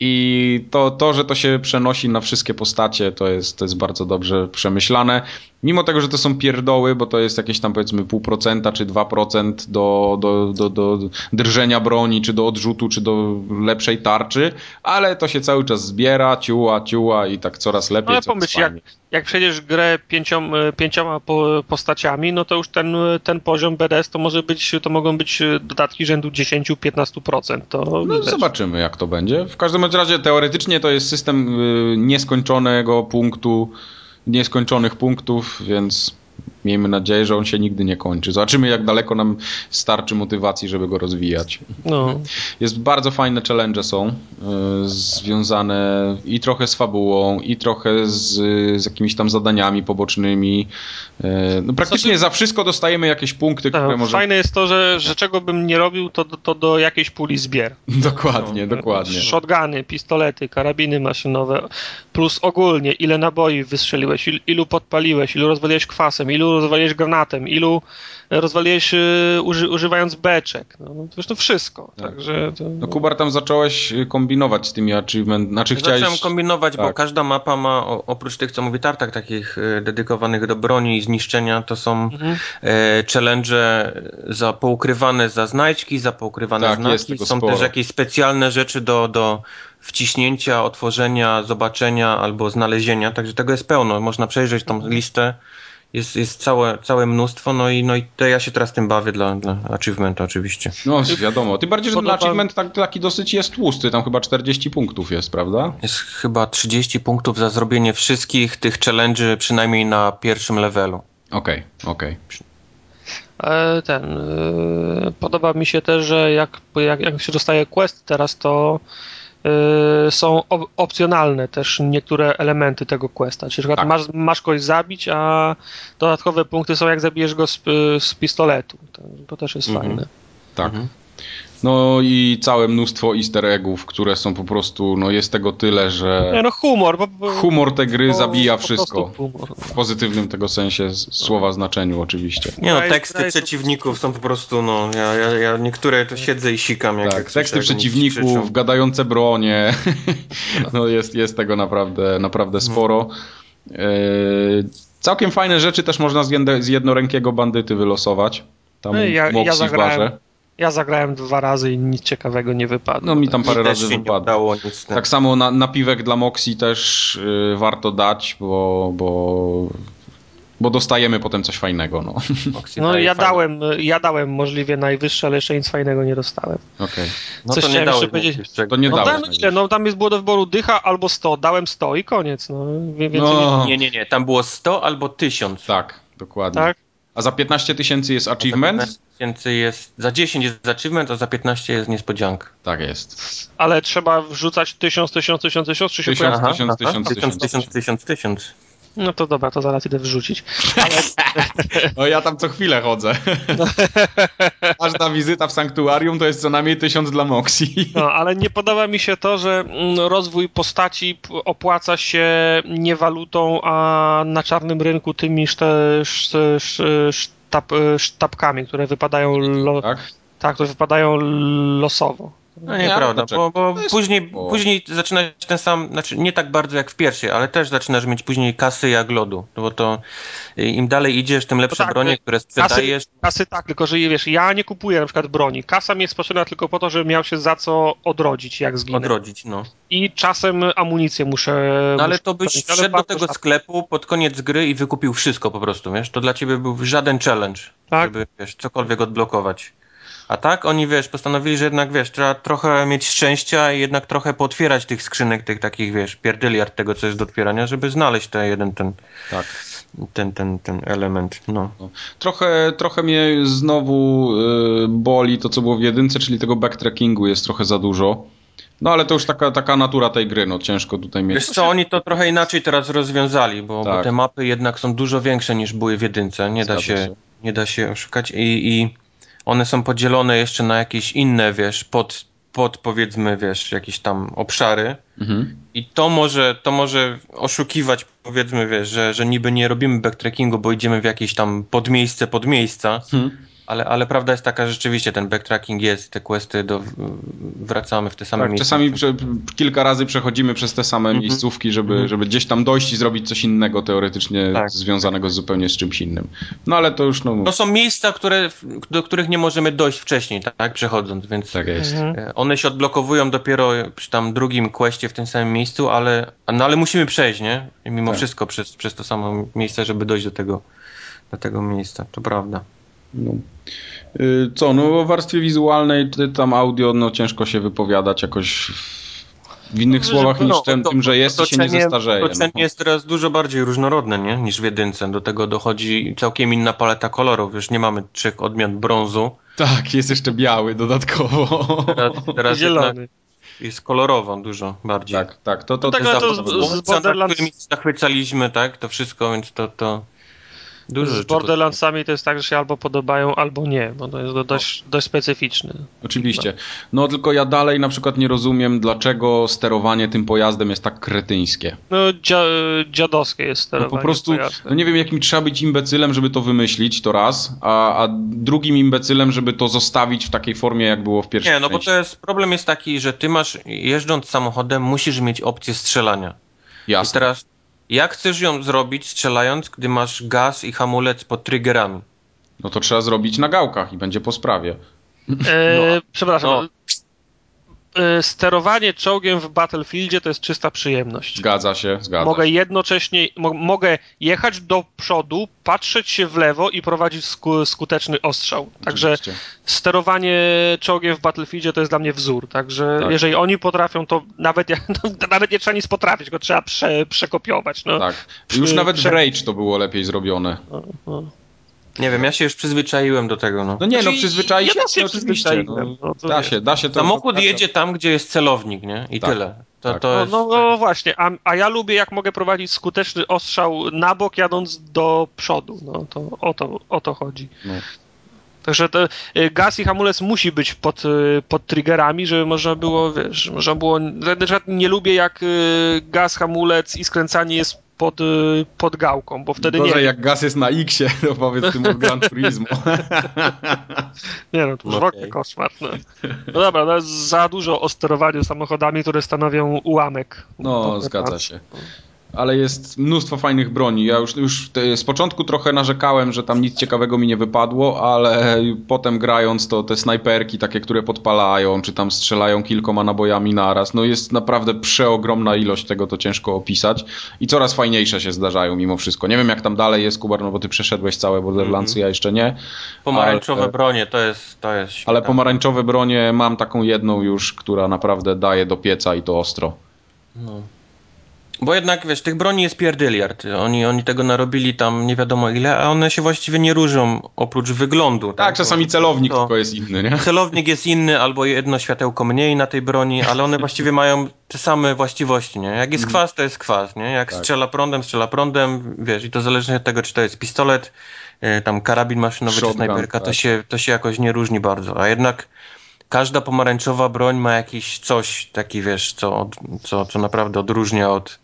I to, to, że to się przenosi na wszystkie postacie, to jest, to jest bardzo dobrze przemyślane. Mimo tego, że to są pierdoły, bo to jest jakieś tam powiedzmy pół procenta czy 2% do, do, do, do drżenia broni, czy do odrzutu, czy do lepszej tarczy, ale to się cały czas zbiera, ciuła, ciuła i tak coraz lepiej. No ale pomyśl, jak, jak przejdziesz grę pięciom, pięcioma po, postaciami, no to już ten, ten poziom BDS to może być, to mogą być dodatki rzędu 10-15%. To No, wiesz, zobaczymy, jak to będzie. W każdym razie teoretycznie to jest system y, nieskończonego punktu, nieskończonych punktów, więc miejmy nadzieję, że on się nigdy nie kończy. Zobaczymy, jak daleko nam starczy motywacji, żeby go rozwijać. no. Jest bardzo fajne challenge są y, związane i trochę z fabułą, i trochę z, z jakimiś tam zadaniami pobocznymi. Y, no, praktycznie za wszystko dostajemy jakieś punkty, które Tak, możemy... Fajne jest to, że, że czego bym nie robił, to, to do jakiejś puli zbier. [laughs] Dokładnie, dokładnie. Shotguny, pistolety, karabiny maszynowe, plus ogólnie ile naboi wystrzeliłeś, il- ilu podpaliłeś, ilu rozwaliłeś kwasem, ilu rozwaliłeś granatem, ilu rozwaliłeś y, uży, używając beczek. No, no to już to wszystko. Tak. Także to, No Kubar, tam zacząłeś y, kombinować z tymi achievement, znaczy Zacząłem chciałeś... kombinować, bo tak. każda mapa ma, oprócz tych, co mówi Tartak, takich e, dedykowanych do broni i zniszczenia, to są Mhm. e, challenge za poukrywane za znajdźki, za poukrywane Tak, znaki. Są sporo. też jakieś specjalne rzeczy do, do wciśnięcia, otworzenia, zobaczenia albo znalezienia, także tego jest pełno. Można przejrzeć tą listę. Jest, jest całe, całe mnóstwo, no i, no i to ja się teraz tym bawię dla, dla achievementa oczywiście. No wiadomo, tym bardziej, że Podoba- achievement tak, taki dosyć jest tłusty, tam chyba 40 punktów jest, prawda? Jest chyba 30 punktów za zrobienie wszystkich tych challenge'y przynajmniej na pierwszym levelu. Okej, okej. E, ten. e, Podoba mi się też, że jak, jak, jak się dostaje quest teraz, to są op- opcjonalne też niektóre elementy tego questa. Czyli na przykład Tak. masz, masz kogoś zabić, a dodatkowe punkty są jak zabijesz go z, z pistoletu. To, to też jest Mhm. fajne. Tak. Mhm. No i całe mnóstwo easter eggów, które są po prostu, no jest tego tyle, Nie, że no humor. Bo, bo, humor tej gry bo- zabija po wszystko. W pozytywnym tego sensie słowa znaczeniu oczywiście. Nie no, teksty przeciwników są po prostu, no, ja, ja, ja niektóre to siedzę i sikam. Jak, Tak, teksty jak oni przeciwników, gadające bronie. [laughs] No jest, jest tego naprawdę, naprawdę sporo. E, Całkiem fajne rzeczy też można z, jedne, z jednorękiego bandyty wylosować. Tam No ja- ja zagrałem. Ja zagrałem dwa razy i nic ciekawego nie wypadło. No mi tam parę razy wypadło. udało. Tak samo na, napiwek dla Moxie też y, warto dać, bo, bo, bo dostajemy potem coś fajnego. No. [laughs] Moxie No ja fajne. dałem, ja dałem możliwie najwyższe, ale jeszcze nic fajnego nie dostałem. Okej. No coś to nie dałeś powiedzieć. To nie No, dałeś dałem ile? No tam jest było do wyboru dycha albo 100. Dałem 100 i koniec. No, więcej No. Nie, nie, nie, tam było 100 albo 1000. Tak, dokładnie. nie... Tak? A za 15 tysięcy jest achievement? Za 15 tysięcy jest, za 10 jest achievement, a za 15 jest niespodzianka. Tak jest. Ale trzeba wrzucać 1000, 1000, 1000, 1000, czy się Tysiąc. pojawi? tysiąc, tysiąc, tysiąc, tysiąc. tysiąc, tysiąc, tysiąc. No to dobra, to zaraz idę wrzucić. [laughs] No ja tam co chwilę chodzę. [laughs] Każda wizyta w sanktuarium to jest co najmniej tysiąc dla Moxie. No, ale nie podoba mi się to, że mm, rozwój postaci opłaca się nie walutą, a na czarnym rynku tymi szte, sz, sz, sztab, sztabkami, które wypadają, lo, Tak? tak, które wypadają losowo. No nieprawda, dlaczego? bo, bo To jest później, później zaczynasz ten sam, znaczy nie tak bardzo jak w pierwszej, ale też zaczynasz mieć później kasy jak lodu, no bo to y, im dalej idziesz, tym lepsze tak, bronie, które sprzedajesz. Kasy tak, tylko że wiesz, ja nie kupuję na przykład broni. Kasa mi jest potrzebna tylko po to, żebym miał się za co odrodzić, jak zginę. odrodzić, no. I czasem amunicję muszę... no ale muszę to byś kupić, wszedł do tego rzadko. sklepu pod koniec gry i wykupił wszystko po prostu, wiesz? To dla ciebie był żaden challenge, Tak. żeby, wiesz, cokolwiek odblokować. A tak oni, wiesz, postanowili, że jednak, wiesz, trzeba trochę mieć szczęścia i jednak trochę potwierać tych skrzynek, tych takich, wiesz, pierdyliard tego, co jest do otwierania, żeby znaleźć ten jeden, ten, Tak. ten, ten, ten element, no. Trochę, trochę mnie znowu y, boli to, co było w jedynce, czyli tego backtrackingu jest trochę za dużo. No ale to już taka, taka natura tej gry, no ciężko tutaj mieć. Wiesz co, oni to trochę inaczej teraz rozwiązali, bo, Tak. bo te mapy jednak są dużo większe niż były w jedynce, nie da się, się. nie da się oszukać i, i one są podzielone jeszcze na jakieś inne, wiesz, pod, pod powiedzmy, wiesz, jakieś tam obszary Mhm. i to może, to może oszukiwać, powiedzmy, wiesz, że, że niby nie robimy backtrackingu, bo idziemy w jakieś tam podmiejsce, podmiejsca, Hmm. Ale, ale prawda jest taka, że rzeczywiście ten backtracking jest, te questy, do, wracamy w te same Tak, miejsca. czasami prze, kilka razy przechodzimy przez te same Mhm. miejscówki, żeby, Mhm. żeby gdzieś tam dojść i zrobić coś innego teoretycznie Tak. związanego zupełnie z czymś innym. No ale to już no... To są miejsca, które, do których nie możemy dojść wcześniej, tak, przechodząc, więc Tak jest. Mhm. e, one się odblokowują dopiero przy tam drugim questie w tym samym miejscu, ale, no, ale musimy przejść, nie? I mimo Tak. wszystko przez, przez to samo miejsce, żeby dojść do tego, do tego miejsca, to prawda. No. Y, Co, no o warstwie wizualnej, ty tam audio, no ciężko się wypowiadać jakoś w innych No, słowach że- niż no, tym, to- tym, że jest i się nie zestarzeje. Otoczenie No. jest teraz dużo bardziej różnorodne, nie? Niż w jedynce. Do tego dochodzi całkiem inna paleta kolorów. Już nie mamy trzech odmian brązu. Tak, jest jeszcze biały dodatkowo. Teraz, teraz jednak Zielony. jest kolorowo dużo bardziej. Tak, tak, to, to, No tak, to, to z- z- nad Borderlands- którymi zachwycaliśmy, tak? To wszystko, więc to, to dużo Z. Borderlandsami to jest tak, że się albo podobają, albo nie, bo to jest do- dość, dość specyficzne. Oczywiście. No tylko ja dalej na przykład nie rozumiem, dlaczego sterowanie tym pojazdem jest tak kretyńskie. No, dzia, dziadowskie jest No sterowanie po prostu, no nie wiem jakim trzeba być imbecylem, żeby to wymyślić, to raz, a, a drugim imbecylem, żeby to zostawić w takiej formie, jak było w pierwszej Nie, no bo części. to jest, problem jest taki, że ty masz, jeżdżąc samochodem, musisz mieć opcję strzelania. I Jasne. teraz, jak chcesz ją zrobić strzelając, gdy masz gaz i hamulec pod triggerami? No to trzeba zrobić na gałkach i będzie po sprawie. E, No, przepraszam. no. E, sterowanie czołgiem w Battlefieldzie to jest czysta przyjemność. Zgadza się, zgadza Mogę jednocześnie, mo, mogę jechać do przodu, patrzeć się w lewo i prowadzić sku, skuteczny ostrzał. Także Oczywiście. sterowanie czołgiem w Battlefieldzie to jest dla mnie wzór. Także Tak. jeżeli oni potrafią, to nawet, ja- [laughs] no, nawet nie trzeba nic potrafić, go trzeba prze, przekopiować. No. Tak. Już Przy- nawet w prze- Rage to było lepiej zrobione. No. Nie wiem, ja się już przyzwyczaiłem do tego, no. No nie, no Znaczy, przyzwyczaić ja się no, oczywiście. przyzwyczaiłem, No, no to da się, da się to. Samochód to- jedzie tam, gdzie jest celownik, nie? I Tak, tyle. To, tak. to No, jest... no, no właśnie, a, a ja lubię jak mogę prowadzić skuteczny ostrzał na bok jadąc do przodu. No to o to, o to chodzi. No. Także to, y, gaz i hamulec musi być pod, y, pod triggerami, żeby można było, wiesz, można było. Na przykład nie lubię jak y, gaz, hamulec i skręcanie jest pod, y, pod gałką, bo wtedy Gorzej nie. jak gaz jest na X-ie, [laughs] to powiedz tym od Gran Turismo. [laughs] Nie no, to Okej. ogóle koszmar. No. no dobra, no, jest za dużo o sterowaniu samochodami, które stanowią ułamek. No, zgadza się. Ale jest mnóstwo fajnych broni. Ja już, już z początku trochę narzekałem, że tam nic ciekawego mi nie wypadło, ale potem grając to te snajperki takie, które podpalają, czy tam strzelają kilkoma nabojami naraz, no jest naprawdę przeogromna ilość tego, to ciężko opisać. I coraz fajniejsze się zdarzają mimo wszystko. Nie wiem jak tam dalej jest, Kubar, no bo ty przeszedłeś całe Borderlandsy, ja jeszcze nie. Pomarańczowe ale- bronie, to jest, to jest Ale świetne. pomarańczowe bronie mam taką jedną już, która naprawdę daje do pieca i to ostro. No. Bo jednak, wiesz, tych broni jest pierdyliard. Oni, oni tego narobili tam nie wiadomo ile, a one się właściwie nie różnią oprócz wyglądu. Tak, czasami celownik to- tylko jest inny, nie? Celownik jest inny, albo jedno światełko mniej na tej broni, ale one właściwie mają te same właściwości, nie? Jak jest kwas, to jest kwas, nie? Jak Tak. strzela prądem, strzela prądem, wiesz, i to zależnie od tego, czy to jest pistolet, e, tam karabin maszynowy, czy Shotgun, snajperka, to, tak. się, to się jakoś nie różni bardzo, a jednak każda pomarańczowa broń ma jakiś coś taki, wiesz, co, co, co naprawdę odróżnia od,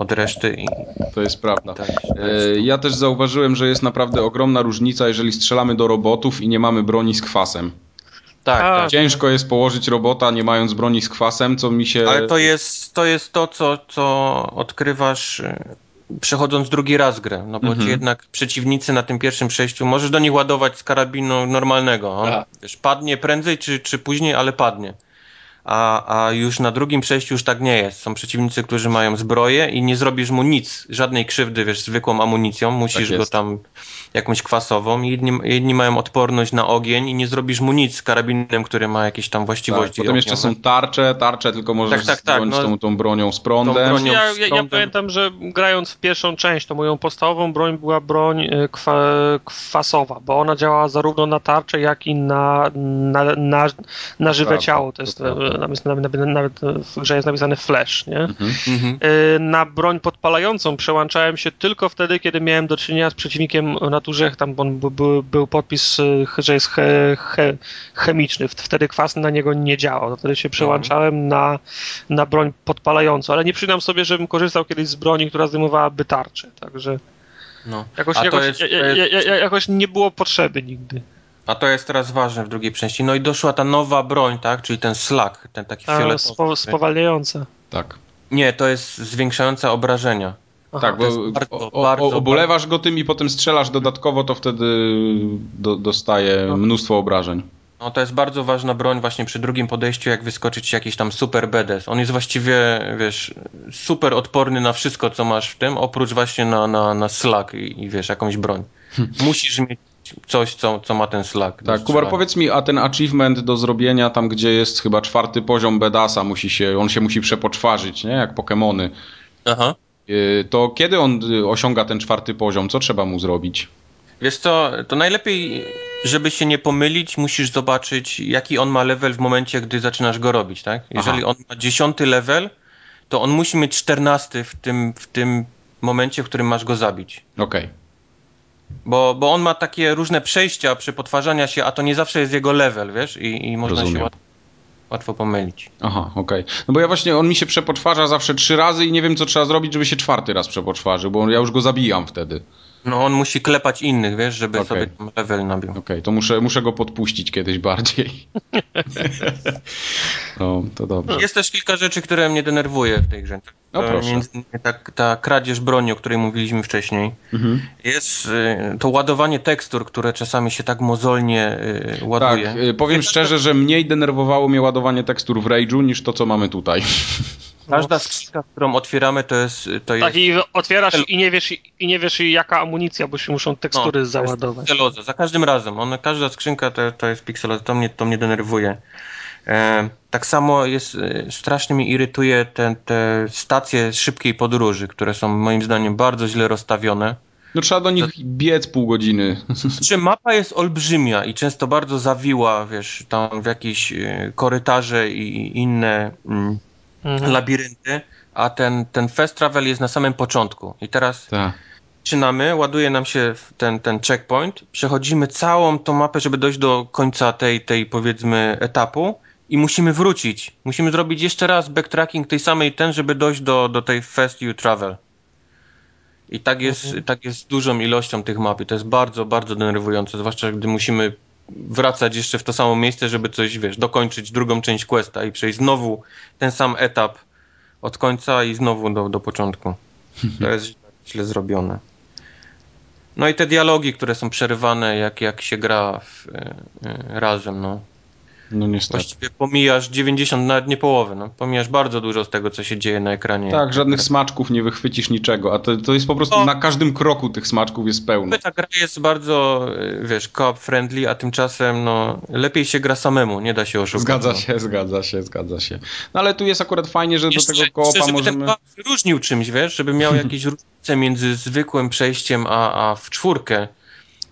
od reszty i To jest prawda. tak, E, Ja też zauważyłem, że jest naprawdę ogromna różnica, jeżeli strzelamy do robotów i nie mamy broni z kwasem. tak, A, tak. Ciężko jest położyć robota nie mając broni z kwasem, co mi się... Ale to jest to, jest to co, co odkrywasz e, przechodząc drugi raz grę, no bo Mhm. ci jednak przeciwnicy na tym pierwszym przejściu, możesz do nich ładować z karabinu normalnego, on Tak. wiesz, padnie prędzej czy, czy później, ale padnie. A, a już na drugim przejściu już tak nie jest. Są przeciwnicy, którzy mają zbroję i nie zrobisz mu nic, żadnej krzywdy, wiesz, zwykłą amunicją, musisz Tak go tam jakąś kwasową. I Jedni, jedni mają odporność na ogień i nie zrobisz mu nic z karabinem, który ma jakieś tam tak, właściwości. potem jeszcze są tarcze, tarcze tylko możesz Tak, tak, tak, zdjąć no. tą, tą bronią z prądem. Bronią- Ja, ja, ja pamiętam, że grając w pierwszą część, to moją podstawową broń była broń e, kwa, kwasowa, bo ona działała zarówno na tarczę, jak i na, na, na, na żywe ciało. To jest. Tam jest nawet, nawet w grze jest napisane flash, nie? Mhm. Y, Na broń podpalającą przełączałem się tylko wtedy, kiedy miałem do czynienia z przeciwnikiem o naturze, tam on był, był, był podpis, y, że jest he, he, chemiczny, wtedy kwas na niego nie działał, wtedy się przełączałem na, na broń podpalającą, ale nie przyznam sobie, żebym korzystał kiedyś z broni, która zdejmowałaby tarczę, także No. jakoś, jakoś, jest- ja- jakoś nie było potrzeby nigdy. A to jest teraz ważne w drugiej części. No i doszła ta nowa broń, tak? Czyli ten slug, ten taki A, fioletowy. spo, spowalniająca. Tak. Nie, to jest zwiększająca obrażenia. Aha. tak, bo bardzo, o, o, bardzo, obolewasz go tym i potem strzelasz dodatkowo, to wtedy do, dostaje No. mnóstwo obrażeń. No to jest bardzo ważna broń właśnie przy drugim podejściu, jak wyskoczyć jakiś tam super BDS. On jest właściwie, wiesz, super odporny na wszystko, co masz w tym, oprócz właśnie na, na, na slug i, i wiesz, jakąś broń. Musisz mieć coś, co, co ma ten do Tak, Kubar, powiedz mi, a ten achievement do zrobienia tam, gdzie jest chyba czwarty poziom Bedasa, musi się, on się musi przepoczwarzyć, nie? Jak Pokemony. Aha. Yy, To kiedy on y, osiąga ten czwarty poziom? Co trzeba mu zrobić? Wiesz co, to najlepiej, żeby się nie pomylić, musisz zobaczyć, jaki on ma level w momencie, gdy zaczynasz go robić, tak? Jeżeli on ma dziesiąty level, to on musi mieć czternasty w tym, w tym momencie, w którym masz go zabić. Okej. Bo, bo on ma takie różne przejścia przy potwarzania się, a to nie zawsze jest jego level, wiesz? I, i można Rozumiem. się łatwo, łatwo pomylić. Aha, okej. No bo ja właśnie, on mi się przepoczwarza zawsze trzy razy i nie wiem, co trzeba zrobić, żeby się czwarty raz przepoczwarzył, bo ja już go zabijam wtedy. No on musi klepać innych, wiesz, żeby Okej. sobie level nabił. Okej, to muszę, muszę go podpuścić kiedyś bardziej. [laughs] no, to dobrze. Jest też kilka rzeczy, które mnie denerwuje w tej grze. No proszę. Między innymi ta, ta kradzież broni, o której mówiliśmy wcześniej. Mhm. Jest y, to ładowanie tekstur, które czasami się tak mozolnie y, Tak, ładuje. y, powiem szczerze, że mniej denerwowało mnie ładowanie tekstur w Rage'u niż to, co mamy tutaj. Każda skrzynka, którą otwieramy, to jest. To jest Tak i otwierasz i nie wiesz, i nie wiesz jaka amunicja, bo się muszą tekstury jest załadować. Pikseloza. Za każdym razem. Ona, każda skrzynka to, to jest pikseloza. To mnie, to mnie denerwuje. E, tak samo jest, e, strasznie mnie irytuje te, te stacje szybkiej podróży, które są moim zdaniem bardzo źle rozstawione. No trzeba do nich biec pół godziny. [laughs] Czy mapa jest olbrzymia i często bardzo zawiła, wiesz, tam w jakieś e, korytarze i inne mm, Mhm. labirynty, a ten, ten fast travel jest na samym początku. I teraz Tak. zaczynamy, ładuje nam się ten, ten checkpoint, przechodzimy całą tą mapę, żeby dojść do końca tej, tej powiedzmy etapu i musimy wrócić. Musimy zrobić jeszcze raz backtracking tej samej ten, żeby dojść do, do tej fast you travel. I tak jest, tak jest z dużą ilością tych map i to jest bardzo, bardzo denerwujące, zwłaszcza gdy musimy wracać jeszcze w to samo miejsce, żeby coś, wiesz, dokończyć drugą część questa i przejść znowu ten sam etap od końca i znowu do, do początku. To jest źle, zrobione. No i te dialogi, które są przerywane, jak, jak się gra w, e, e, razem, no. No niestety. Właściwie pomijasz 90, nawet nie połowę, no. Pomijasz bardzo dużo z tego, co się dzieje na ekranie. Tak, żadnych smaczków nie wychwycisz niczego, a to, to jest po prostu No. na każdym kroku tych smaczków jest pełno. Ta gra jest bardzo, e, wiesz, co-op friendly, a tymczasem, no, lepiej się gra samemu, nie da się oszukać. Zgadza no. się, zgadza się, zgadza się. No ale tu jest akurat fajnie, że Jeszcze- do tego koopa jeszcze, żeby możemy... ten co-op wyróżnił czymś, wiesz, żeby miał [laughs] jakieś różnice między zwykłym przejściem a, a w czwórkę.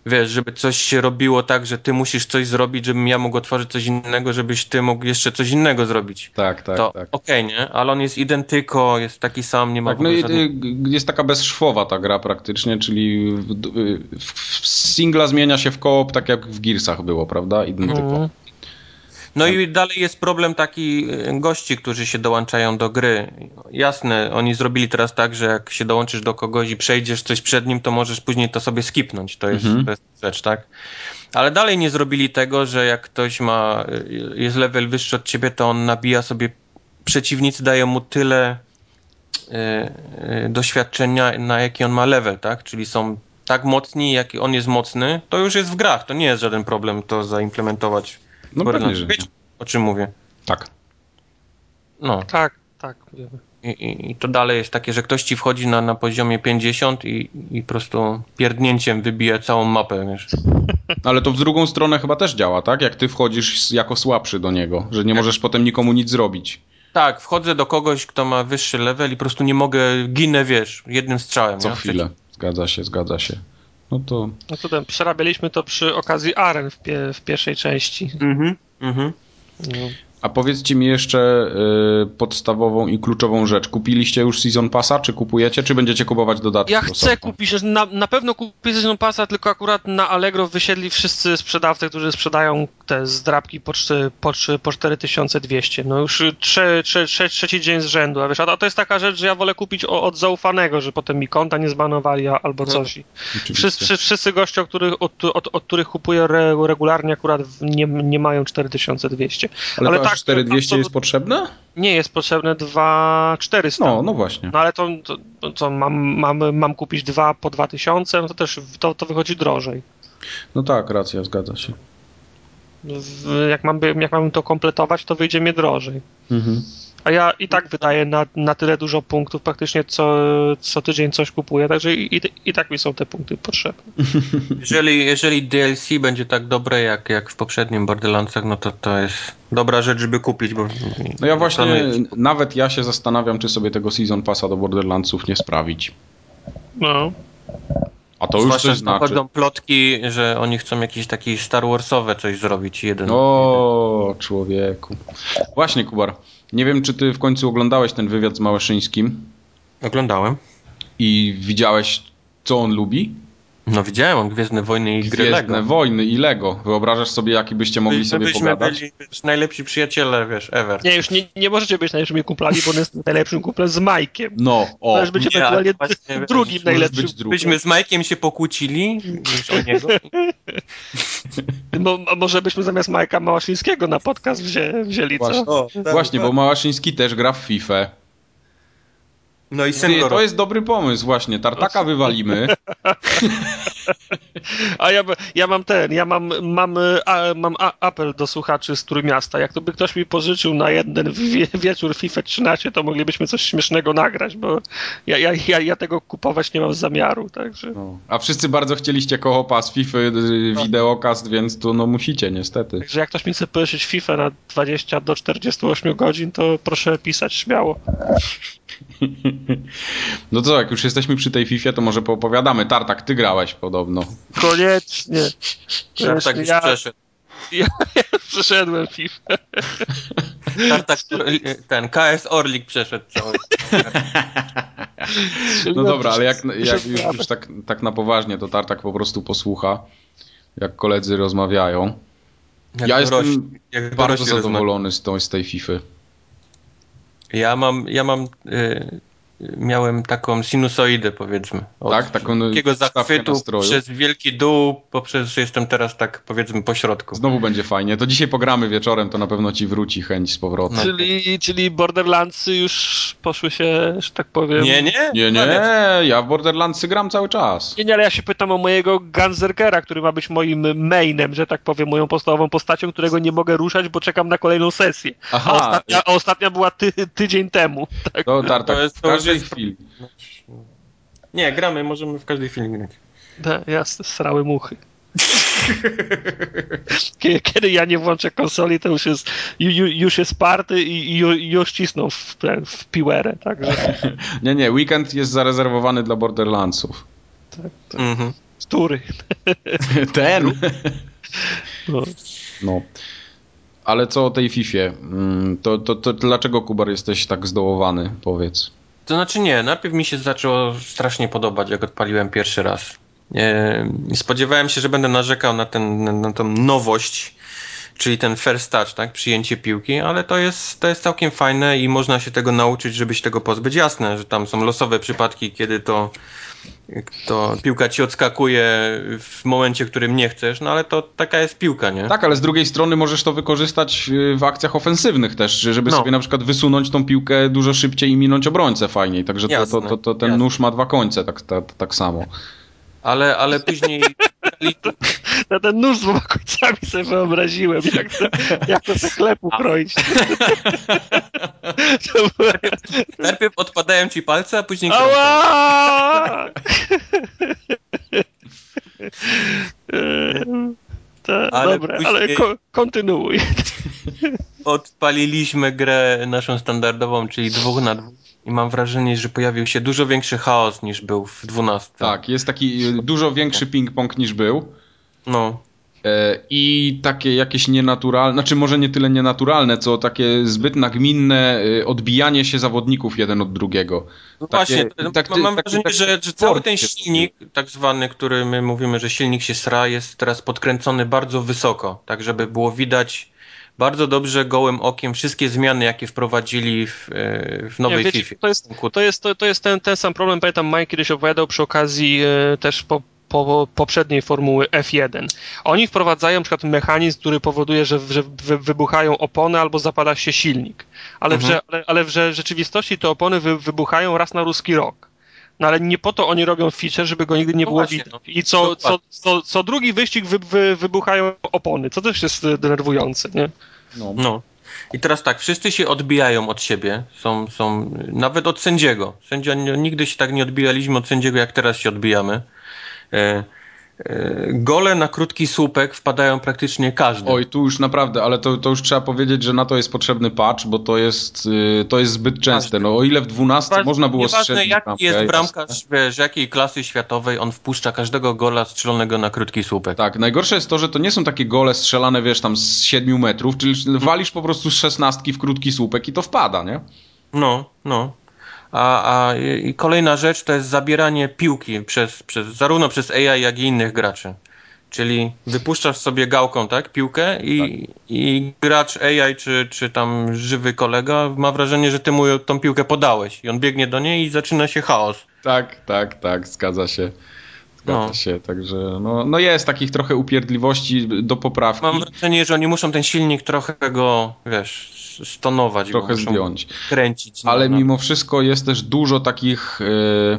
Wiesz, żeby coś się robiło tak, że ty musisz coś zrobić, żebym ja mógł otworzyć coś innego, żebyś ty mógł jeszcze coś innego zrobić. Tak, tak, to tak. okej, nie? Ale on jest identyko, jest taki sam, nie ma Tak, no i żadnych... y, jest taka bezszwowa ta gra praktycznie, czyli w, w, w singla zmienia się w koop tak jak w Gearsach było, prawda? Identyko. Mhm. No i dalej jest problem taki y, gości, którzy się dołączają do gry. Jasne, oni zrobili teraz tak, że jak się dołączysz do kogoś i przejdziesz coś przed nim, to możesz później to sobie skipnąć. To jest, Mhm. to jest rzecz, tak? Ale dalej nie zrobili tego, że jak ktoś ma, y, jest level wyższy od ciebie, to on nabija sobie, przeciwnicy dają mu tyle y, y, doświadczenia, na jaki on ma level, tak? Czyli są tak mocni, jaki on jest mocny, to już jest w grach. To nie jest żaden problem to zaimplementować. No Borderlands. pewnie, że nie. Wiecie, o czym mówię? Tak. No. Tak, tak. I, i, I to dalej jest takie, że ktoś ci wchodzi na, na poziomie 50 i, i po prostu pierdnięciem wybija całą mapę, wiesz. [laughs] Ale to w drugą stronę chyba też działa, tak? Jak ty wchodzisz jako słabszy do niego, że nie możesz potem nikomu nic zrobić. Tak, wchodzę do kogoś, kto ma wyższy level i po prostu nie mogę, ginę, wiesz, jednym strzałem. Co nie? chwilę. Zgadza się, zgadza się. No to No to ten, przerabialiśmy to przy okazji aren w, pie, w pierwszej części. Mhm, mhm. No. A powiedzcie mi jeszcze y, podstawową i kluczową rzecz. Kupiliście już Season Passa, czy kupujecie, czy będziecie kupować dodatki? Ja chcę kupić, na, na pewno kupię Season Passa, tylko akurat na Allegro wysiedli wszyscy sprzedawcy, którzy sprzedają te zdrabki po, po, po 4200. No już trze, trze, trze, trzeci dzień z rzędu, a wiesz, a to jest taka rzecz, że ja wolę kupić od zaufanego, że potem mi konta nie zbanowali albo coś. I Oczywiście. Wszyscy, wszyscy goście, od których, od, od, od których kupuję re, regularnie, akurat nie, nie mają 4200. Ale, ale to tak, aż 4200 to- jest potrzebne? Nie jest potrzebne 2400. No, no właśnie. No ale to, to, to mam, mam, mam kupić dwa po 2000, no to też to, to wychodzi drożej. No tak, racja, zgadza się. W, jak, mam, jak mam to kompletować, to wyjdzie mi drożej. Mhm. A ja i tak wydaję na, na tyle dużo punktów, praktycznie co, co tydzień coś kupuję, także i, i, i tak mi są te punkty potrzebne. [laughs] Jeżeli, jeżeli DLC będzie tak dobre jak, jak w poprzednim Borderlandsach, no to to jest dobra rzecz, żeby kupić, bo... No ja właśnie, nawet ja się zastanawiam, czy sobie tego Season Passa do Borderlandsów nie sprawić. No. A to już Zwłaszcza, coś że znaczy. chodzą plotki, że oni chcą jakieś takie Star Warsowe coś zrobić. Jeden. O, człowieku. Właśnie, Kubar. Nie wiem, czy ty w końcu oglądałeś ten wywiad z Małeszyńskim Oglądałem. i widziałeś, co on lubi? No widziałem, on Gwiezdne Wojny i gry Gwiezdne Lego. Wojny i Lego. Wyobrażasz sobie, jaki byście mogli My sobie byśmy pogadać? byli wiesz, najlepsi przyjaciele, wiesz, ever. Nie, już nie, nie możecie być najlepszymi kumplami, bo on jest najlepszym kumplem z Majkiem. No, o. Możesz być nie, ewentualnie ale właśnie, drugim najlepszym. być drugim. Byśmy z Majkiem się pokłócili niż o niego. [laughs] A może byśmy zamiast Majka Małaszyńskiego na podcast wzię, wzięli, co? Właśnie. O, tak, Właśnie, bo Małaszyński też gra w FIFA. No i syn Ty, to jest dobry pomysł, właśnie. Tartaka wywalimy. [laughs] A ja, ja mam ten, ja mam, mam, a, mam a, apel do słuchaczy z Trójmiasta. Jak to by ktoś mi pożyczył na jeden wie, wieczór FIFA 13, to moglibyśmy coś śmiesznego nagrać, bo ja, ja, ja, ja tego kupować nie mam zamiaru, także... No. A wszyscy bardzo chcieliście kohopa z FIFA y, wideokast, więc to no musicie, niestety. Także jak ktoś mi chce pożyczyć FIFA na 20 do 48 godzin, to proszę pisać śmiało. [laughs] [laughs] No to jak już jesteśmy przy tej FIFA, to może poopowiadamy. Tartak, ty grałeś podobno. Koniecznie. Tartak już ja, przeszedł. ja, ja przeszedłem FIFA. [laughs] Tartak, ten KS Orlik przeszedł cały. [laughs] No dobra, ale jak, jak już, już tak, tak na poważnie, to Tartak po prostu posłucha, jak koledzy rozmawiają. Jak Ja dorośli- jestem jak Bardzo zadowolony z, tą, z tej FIFA. Ja mam, ja mam, y, miałem taką sinusoidę powiedzmy. Od Tak? Taką takiego zachwytu nastroju. przez wielki dół, poprzez, że jestem teraz tak powiedzmy po środku. Znowu będzie fajnie. To dzisiaj pogramy wieczorem, to na pewno ci wróci chęć z powrotem. No. Czyli, czyli Borderlandsy już poszły się, że tak powiem... Nie, nie? Nie, nie, ja w Borderlandsy gram cały czas. Nie, nie, ale ja się pytam o mojego Gunzerkera, który ma być moim mainem, że tak powiem, moją podstawową postacią, którego nie mogę ruszać, bo czekam na kolejną sesję. A Aha, ostatnia, a ostatnia była ty, tydzień temu. Tak. to Tartak, To jest- to każdej chwili. Nie, gramy, możemy w każdej chwili grać. Da, jasne, srały muchy. Kiedy, ja nie włączę konsoli, to już jest, ju, ju, już jest party i, i ju- już cisną w, w piłerę, także [laughs] Nie, nie, weekend jest zarezerwowany dla Borderlandsów. tak, tak. Mhm. Który? [laughs] Ten? No. No. Ale co o tej Fifie? Mm, To, to, to dlaczego, Kubar, jesteś tak zdołowany? Powiedz. To znaczy nie, najpierw mi się zaczęło strasznie podobać, jak odpaliłem pierwszy raz. E, spodziewałem się, że będę narzekał na, ten, na, tą nowość, czyli ten first touch, tak, przyjęcie piłki, ale to jest, to jest całkiem fajne i można się tego nauczyć, żeby się tego pozbyć. Jasne, że tam są losowe przypadki, kiedy to, to piłka ci odskakuje w momencie, w którym nie chcesz, no ale to taka jest piłka, nie? Tak, ale z drugiej strony możesz to wykorzystać y, w akcjach ofensywnych też, żeby No. sobie na przykład wysunąć tą piłkę dużo szybciej i minąć obrońcę fajniej. Także to, to, to, to ten jasne. nóż ma dwa końce, tak, tak, tak samo. Ale, ale później Na ten nóż z dwoma końcami sobie wyobraziłem, jak to, jak to se chleb ukroić. [laughs] To było- najpierw odpadają ci palce, a później. Ała! [laughs] Ta, Ale dobra, później- ale ko- kontynuuj. [laughs] odpaliliśmy grę naszą standardową, czyli dwóch na dwóch i mam wrażenie, że pojawił się dużo większy chaos niż był w 12. Tak, jest taki y, dużo większy ping-pong niż był. No. E, I takie jakieś nienaturalne, znaczy może nie tyle nienaturalne, co takie zbyt nagminne e, odbijanie się zawodników jeden od drugiego. No Takie- właśnie, tak- mam wrażenie, tak- że, że cały ten silnik, tak zwany, który my mówimy, że silnik się sra, jest teraz podkręcony bardzo wysoko, tak żeby było widać bardzo dobrze gołym okiem wszystkie zmiany, jakie wprowadzili w, e, w nowej Nie, wiecie, FIFA. to jest, to jest, to, to jest ten, ten sam problem, pamiętam Mike kiedyś opowiadał przy okazji e, też po, po poprzedniej formuły F1. Oni wprowadzają przykład mechanizm, który powoduje, że, że wy, wybuchają opony albo zapala się silnik. Ale, Mhm. w, że, ale, ale w że- rzeczywistości te opony wy, wybuchają raz na ruski rok. No ale nie po to oni robią feature, żeby go nigdy nie No było właśnie, widać. no. I co, co, Dokładnie. co, co drugi wyścig wy, wy, wybuchają opony, co też jest e, denerwujące, nie? No. No. I teraz tak, wszyscy się odbijają od siebie, są, są nawet od sędziego. Sędzia, nigdy się tak nie odbijaliśmy od sędziego, jak teraz się odbijamy. E, gole na krótki słupek wpadają praktycznie każdy. Oj, tu już naprawdę, ale to, to już trzeba powiedzieć, że na to jest potrzebny patch, bo to jest, y, to jest zbyt częste. No o ile w 12 Nieważne- można było Nieważne strzelić jaki bramkę, jest bramkarz, wiesz, jakiej klasy światowej, on wpuszcza każdego gola strzelonego na krótki słupek. Tak, najgorsze jest to, że to nie są takie gole strzelane, wiesz, tam z 7 metrów, czyli walisz po prostu z szesnastki w krótki słupek i to wpada, nie? No, no. A, a i kolejna rzecz to jest zabieranie piłki przez, przez, zarówno przez AI, jak i innych graczy. Czyli wypuszczasz sobie gałką, tak, piłkę i, i gracz AI czy, czy tam żywy kolega ma wrażenie, że ty mu tą piłkę podałeś i on biegnie do niej i zaczyna się chaos. Tak, tak, tak, zgadza się. Zgadza No. się, także no, no jest takich trochę upierdliwości do poprawki. Mam wrażenie, że oni muszą ten silnik trochę go, wiesz, stonować. trochę go zdjąć. kręcić. no, Ale no. mimo wszystko jest też dużo takich. e,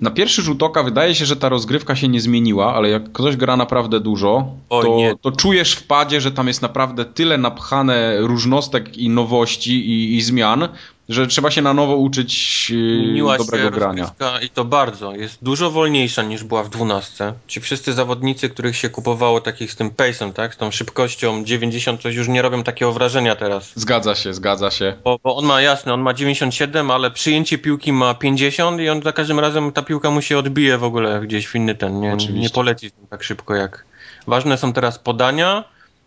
Na pierwszy rzut oka wydaje się, że ta rozgrywka się nie zmieniła, ale jak ktoś gra naprawdę dużo, to, to czujesz w padzie, że tam jest naprawdę tyle napchane różnostek i nowości i, i zmian, że trzeba się na nowo uczyć Zmieniła dobrego grania. I to bardzo. Jest dużo wolniejsza niż była w 12. Ci wszyscy zawodnicy, których się kupowało takich z tym pace'em, tak? Z tą szybkością 90 coś już nie robią takiego wrażenia teraz. Zgadza się, zgadza się. Bo, bo on ma jasne, on ma 97, ale przyjęcie piłki ma 50 i on za każdym razem ta piłka mu się odbije w ogóle gdzieś w inny ten. Nie, Oczywiście. nie poleci tak szybko jak. Ważne są teraz podania,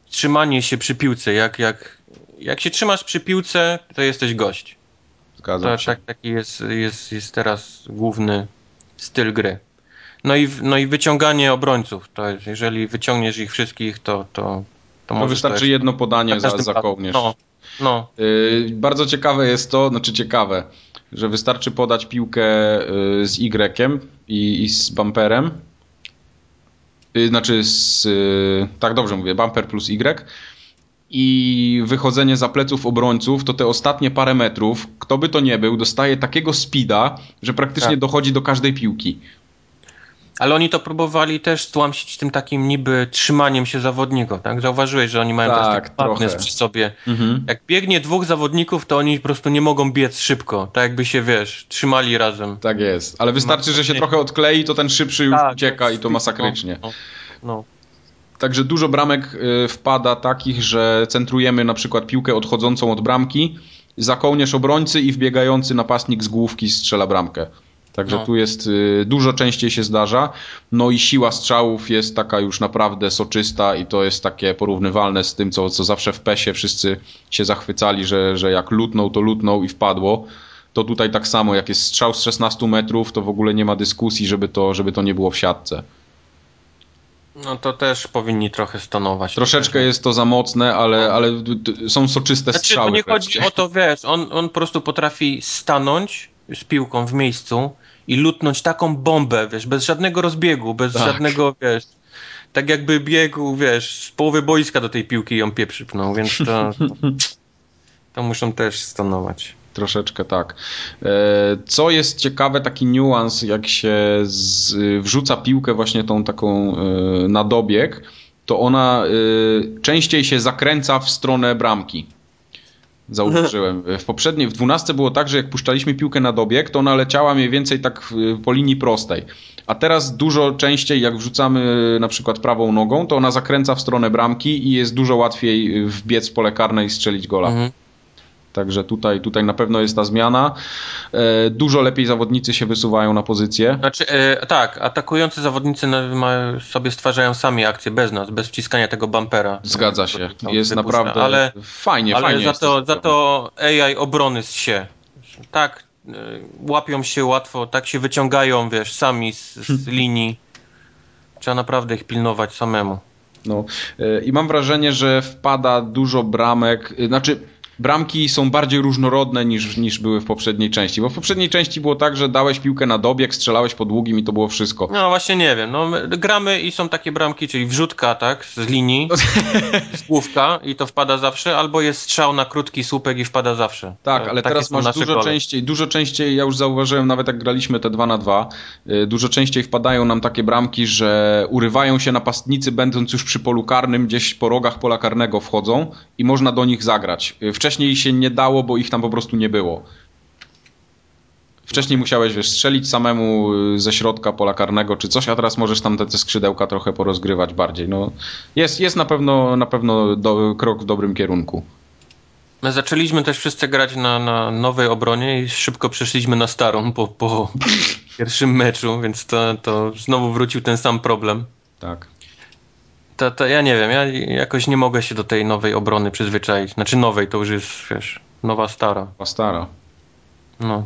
trzymanie się przy piłce. Jak, jak, jak się trzymasz przy piłce, to jesteś gość. Zgadza To, się. tak, taki jest, jest, jest teraz główny styl gry. No i, no i wyciąganie obrońców. To jest, jeżeli wyciągniesz ich wszystkich, to, to, to To możesz wystarczy też jedno podanie za za, kołnierz. No, no. Yy, bardzo ciekawe jest to, znaczy ciekawe, że wystarczy podać piłkę yy, z Y i, i z bumperem. Yy, znaczy z. Yy, tak dobrze mówię, bumper plus Y. I wychodzenie za pleców obrońców, to te ostatnie parę metrów, kto by to nie był, dostaje takiego speeda, że praktycznie Tak. dochodzi do każdej piłki. Ale oni to próbowali też stłamsić tym takim niby trzymaniem się zawodników, tak? Zauważyłeś, że oni mają Tak, też taki trochę. przy sobie. Mhm. Jak biegnie dwóch zawodników, to oni po prostu nie mogą biec szybko. Tak jakby się, wiesz, trzymali razem. Tak jest. Ale wystarczy, że się trochę odklei, to ten szybszy już Tak, ucieka i to no, masakrycznie. No, no. Także dużo bramek y, wpada takich, że centrujemy na przykład piłkę odchodzącą od bramki, za kołnierz obrońcy i wbiegający napastnik z główki strzela bramkę. Także No. tu jest y, dużo częściej się zdarza. No i siła strzałów jest taka już naprawdę soczysta i to jest takie porównywalne z tym, co, co zawsze w PESie wszyscy się zachwycali, że, że jak lutnął, to lutnął i wpadło. To tutaj tak samo, jak jest strzał z 16 metrów, to w ogóle nie ma dyskusji, żeby to, żeby to nie było w siatce. No to też powinni trochę stonować. Troszeczkę jest to za mocne, ale, ale są soczyste Znaczy, strzały. to nie chodzi o to, wiesz, on, on po prostu potrafi stanąć z piłką w miejscu i lutnąć taką bombę, wiesz, bez żadnego rozbiegu, bez Tak. żadnego, wiesz, tak jakby biegł, wiesz, z połowy boiska do tej piłki i ją pieprzypnął, więc to, to, [laughs] to muszą też stanować. Troszeczkę tak. E, Co jest ciekawe, taki niuans, jak się z, wrzuca piłkę właśnie tą taką e, na dobieg, to ona e, częściej się zakręca w stronę bramki. Zauważyłem. [laughs] W poprzedniej, w 12 było tak, że jak puszczaliśmy piłkę na dobieg, to ona leciała mniej więcej tak po linii prostej. A teraz dużo częściej, jak wrzucamy na przykład prawą nogą, to ona zakręca w stronę bramki i jest dużo łatwiej wbiec w pole karne i strzelić gola. Mhm. Także tutaj, tutaj na pewno jest ta zmiana. E, dużo lepiej zawodnicy się wysuwają na pozycję. Znaczy, e, tak, atakujący zawodnicy sobie stwarzają sami akcje bez nas, bez wciskania tego bumpera. Zgadza się. Jest wypuszcza. naprawdę Ale, fajnie, ale fajnie za, to, za to AI obrony z się. Tak, e, łapią się łatwo, tak się wyciągają, wiesz, sami z, z linii. Trzeba naprawdę ich pilnować samemu. No. I mam wrażenie, że wpada dużo bramek, znaczy bramki są bardziej różnorodne niż, niż były w poprzedniej części, bo w poprzedniej części było tak, że dałeś piłkę na dobieg, strzelałeś po długim i to było wszystko. No właśnie nie wiem, no my gramy i są takie bramki, czyli wrzutka, tak, z linii, z główka i to wpada zawsze, albo jest strzał na krótki słupek i wpada zawsze. Tak, To ale takie teraz masz dużo gole. częściej, dużo częściej, ja już zauważyłem nawet jak graliśmy te 2 na 2 y, dużo częściej wpadają nam takie bramki, że urywają się napastnicy będąc już przy polu karnym, gdzieś po rogach pola karnego wchodzą i można do nich zagrać. Y, Wcześniej się nie dało, bo ich tam po prostu nie było. Wcześniej musiałeś wiesz, strzelić samemu y, ze środka pola karnego czy coś, a teraz możesz tam te, te skrzydełka trochę porozgrywać bardziej. No, jest, jest na pewno, na pewno do, krok w dobrym kierunku. My zaczęliśmy też wszyscy grać na, na nowej obronie i szybko przeszliśmy na starą po, po [laughs] pierwszym meczu, więc to, to znowu wrócił ten sam problem. Tak. To, to ja nie wiem, ja jakoś nie mogę się do tej nowej obrony przyzwyczaić. Znaczy nowej, to już jest, wiesz, nowa stara. Była stara. No.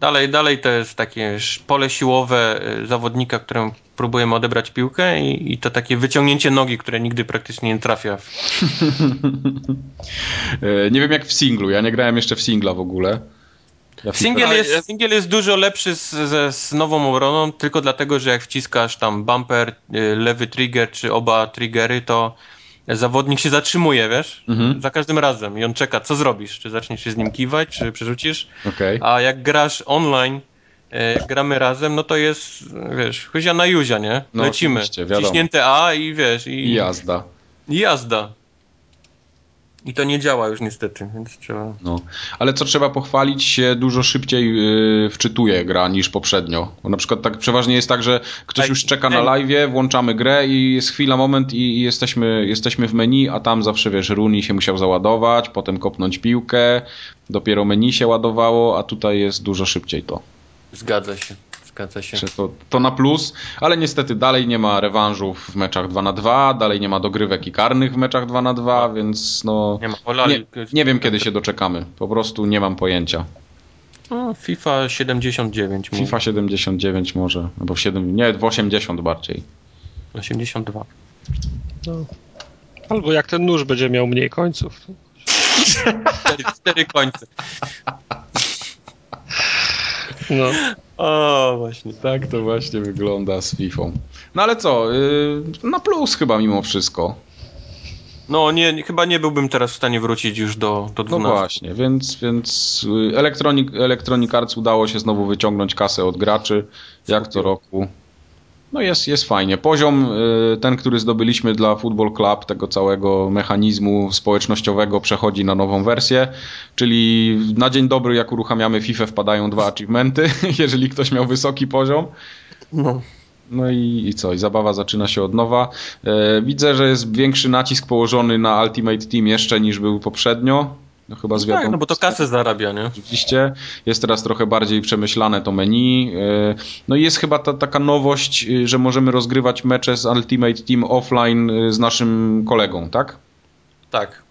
Dalej, dalej to jest takie pole siłowe y, zawodnika, któremu próbujemy odebrać piłkę i, i to takie wyciągnięcie nogi, które nigdy praktycznie nie trafia. [laughs] E, Nie wiem jak w singlu, ja nie grałem jeszcze w singla w ogóle. Singiel Ale jest, singiel jest dużo lepszy z, z, z nową obroną, tylko dlatego, że jak wciskasz tam bumper, y, lewy trigger czy oba triggery, to zawodnik się zatrzymuje, wiesz? Mhm. Za każdym razem i on czeka, co zrobisz? Czy zaczniesz się z nim kiwać, czy przerzucisz? Okej. A jak grasz online, e, jak gramy razem, no to jest, wiesz, chuzia na juzia, nie? No, Lecimy. Ciśnięte A i wiesz, i, I jazda. i jazda. I to nie działa już niestety, więc trzeba... No. Ale co trzeba pochwalić, się dużo szybciej yy, wczytuje gra niż poprzednio. Bo na przykład tak przeważnie jest tak, że ktoś Ej, już czeka na live, włączamy grę i jest chwila, moment i, i jesteśmy, jesteśmy w menu, a tam zawsze wiesz, Runi się musiał załadować, potem kopnąć piłkę, dopiero menu się ładowało, a tutaj jest dużo szybciej to. Zgadza się, zgadza się. To, to na plus, ale niestety dalej nie ma rewanżów w meczach 2 na 2 dalej nie ma dogrywek i karnych w meczach 2 na 2 więc no... Nie ma olali. Nie, nie wiem kiedy się doczekamy, po prostu nie mam pojęcia. No, FIFA 79, mówi. FIFA 79 może, albo w 7, nie, w 80 bardziej. 82. Albo jak ten nóż będzie miał mniej końców. Cztery, cztery końce. [laughs] No. O, właśnie. Tak to właśnie wygląda z FIFA. No ale co, yy, na plus chyba mimo wszystko. No, nie, nie- chyba nie byłbym teraz w stanie wrócić już do, do No 12. właśnie, więc, więc y, Electronic, Electronic Arts udało się znowu wyciągnąć kasę od graczy, jak co roku. No jest, jest fajnie. Poziom y, ten, który zdobyliśmy dla Football Club, tego całego mechanizmu społecznościowego przechodzi na nową wersję, czyli na dzień dobry jak uruchamiamy FIFA wpadają dwa achievementy, [laughs] jeżeli ktoś miał wysoki poziom. No. No i, i co? I zabawa zaczyna się od nowa. E, widzę, że jest większy nacisk położony na Ultimate Team jeszcze niż był poprzednio. No chyba z Tak, wiadomo. no bo to kasę zarabia, nie? Oczywiście. Jest teraz trochę bardziej przemyślane to menu. E, No i jest chyba ta taka nowość, y, że możemy rozgrywać mecze z Ultimate Team offline y, z naszym kolegą, tak? Tak.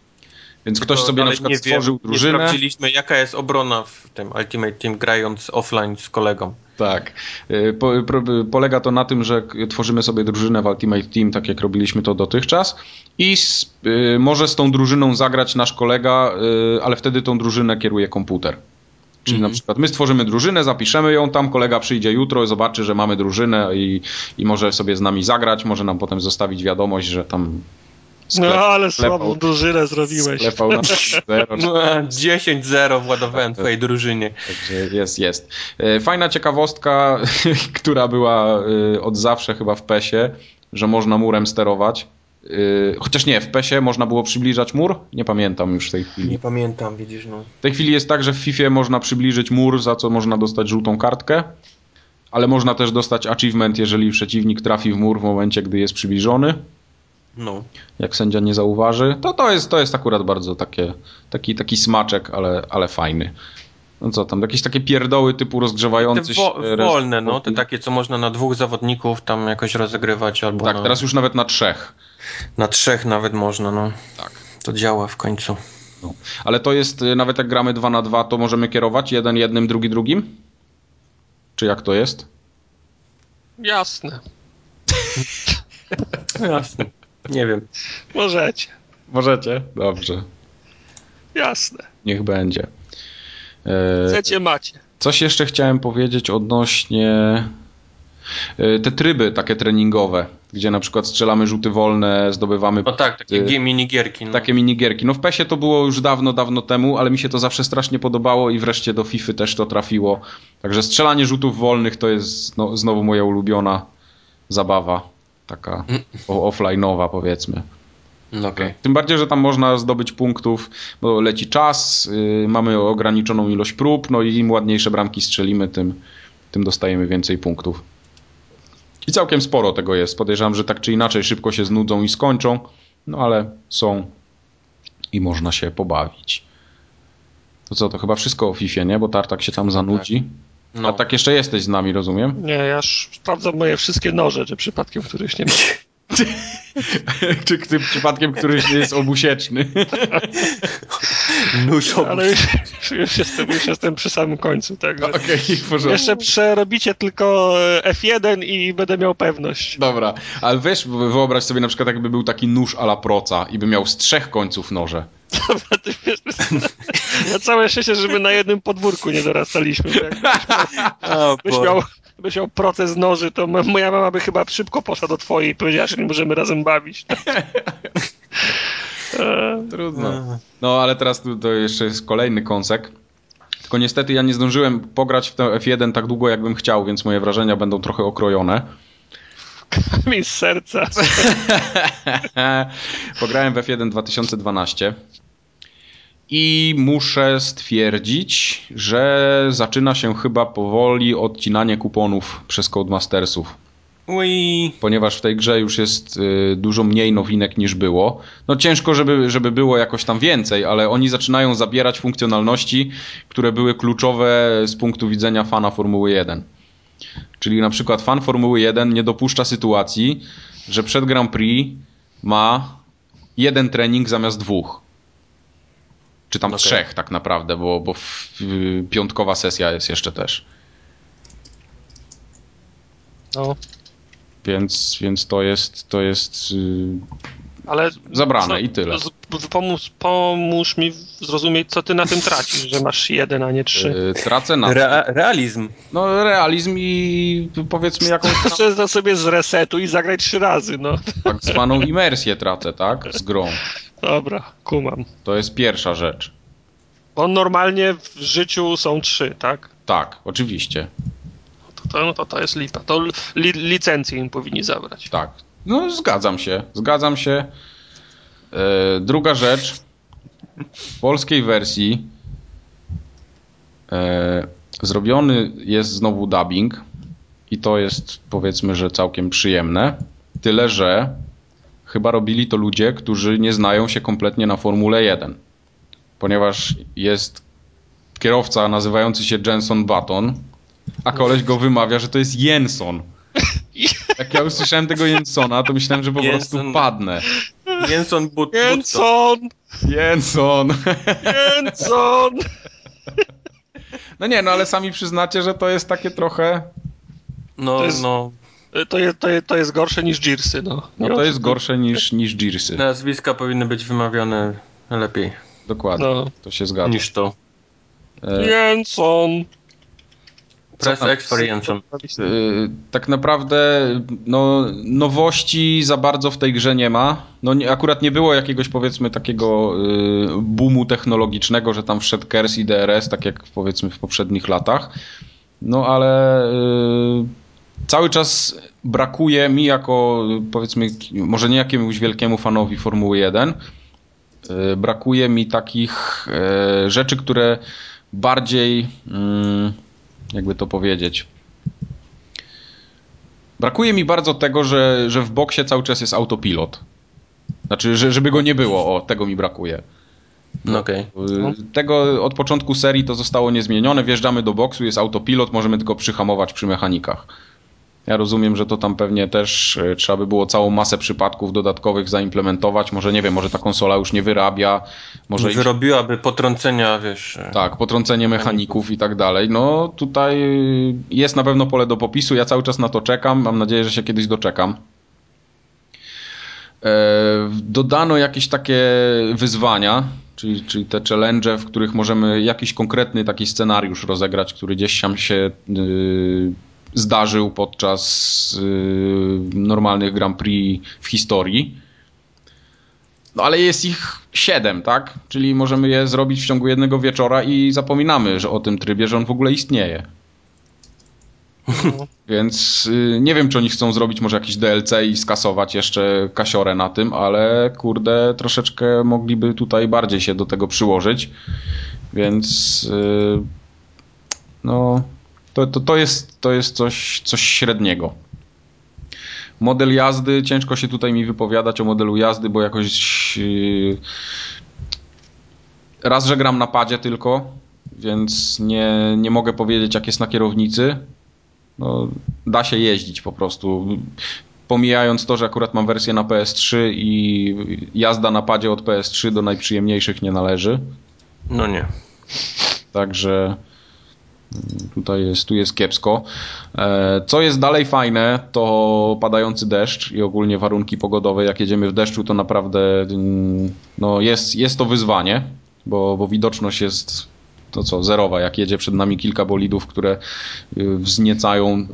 Więc ktoś To sobie na przykład nie stworzył wiem, Nie drużynę. sprawdziliśmy, jaka jest obrona w tym Ultimate Team grając offline z kolegą. Tak. Y, Po, pro, polega to na tym, że tworzymy sobie drużynę w Ultimate Team, tak jak robiliśmy to dotychczas i s, y, może z tą drużyną zagrać nasz kolega, y, ale wtedy tą drużynę kieruje komputer. Czyli Mhm. na przykład my stworzymy drużynę, zapiszemy ją, tam kolega przyjdzie jutro, zobaczy, że mamy drużynę i, i może sobie z nami zagrać, może nam potem zostawić wiadomość, że tam No sklep, ale sklepał- słabą drużynę zrobiłeś. sklepał na [laughs] zero, No, 10-0 władowałem twojej drużynie. Także jest, jest. E, Fajna ciekawostka, [laughs] która była e, od zawsze chyba w PESie, że można murem sterować. E, Chociaż nie, w PESie można było przybliżać mur? Nie pamiętam już w tej chwili. Nie pamiętam, widzisz, no. W tej chwili jest tak, że w FIFA można przybliżyć mur, za co można dostać żółtą kartkę, ale można też dostać achievement, jeżeli przeciwnik trafi w mur w momencie, gdy jest przybliżony. No. Jak sędzia nie zauważy, to to jest, to jest akurat bardzo takie, taki, taki smaczek, ale, ale fajny. No co tam, jakieś takie pierdoły typu rozgrzewający Te się... wo- wolne, no, te takie, co można na dwóch zawodników tam jakoś rozegrywać, albo Tak, na, teraz już nawet na trzech. na trzech nawet można, no. Tak. To działa w końcu. No. Ale to jest, y, nawet jak gramy 2 na 2, to możemy kierować jeden jednym, drugi drugim? Czy jak to jest? Jasne. [laughs] Jasne. Nie wiem. Możecie. Możecie. Dobrze. Jasne. Niech będzie. E, Chcecie, macie. Coś jeszcze chciałem powiedzieć odnośnie e, te tryby takie treningowe, gdzie na przykład strzelamy rzuty wolne, zdobywamy No tak, takie Y, gi- minigierki. No. takie minigierki. No w PESie to było już dawno, dawno temu, ale mi się to zawsze strasznie podobało i wreszcie do FIFA też to trafiło. Także strzelanie rzutów wolnych to jest no, znowu moja ulubiona zabawa. Taka o- offline'owa powiedzmy. No okej. Tym bardziej, że tam można zdobyć punktów, bo leci czas, yy, mamy ograniczoną ilość prób, no i im ładniejsze bramki strzelimy, tym, tym dostajemy więcej punktów. I całkiem sporo tego jest. Podejrzewam, że tak czy inaczej szybko się znudzą i skończą, no ale są i można się pobawić. To co, to chyba wszystko o FIFA, nie? Bo Tartak się tam zanudzi. No. A tak jeszcze jesteś z nami, rozumiem? Nie, ja już sprawdzam moje wszystkie noże, czy przypadkiem któryś nie ma. [laughs] czy tym przypadkiem któryś nie jest obusieczny? [laughs] Nóż Ale już, już, jestem, już jestem przy samym końcu, także... Okej, w porządku. Jeszcze przerobicie tylko e, F1 i będę miał pewność. Dobra, ale wiesz, wyobraź sobie na przykład jakby był taki nóż ala proca i by miał z trzech końców noże. Dobra, ty wiesz, na całe szczęście, żeby na jednym podwórku nie dorastaliśmy. byś miał, byś miał proces noży, to moja mama by chyba szybko poszła do twojej i powiedziała, że nie możemy razem bawić. [laughs] E, Trudno. No, ale teraz tu to jeszcze jest kolejny kąsek. Tylko niestety ja nie zdążyłem pograć w tę F1 tak długo, jakbym chciał, więc moje wrażenia będą trochę okrojone. [laughs] mi z serca. [laughs] Pograłem w F1 2012 i muszę stwierdzić, że zaczyna się chyba powoli odcinanie kuponów przez Codemastersów. Ui. ponieważ w tej grze już jest y, dużo mniej nowinek niż było. No ciężko, żeby, żeby było jakoś tam więcej, ale oni zaczynają zabierać funkcjonalności, które były kluczowe z punktu widzenia fana Formuły 1. Czyli na przykład fan Formuły 1 nie dopuszcza sytuacji, że przed Grand Prix ma jeden trening zamiast dwóch. Czy tam Okej. trzech tak naprawdę, bo, bo w, piątkowa sesja jest jeszcze też. No, Więc, więc to jest, to jest y, ale... Zabrane co- i tyle. z- Pomóż, pomóż mi zrozumieć, co ty na tym tracisz, że masz jeden, a nie trzy. y, tracę na Rea- realizm. no, realizm i powiedzmy jakąś tam to sobie z resetu i zagraj trzy razy, no. tak zwaną imersję tracę, tak? Z grą. Dobra, kumam. To jest pierwsza rzecz. Bo normalnie w życiu są trzy, tak? Tak, oczywiście. To, to, no to, to jest lipa. To li, licencję im powinni zabrać. Tak. No, zgadzam się. Zgadzam się. E, druga rzecz. W polskiej wersji e, zrobiony jest znowu dubbing i to jest powiedzmy, że całkiem przyjemne. Tyle, że chyba robili to ludzie, którzy nie znają się kompletnie na Formule 1. Ponieważ jest kierowca nazywający się Jenson Button, a koleś go wymawia, że to jest Jenson. Jak ja usłyszałem tego Jensona, to myślałem, że po prostu Jenson. padnę. Jenson But Butto. Jenson! Jenson! Jenson! No nie, no ale sami przyznacie, że to jest takie trochę... No, jest- no. To jest, to, jest, to jest gorsze niż Jersey, no. No to jest gorsze niż, niż Jersey. Nazwiska powinny być wymawiane lepiej Dokładnie, No. to się zgadza. niż to. E, Jenson! Press tam- X for Jenson. e, tak naprawdę no, nowości za bardzo w tej grze nie ma. No nie, akurat nie było jakiegoś powiedzmy takiego e, boomu technologicznego, że tam wszedł KERS i DRS, tak jak powiedzmy w poprzednich latach. No ale e, cały czas brakuje mi jako powiedzmy, może nie jakiemuś wielkiemu fanowi Formuły 1, e, brakuje mi takich e, rzeczy, które bardziej, mm, jakby to powiedzieć, brakuje mi bardzo tego, że, że w boksie cały czas jest autopilot. Znaczy, że, żeby go nie było, o, tego mi brakuje. No okej. Y, Tego od początku serii to zostało niezmienione. Wjeżdżamy do boksu, jest autopilot, możemy tylko przyhamować przy mechanikach. Ja rozumiem, że to tam pewnie też y, trzeba by było całą masę przypadków dodatkowych zaimplementować. Może nie wiem, może ta konsola już nie wyrabia, może Może wyrobiłaby potrącenia, wiesz. e, tak, potrącenie mechaników i tak dalej. No tutaj jest na pewno pole do popisu. Ja cały czas na to czekam. Mam nadzieję, że się kiedyś doczekam. E, Dodano jakieś takie wyzwania, czyli, czyli te challenge, w których możemy jakiś konkretny taki scenariusz rozegrać, który gdzieś tam się y, zdarzył podczas y, normalnych Grand Prix w historii. No ale jest ich siedem, tak? Czyli możemy je zrobić w ciągu jednego wieczora i zapominamy że o tym trybie, że on w ogóle istnieje. [laughs] Więc y, nie wiem, czy oni chcą zrobić może jakiś DLC i skasować jeszcze kasiorę na tym, ale kurde, troszeczkę mogliby tutaj bardziej się do tego przyłożyć. Więc y, no, to, to, to, jest, to jest coś, coś średniego. Model jazdy, ciężko się tutaj mi wypowiadać o modelu jazdy, bo jakoś yy, raz, że gram na padzie tylko, więc nie, nie mogę powiedzieć jak jest na kierownicy. No, da się jeździć po prostu. Pomijając to, że akurat mam wersję na PS3 i jazda na padzie od PS3 do najprzyjemniejszych nie należy. No nie. Także tutaj jest, tu jest kiepsko. E, Co jest dalej fajne, to padający deszcz i ogólnie warunki pogodowe. Jak jedziemy w deszczu, to naprawdę mm, no jest, jest to wyzwanie, bo, bo widoczność jest to co, zerowa. Jak jedzie przed nami kilka bolidów, które y, wzniecają y,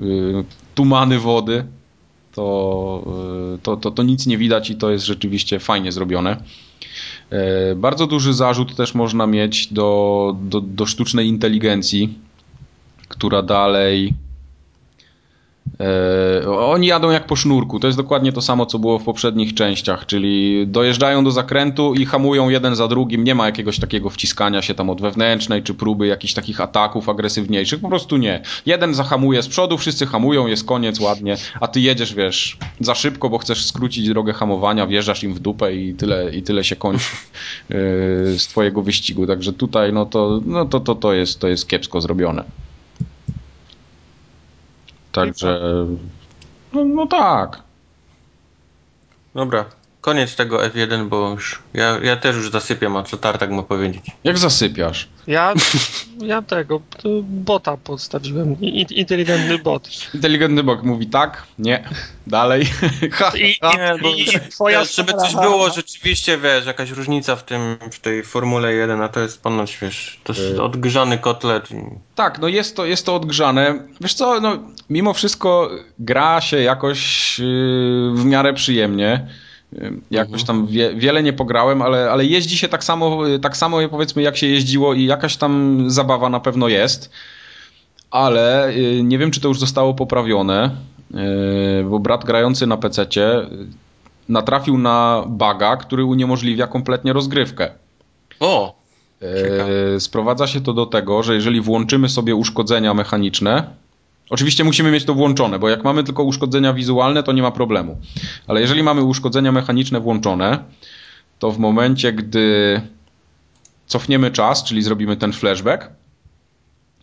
tumany wody, to, y, to, to, to nic nie widać i to jest rzeczywiście fajnie zrobione. E, Bardzo duży zarzut też można mieć do, do, do sztucznej inteligencji, która dalej. E, oni jadą jak po sznurku. To jest dokładnie to samo, co było w poprzednich częściach, czyli dojeżdżają do zakrętu i hamują jeden za drugim. Nie ma jakiegoś takiego wciskania się tam od wewnętrznej, czy próby jakichś takich ataków agresywniejszych. Po prostu nie. Jeden zahamuje z przodu, wszyscy hamują, jest koniec ładnie, a ty jedziesz, wiesz, za szybko, bo chcesz skrócić drogę hamowania, wjeżdżasz im w dupę i tyle, i tyle się kończy yy, z twojego wyścigu. Także tutaj, no to, no to, to, to, jest, to jest kiepsko zrobione. Także, no, no tak. Dobra. Koniec tego F1, bo już. Ja, ja też już zasypiam, a co Tartak ma powiedzieć? Jak zasypiasz? Ja, [laughs] ja tego, to bota podstawiłem, i- inteligentny bot. Inteligentny bok mówi tak, nie, dalej. [laughs] Ha, I, ha. Nie, bo i, i twoja wiesz, żeby coś było rzeczywiście, wiesz, jakaś różnica w tym, w tej Formule 1, a to jest ponoć, wiesz, to jest odgrzany kotlet. Tak, no jest to, jest to odgrzane. Wiesz co, no mimo wszystko gra się jakoś yy, w miarę przyjemnie. Jakoś tam wie, wiele nie pograłem, ale, ale jeździ się tak samo, tak samo powiedzmy jak się jeździło i jakaś tam zabawa na pewno jest. Ale yy, nie wiem, czy to już zostało poprawione, yy, bo brat grający na PC-cie natrafił na baga, który uniemożliwia kompletnie rozgrywkę. O! E, Sprowadza się to do tego, że jeżeli włączymy sobie uszkodzenia mechaniczne, oczywiście musimy mieć to włączone, bo jak mamy tylko uszkodzenia wizualne, to nie ma problemu. Ale jeżeli mamy uszkodzenia mechaniczne włączone, to w momencie, gdy cofniemy czas, czyli zrobimy ten flashback,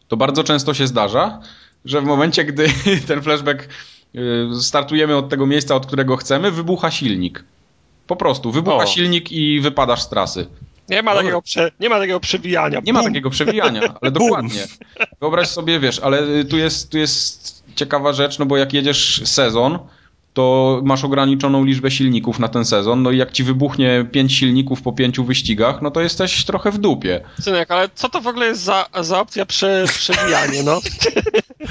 to bardzo często się zdarza, że w momencie, gdy [laughs] ten flashback y, startujemy od tego miejsca, od którego chcemy, wybucha silnik. Po prostu, wybucha O. silnik i wypadasz z trasy. Nie ma, takiego prze, nie ma takiego przewijania. Nie ma Bum. takiego przewijania, ale dokładnie. Wyobraź sobie, wiesz, ale y, tu jest, tu jest ciekawa rzecz, no bo jak jedziesz sezon, to masz ograniczoną liczbę silników na ten sezon, no i jak ci wybuchnie pięć silników po pięciu wyścigach, no to jesteś trochę w dupie. Synek, ale co to w ogóle jest za, za opcja prze, przewijanie, no?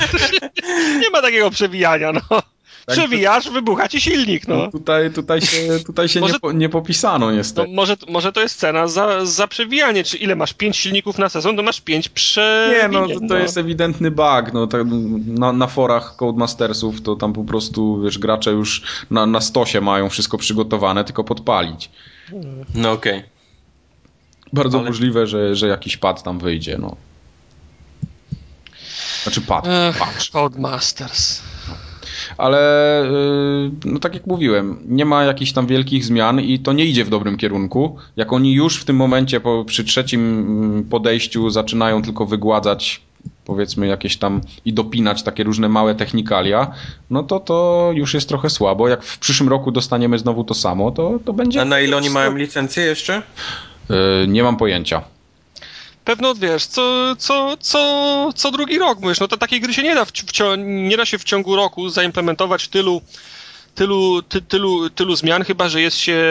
[laughs] nie ma takiego przewijania, no. Przewijasz, wybucha ci silnik, no. Tutaj, tutaj się, tutaj się Może- nie, po, nie popisano No, niestety. może, może to jest cena za, za przewijanie. Czy ile masz? Pięć silników na sezon, to masz pięć prze. Nie, no to, to jest ewidentny bug. No, tak, na, na forach Codemastersów to tam po prostu, wiesz, gracze już na, na stosie mają wszystko przygotowane, tylko podpalić. No okej. Bardzo Ale- możliwe, że, że jakiś pad tam wyjdzie, no. Znaczy pad, Ech, patch. Codemasters. Ale yy, no tak jak mówiłem, nie ma jakichś tam wielkich zmian i to nie idzie w dobrym kierunku. Jak oni już w tym momencie po, przy trzecim mm, podejściu zaczynają tylko wygładzać powiedzmy jakieś tam i dopinać takie różne małe technikalia, no to to już jest trochę słabo. Jak w przyszłym roku dostaniemy znowu to samo, to, to będzie... A na ile oni mają licencję jeszcze? Yy, nie mam pojęcia. Pewno wiesz, co, co, co, co drugi rok mówisz, no to takiej gry się nie da, w, w, nie da się w ciągu roku zaimplementować tylu, tylu, ty, tylu, tylu zmian, chyba że jest się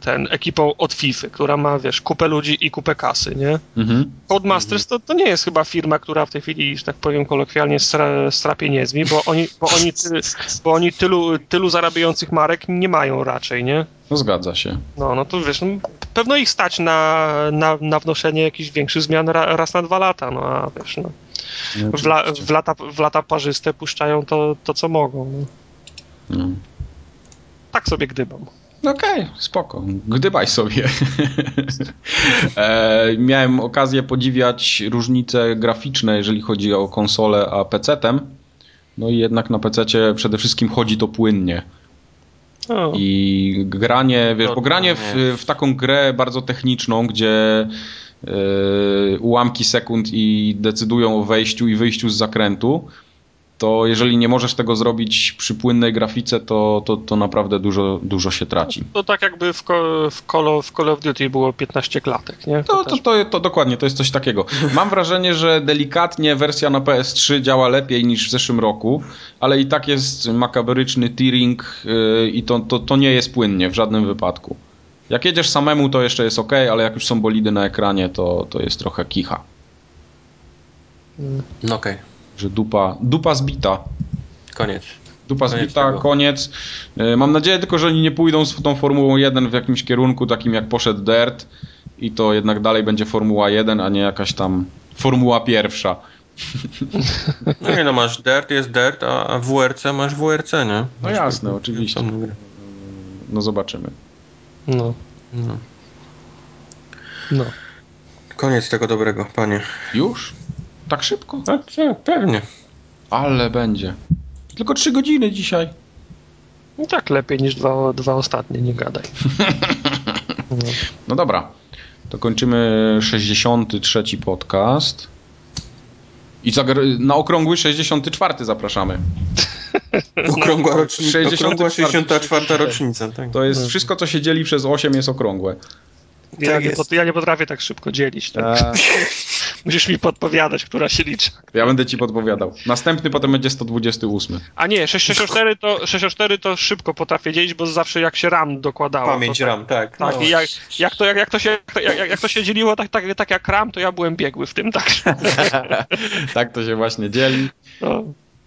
ten ekipą od FIFA, która ma, wiesz, kupę ludzi i kupę kasy, nie? Mhm. Codemasters to, to nie jest chyba firma, która w tej chwili, że tak powiem kolokwialnie, stra, stra pieniędzmi, bo oni, bo oni, ty, bo oni tylu, tylu zarabiających marek nie mają raczej, nie? No zgadza się. No, no to wiesz, no, pewno ich stać na, na, na wnoszenie jakichś większych zmian ra, raz na dwa lata, no a wiesz, no. W, la, w, lata, w lata parzyste puszczają to, to co mogą. No. No. Tak sobie gdybam. Okej, okay, spoko. Gdybaj sobie. [laughs] e, miałem okazję podziwiać różnice graficzne, jeżeli chodzi o konsolę a PC-tem. No i jednak na PC-cie przede wszystkim chodzi to płynnie. O. I granie, wiesz, bo granie w, w taką grę bardzo techniczną, gdzie yy, ułamki sekund i decydują o wejściu i wyjściu z zakrętu, to jeżeli nie możesz tego zrobić przy płynnej grafice, to, to, to naprawdę dużo, dużo się traci. To tak jakby w, w, Call, w Call of Duty było 15 klatek, nie? To, to, to, to, dokładnie, to jest coś takiego. Mam wrażenie, że delikatnie wersja na PS3 działa lepiej niż w zeszłym roku, ale i tak jest makabryczny tearing yy, i to, to, to nie jest płynnie w żadnym wypadku. Jak jedziesz samemu, to jeszcze jest ok, ale jak już są bolidy na ekranie, to, to jest trochę kicha. No okej. Okay że dupa, dupa zbita. Koniec. Dupa koniec zbita, tego. koniec. Mam nadzieję tylko, że oni nie pójdą z tą Formułą 1 w jakimś kierunku takim jak poszedł Dirt i to jednak dalej będzie Formuła 1, a nie jakaś tam Formuła pierwsza. [laughs] No nie no, masz Dirt, jest Dirt, a WRC masz WRC, nie? No jasne, oczywiście. No zobaczymy. No. No. No. Koniec tego dobrego, panie. Już? Tak szybko? A, tak, pewnie. Ale będzie. Tylko trzy godziny dzisiaj. No tak, lepiej niż dwa, dwa ostatnie, nie gadaj. No. [laughs] no dobra, to kończymy 63 podcast. I na okrągły 64 zapraszamy. [laughs] Okrągła, rocznica, 64, okrągła 64 rocznica. Tak. To jest wszystko, co się dzieli przez 8 jest okrągłe. Ja, tak nie, ja nie potrafię tak szybko dzielić. Tak. [laughs] Musisz mi podpowiadać, która się liczy. Ja będę ci podpowiadał. Następny potem będzie 128. A nie, 664 to, 664 to szybko potrafię dzielić, bo zawsze jak się RAM dokładało. Pamięć tak, RAM, tak. Tak, no. i jak, jak, to, jak, jak, to się, jak, jak to się dzieliło tak, tak, tak jak RAM, to ja byłem biegły w tym, tak. [laughs] tak to się właśnie dzieli. No.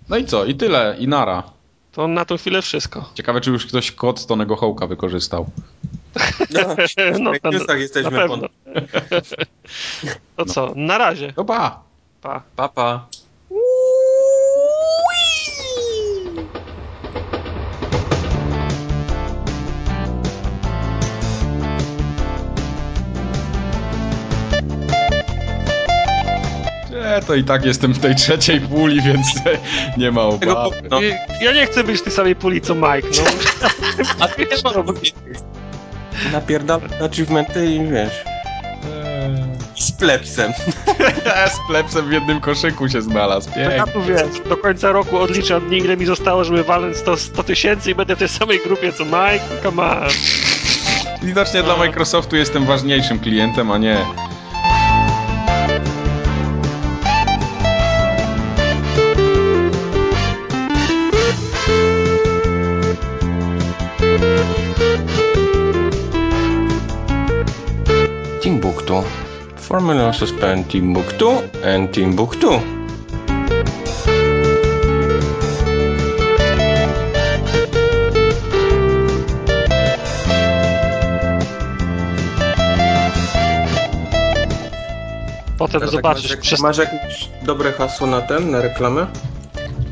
no i co? I tyle. I nara. To na tą chwilę wszystko. Ciekawe, czy już ktoś kod Tonego Hołka wykorzystał. No, no, na, na, jesteśmy na pewno. To co, na razie. No pa. Pa. Pa, pa. Nie, to i tak jestem w tej trzeciej puli, więc nie ma obawy. No. Ja nie chcę być w tej samej puli co Mike, no. A ty też Napierdal achievementy i wiesz... Z plepsem. [laughs] z plepsem w jednym koszyku się znalazł. Pięknie. Ja tu wiesz, do końca roku odliczam dni, ile mi zostało, żeby walnąć 100, 100 tysięcy i będę w tej samej grupie co Mike. Come on. Widocznie no. dla Microsoftu jestem ważniejszym klientem, a nie Formula suspend Timbuktu and Timbuktu. Potem tak, zobaczysz. Masz, przez... masz jakieś dobre hasło na ten, na reklamę?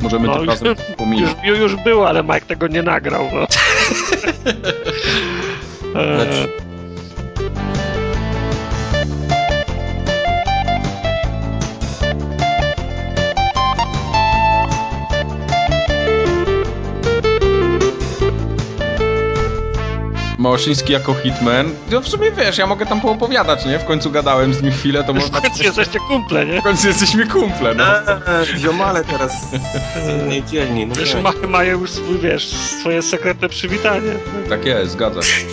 Możemy no, to razem pominąć. Już, już było, ale Mike tego nie nagrał. No. [laughs] znaczy, Małoszyński jako hitman. No w sumie wiesz, ja mogę tam poopowiadać, nie? W końcu gadałem z nim chwilę, to W można... końcu jesteście kumple, nie? W końcu jesteśmy kumple, no. Eee, ziomale teraz z innej dzielni. No Wiesz, nie. ma, mają już swój, wiesz, swoje sekretne przywitanie. Tak jest, zgadza się.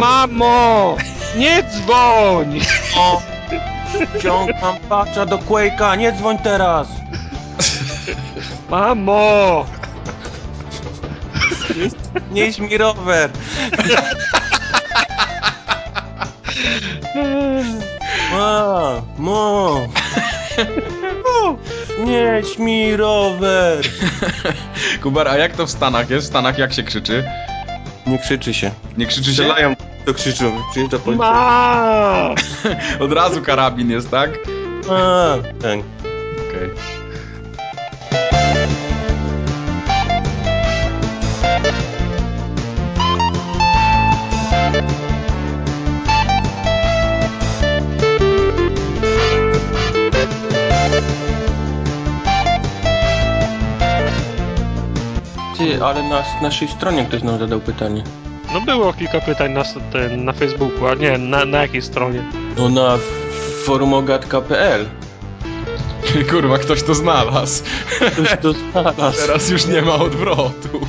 Mamo! Nie dzwoń! O, Ciągam patcha do Quake'a, nie dzwoń teraz! Mamo! Nieś mi rower! Ma, mo! Nieś mi rower! Kubar, a jak to w Stanach jest? W Stanach jak się krzyczy? Nie krzyczy się. Nie krzyczy się? Strzelają, to krzyczą. Przyjeżdża policja. [laughs] Od razu karabin jest, tak? A, tak. Okej. Ty, ale na naszej stronie ktoś nam zadał pytanie. No było kilka pytań na, ten, na Facebooku, a nie, na, na jakiej stronie? No na forumogatka.pl [laughs] Kurwa, ktoś to znalazł. Ktoś to znalazł. Teraz już nie ma odwrotu.